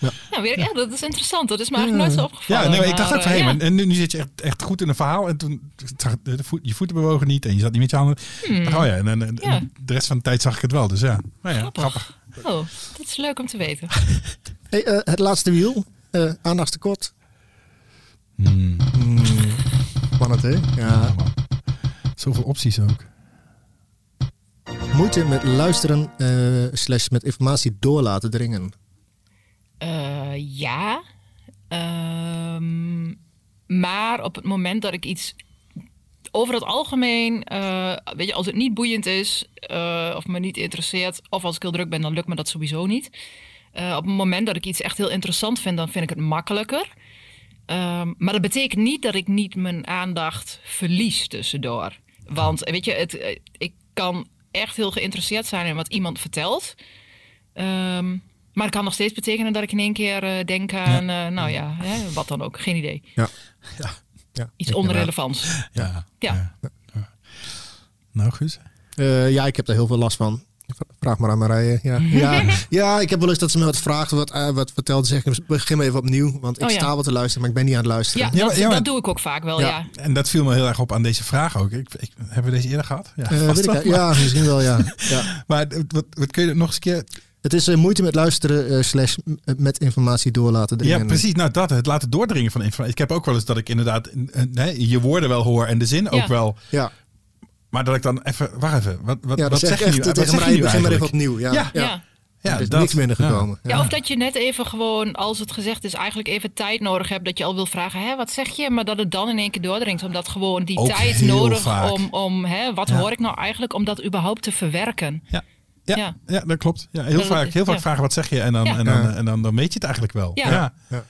Ja. Ja. Nou, weet ik, ja, dat is interessant. Dat is me eigenlijk nooit zo opgevallen. Ja, nee, maar ik dacht ook van, eh, hé, en nu, nu zit je echt, echt goed in een verhaal. En toen zag voet, je voeten bewogen niet en je zat niet met je handen. Hmm. Oh ja, en, en, en Ja. de rest van de tijd zag ik het wel. Dus ja, nou ja Grappig. grappig. Oh, dat is leuk om te weten. Hey, eh, het laatste wiel, eh aandachtstekort. Hmm. Hmm, Spannend hè? Ja. Zoveel opties ook. Moeite met luisteren eh, slash met informatie door laten dringen. Eh, ja. Ehm, maar op het moment dat ik iets. Over het algemeen, eh, weet je, als het niet boeiend is eh, of me niet interesseert, of als ik heel druk ben, dan lukt me dat sowieso niet. Op het moment dat ik iets echt heel interessant vind, dan vind ik het makkelijker. Ehm, maar dat betekent niet dat ik niet mijn aandacht verlies tussendoor. Want weet je, het, ik kan echt heel geïnteresseerd zijn in wat iemand vertelt. Ehm, maar het kan nog steeds betekenen dat ik in één keer eh, denk aan, eh, nou ja, hè, wat dan ook, geen idee. Ja. Ja. ja. Iets onrelevants. Ja. Ja. ja. Nou, Guus. Eh, ja, ik heb daar heel veel last van. Vraag maar aan Marije. Ja, ja. ja, ik heb wel eens dat ze me wat vraagt, wat, eh, wat vertelt. Zeg ik, begin maar even opnieuw. Want ik Oh, ja. sta wel te luisteren, maar ik ben niet aan het luisteren. Ja, Ja, dat, ja, maar- dat doe ik ook vaak wel, Ja. ja. En dat viel me heel erg op aan deze vraag ook. Ik, ik, hebben we deze eerder gehad? Ja, weet ik, ja, misschien wel, ja. ja. Maar, maar wat, wat kun je nog eens een keer... Het is eh, moeite met luisteren eh, slash m- met informatie door laten dringen. Ja, precies. Nou, dat. Het laten doordringen van informatie. Ik heb ook wel eens dat ik inderdaad eh, nee, je woorden wel hoor en de zin ook wel. Ja, Maar dat ik dan even... Wacht even. Wat, wat, ja wat dat zeg zeg je echt nu? Wat zeg je nu begin maar even opnieuw. Ja, Ja. ja. Ja. Ja, er is dat. niks minder gekomen. Ja. Ja, of dat je net even gewoon, als het gezegd is, eigenlijk even tijd nodig hebt. Dat je al wil vragen, hè, wat zeg je? Maar dat het dan in één keer doordringt. Omdat gewoon die Ook tijd nodig vaak. om, om hè, wat Ja. hoor ik nou eigenlijk, om dat überhaupt te verwerken. Ja. Ja, ja. Ja. dat klopt. Ja, heel Dat- vaak, heel vaak ja. vragen wat zeg je en dan, Ja. en dan, en dan, dan weet je het eigenlijk wel. Ja. ja. Ja.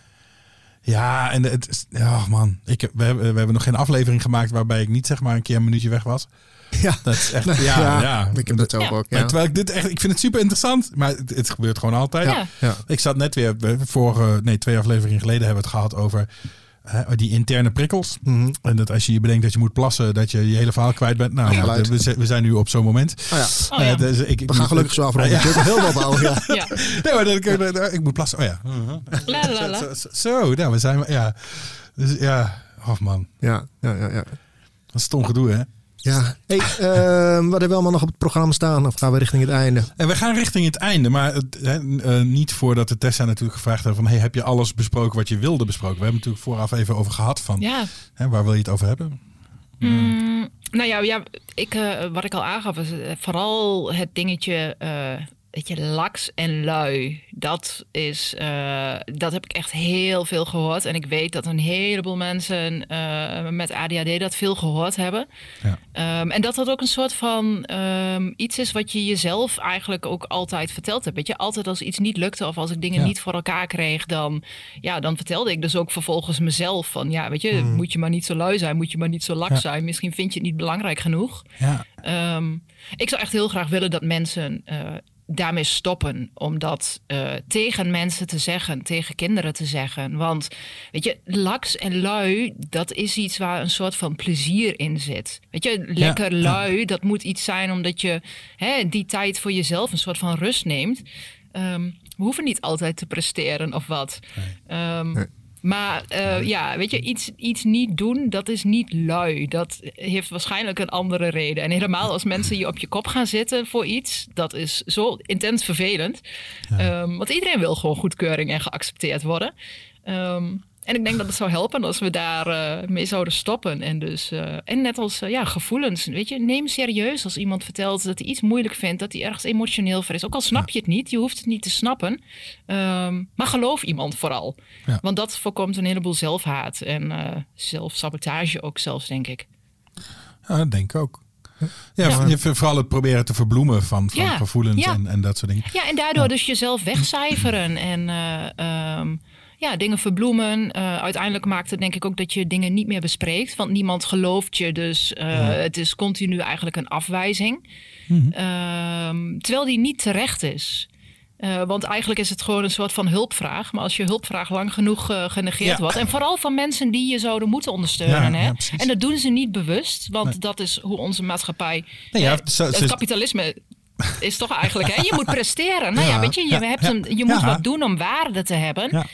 Ja, en het is, ja, man. Ik, we, hebben, we hebben nog geen aflevering gemaakt waarbij ik niet zeg maar een keer een minuutje weg was. Ja. Dat is echt, Ja, ja, ja. ik heb dat zelf Ja. ook. Maar Ja. terwijl ik dit echt, ik vind het super interessant, maar het, het gebeurt gewoon altijd. Ja. Ja. Ik zat net weer, we- vorige, nee, twee afleveringen geleden hebben we het gehad over die interne prikkels. Mhm. En dat als je je bedenkt dat je moet plassen, dat je je hele verhaal kwijt bent. Nou, ja, we, we, zijn nu op zo'n moment. Oh ja. Oh ja. dus ik, we gaan gelukkig zo afronden. Ja. Ik heel wat. Ja. ja. Nee, maar dat, ik, moet plassen. Oh ja. La, la, la. Zo, zo, zo, nou, we zijn. Ja. Dus ja, oh man. Ja, ja, ja. ja. Dat is stom gedoe, hè? Ja, hey, uh, wat hebben we allemaal nog op het programma staan? Of gaan we richting het einde? En we gaan richting het einde, maar uh, niet voordat de Tessa natuurlijk gevraagd heeft van... Hey, heb je alles besproken wat je wilde besproken? We hebben natuurlijk vooraf even over gehad van... Ja. Hè, waar wil je het over hebben? Mm, nou ja, ja ik, uh, wat ik al aangaf, is vooral het dingetje weet je, laks en lui. Dat is, uh, dat heb ik echt heel veel gehoord. En ik weet dat een heleboel mensen uh, met ADHD dat veel gehoord hebben. Ja. Um, en dat dat ook een soort van um, iets is wat je jezelf eigenlijk ook altijd verteld hebt. Weet je, altijd als iets niet lukte of als ik dingen ja. niet voor elkaar kreeg, dan, ja, dan vertelde ik dus ook vervolgens mezelf van, ja, weet je, mm. moet je maar niet zo lui zijn, moet je maar niet zo laks ja. zijn. Misschien vind je het niet belangrijk genoeg. Ja. Um, ik zou echt heel graag willen dat mensen uh, daarmee stoppen. Om dat uh, tegen mensen te zeggen, tegen kinderen te zeggen. Want weet je, laks en lui, dat is iets waar een soort van plezier in zit. Weet je, lekker lui, dat moet iets zijn omdat je hè, die tijd voor jezelf een soort van rust neemt. Um, we hoeven niet altijd te presteren of wat. Nee. Um, nee. Maar uh, ja, weet je, iets, iets niet doen, dat is niet lui. Dat heeft waarschijnlijk een andere reden. En helemaal als mensen je op je kop gaan zitten voor iets, dat is zo intens vervelend. Ja. Um, want iedereen wil gewoon goedkeuring en geaccepteerd worden. Um, en ik denk dat het zou helpen als we daar uh, mee zouden stoppen. En, dus, uh, en net als uh, ja, gevoelens. Weet je, neem serieus als iemand vertelt dat hij iets moeilijk vindt, dat hij ergens emotioneel voor is. Ook al snap je het niet, je hoeft het niet te snappen. Um, maar geloof iemand vooral. Want dat voorkomt een heleboel zelfhaat en zelfsabotage ook zelfs, denk ik. Ja, dat denk ik ook. Ja, ja. Je, vooral het proberen te verbloemen van, van ja. gevoelens en, en dat soort dingen. Ja, en daardoor dus jezelf wegcijferen en um, ja, dingen verbloemen. Uh, uiteindelijk maakt het denk ik ook dat je dingen niet meer bespreekt. Want niemand gelooft je. Dus uh, ja. het is continu eigenlijk een afwijzing. Mm -hmm. uh, terwijl die niet terecht is. Uh, want eigenlijk is het gewoon een soort van hulpvraag. Maar als je hulpvraag lang genoeg uh, genegeerd ja. wordt. En vooral van mensen die je zouden moeten ondersteunen. Ja, hè? Ja, en dat doen ze niet bewust. Want nee. dat is hoe onze maatschappij. Nee, zo, het kapitalisme is toch eigenlijk. Hè? Je moet presteren. Nou ja, weet je, je, hebt een, je moet wat doen om waarde te hebben.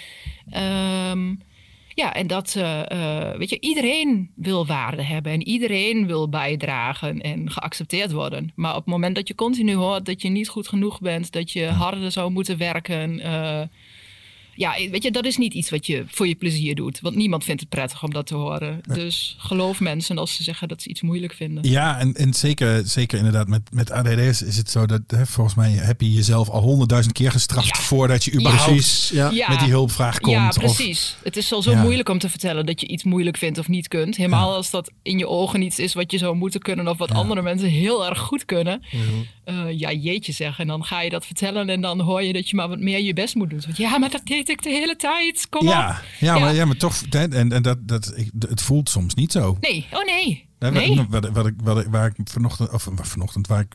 Um, ja, en dat, uh, uh, weet je, iedereen wil waarde hebben en iedereen wil bijdragen en geaccepteerd worden. Maar op het moment dat je continu hoort dat je niet goed genoeg bent, dat je harder zou moeten werken, uh, ja, weet je, dat is niet iets wat je voor je plezier doet. Want niemand vindt het prettig om dat te horen. Nee. Dus geloof mensen als ze zeggen dat ze iets moeilijk vinden. Ja, en, en zeker, zeker inderdaad met, met ADD is, het zo dat hè, volgens mij heb je jezelf al honderdduizend keer gestraft ja. voordat je überhaupt ja. Ja. met die hulpvraag komt. Ja, precies. Of, het is al zo moeilijk om te vertellen dat je iets moeilijk vindt of niet kunt. Helemaal als dat in je ogen iets is wat je zou moeten kunnen of wat andere mensen heel erg goed kunnen. Mm -hmm. uh, ja, jeetje zeggen. En dan ga je dat vertellen en dan hoor je dat je maar wat meer je best moet doen. Want ja, maar dat deed ik de hele tijd. Kom ja, op. Ja, ja. Maar, ja, maar toch, en, en dat, dat, het voelt soms niet zo. Nee, oh nee. Nee. Wat, wat, ik, wat, waar ik vanochtend, of vanochtend, waar ik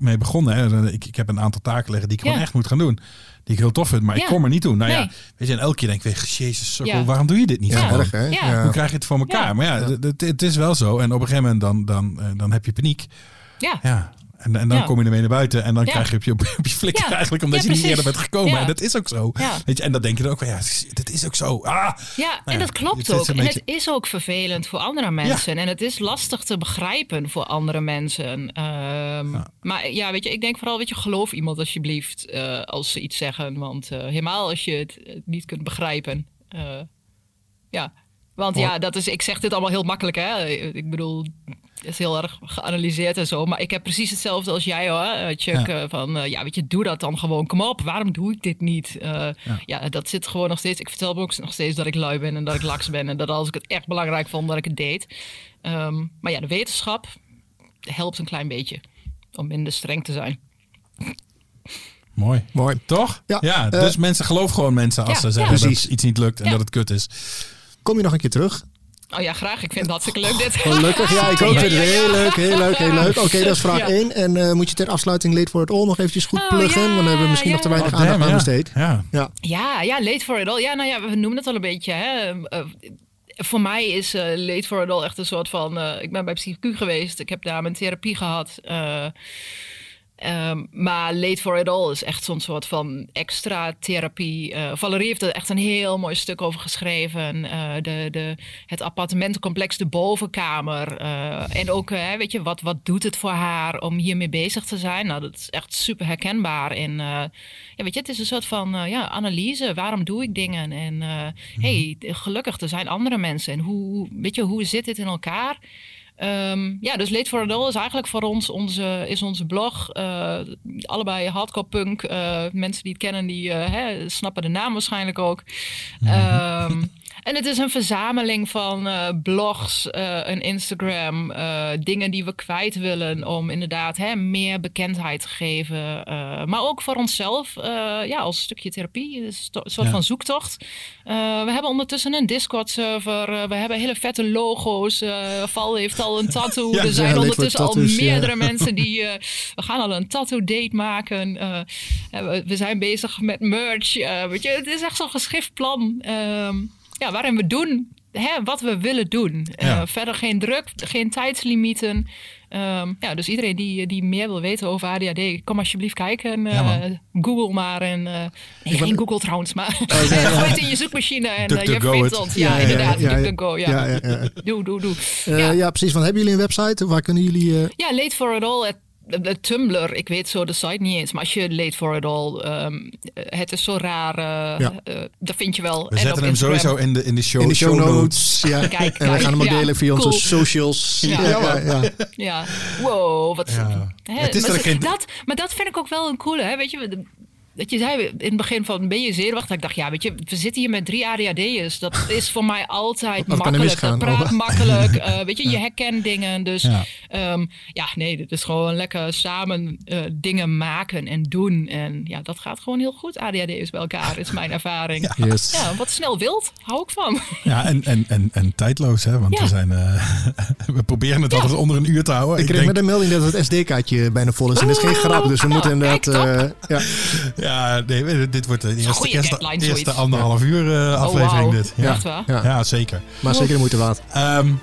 mee begonnen, hè, ik, ik heb een aantal taken liggen die ik gewoon echt moet gaan doen. Die ik heel tof vind, maar ik kom er niet toe. Nou nee. ja, weet je, en elke keer denk ik, jezus, sokkel, waarom doe je dit niet? Ja, erg, hè? Hoe krijg je het voor elkaar? Maar ja, het, het, is wel zo. En op een gegeven moment dan, dan, dan heb je paniek. Ja. ja. En, en dan ja. kom je ermee naar buiten en dan ja. krijg je op je, op je flikker ja. eigenlijk omdat je niet eerder bent gekomen. En dat is ook zo. Weet je, en dan denk je dan ook van ja, dat is ook zo. Ah. Ja, en nou dat klopt het ook. En het is ook vervelend voor andere mensen. En het is lastig te begrijpen voor andere mensen. Um, maar ja, weet je, ik denk vooral, weet je, geloof iemand alsjeblieft uh, als ze iets zeggen. Want uh, helemaal als je het niet kunt begrijpen. Uh, ja, want ja, dat is, ik zeg dit allemaal heel makkelijk, hè. Ik bedoel, is heel erg geanalyseerd en zo. Maar ik heb precies hetzelfde als jij hoor, Chuck. Ja. Van, uh, ja, weet je, doe dat dan gewoon. Kom op, waarom doe ik dit niet? Uh, ja. ja. dat zit gewoon nog steeds. Ik vertel me ook nog steeds dat ik lui ben en dat ik laks ben. En dat als ik het echt belangrijk vond, dat ik het deed. Um, maar ja, de wetenschap helpt een klein beetje om minder streng te zijn. Mooi. Mooi. Toch? Ja. ja dus uh, mensen geloven gewoon mensen als ze zeggen dat iets niet lukt en dat het kut is. Kom je nog een keer terug? Oh ja, graag. Ik vind het hartstikke leuk dit. Gelukkig, ja. Ik ook. vind het heel leuk, heel leuk, heel leuk. Oké, okay, dat is vraag 1. Ja. En uh, moet je ter afsluiting Late for It All nog eventjes goed oh, pluggen? Ja, want dan hebben we misschien ja. nog te weinig oh, aandacht aan besteed. Ja. Ja. ja, ja, Late for It All. Ja, nou ja, we noemen het al een beetje. Hè. Uh, voor mij is uh, Late for Adult echt een soort van... Uh, ik ben bij PsyQ geweest. Ik heb daar mijn therapie gehad. Um, maar Late for It All is echt zo'n soort van extra therapie. Uh, Valerie heeft er echt een heel mooi stuk over geschreven. Uh, de, de, het appartementencomplex, de bovenkamer. Uh, en ook, weet je, wat, wat doet het voor haar om hiermee bezig te zijn? Nou, dat is echt super herkenbaar. En ja, weet je, het is een soort van ja, analyse. Waarom doe ik dingen? En hey, gelukkig, er zijn andere mensen. En hoe, weet je, hoe zit dit in elkaar? Um, ja, dus Late for Adult is eigenlijk voor ons onze, is onze blog. Uh, allebei hardcore punk. Uh, mensen die het kennen, die uh, hè, snappen de naam waarschijnlijk ook. Um, En het is een verzameling van blogs uh, en Instagram, dingen die we kwijt willen om inderdaad hè, meer bekendheid te geven. maar ook voor onszelf, ja, als stukje therapie, een soort ja. van zoektocht. we hebben ondertussen een Discord-server, we hebben hele vette logo's. Val heeft al een tattoo. ja, er zijn ondertussen al meerdere mensen die. we gaan al een tattoo-date maken. we, we, zijn bezig met merch. weet je, het is echt zo'n geschriftplan. Uh, ja, waarin we doen hè, wat we willen doen. Verder geen druk, geen tijdslimieten. Um, ja, dus iedereen die, die meer wil weten over ADHD, kom alsjeblieft kijken. Ja, Google maar. En, uh, nee, geen Google trouwens, maar oh, ja, ja. gooi het in je zoekmachine en uh, je vindt ons. Ja, inderdaad. Ja, ja, go, ja. Doe, doe, doe. ja. precies. Van, hebben jullie een website? Waar kunnen jullie... Ja, Late for It All Tumblr, ik weet zo de site niet eens, maar als je Late for It All, um, het is zo raar, uh, ja. uh, dat vind je wel. We en zetten hem sowieso in de, in de show, in de show, show notes. Ja. Kijk, kijk, en we gaan hem ook delen via cool. onze socials. Ja, ja, ja. ja. wow, wat. Hè, het is maar, geen... dat, maar dat vind ik ook wel een coole, hè? weet je dat je zei in het begin van ben je zenuwachtig? Ik dacht ja, weet je, we zitten hier met drie ADHD'ers. Dat is voor mij altijd makkelijk. Dat praat makkelijk. Uh, weet je, je herkent dingen. Dus ja. Um, ja, nee, dit is gewoon lekker samen uh, dingen maken en doen. En ja, dat gaat gewoon heel goed. ADHD'ers bij elkaar is mijn ervaring. Ja, yes. ja wat snel wild, hou ik van. Ja, en, en, en, en tijdloos, hè? Want we zijn, uh, we proberen het altijd onder een uur te houden. Ik, ik kreeg denk... met de melding dat het SD-kaartje bijna vol is. En dat is geen grap, dus we moeten inderdaad... ja. Ja, nee, dit wordt de eerste, eerste, eerste anderhalf uur uh, aflevering. Oh, wow. dit. Ja. Ja. ja. zeker. Maar zeker de moeite waard. Um,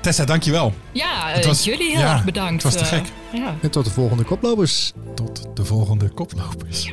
Tessa, dankjewel. Ja, het was, jullie heel erg bedankt. Het was te gek. Uh, ja. En tot de volgende koplopers. Tot de volgende koplopers. Ja.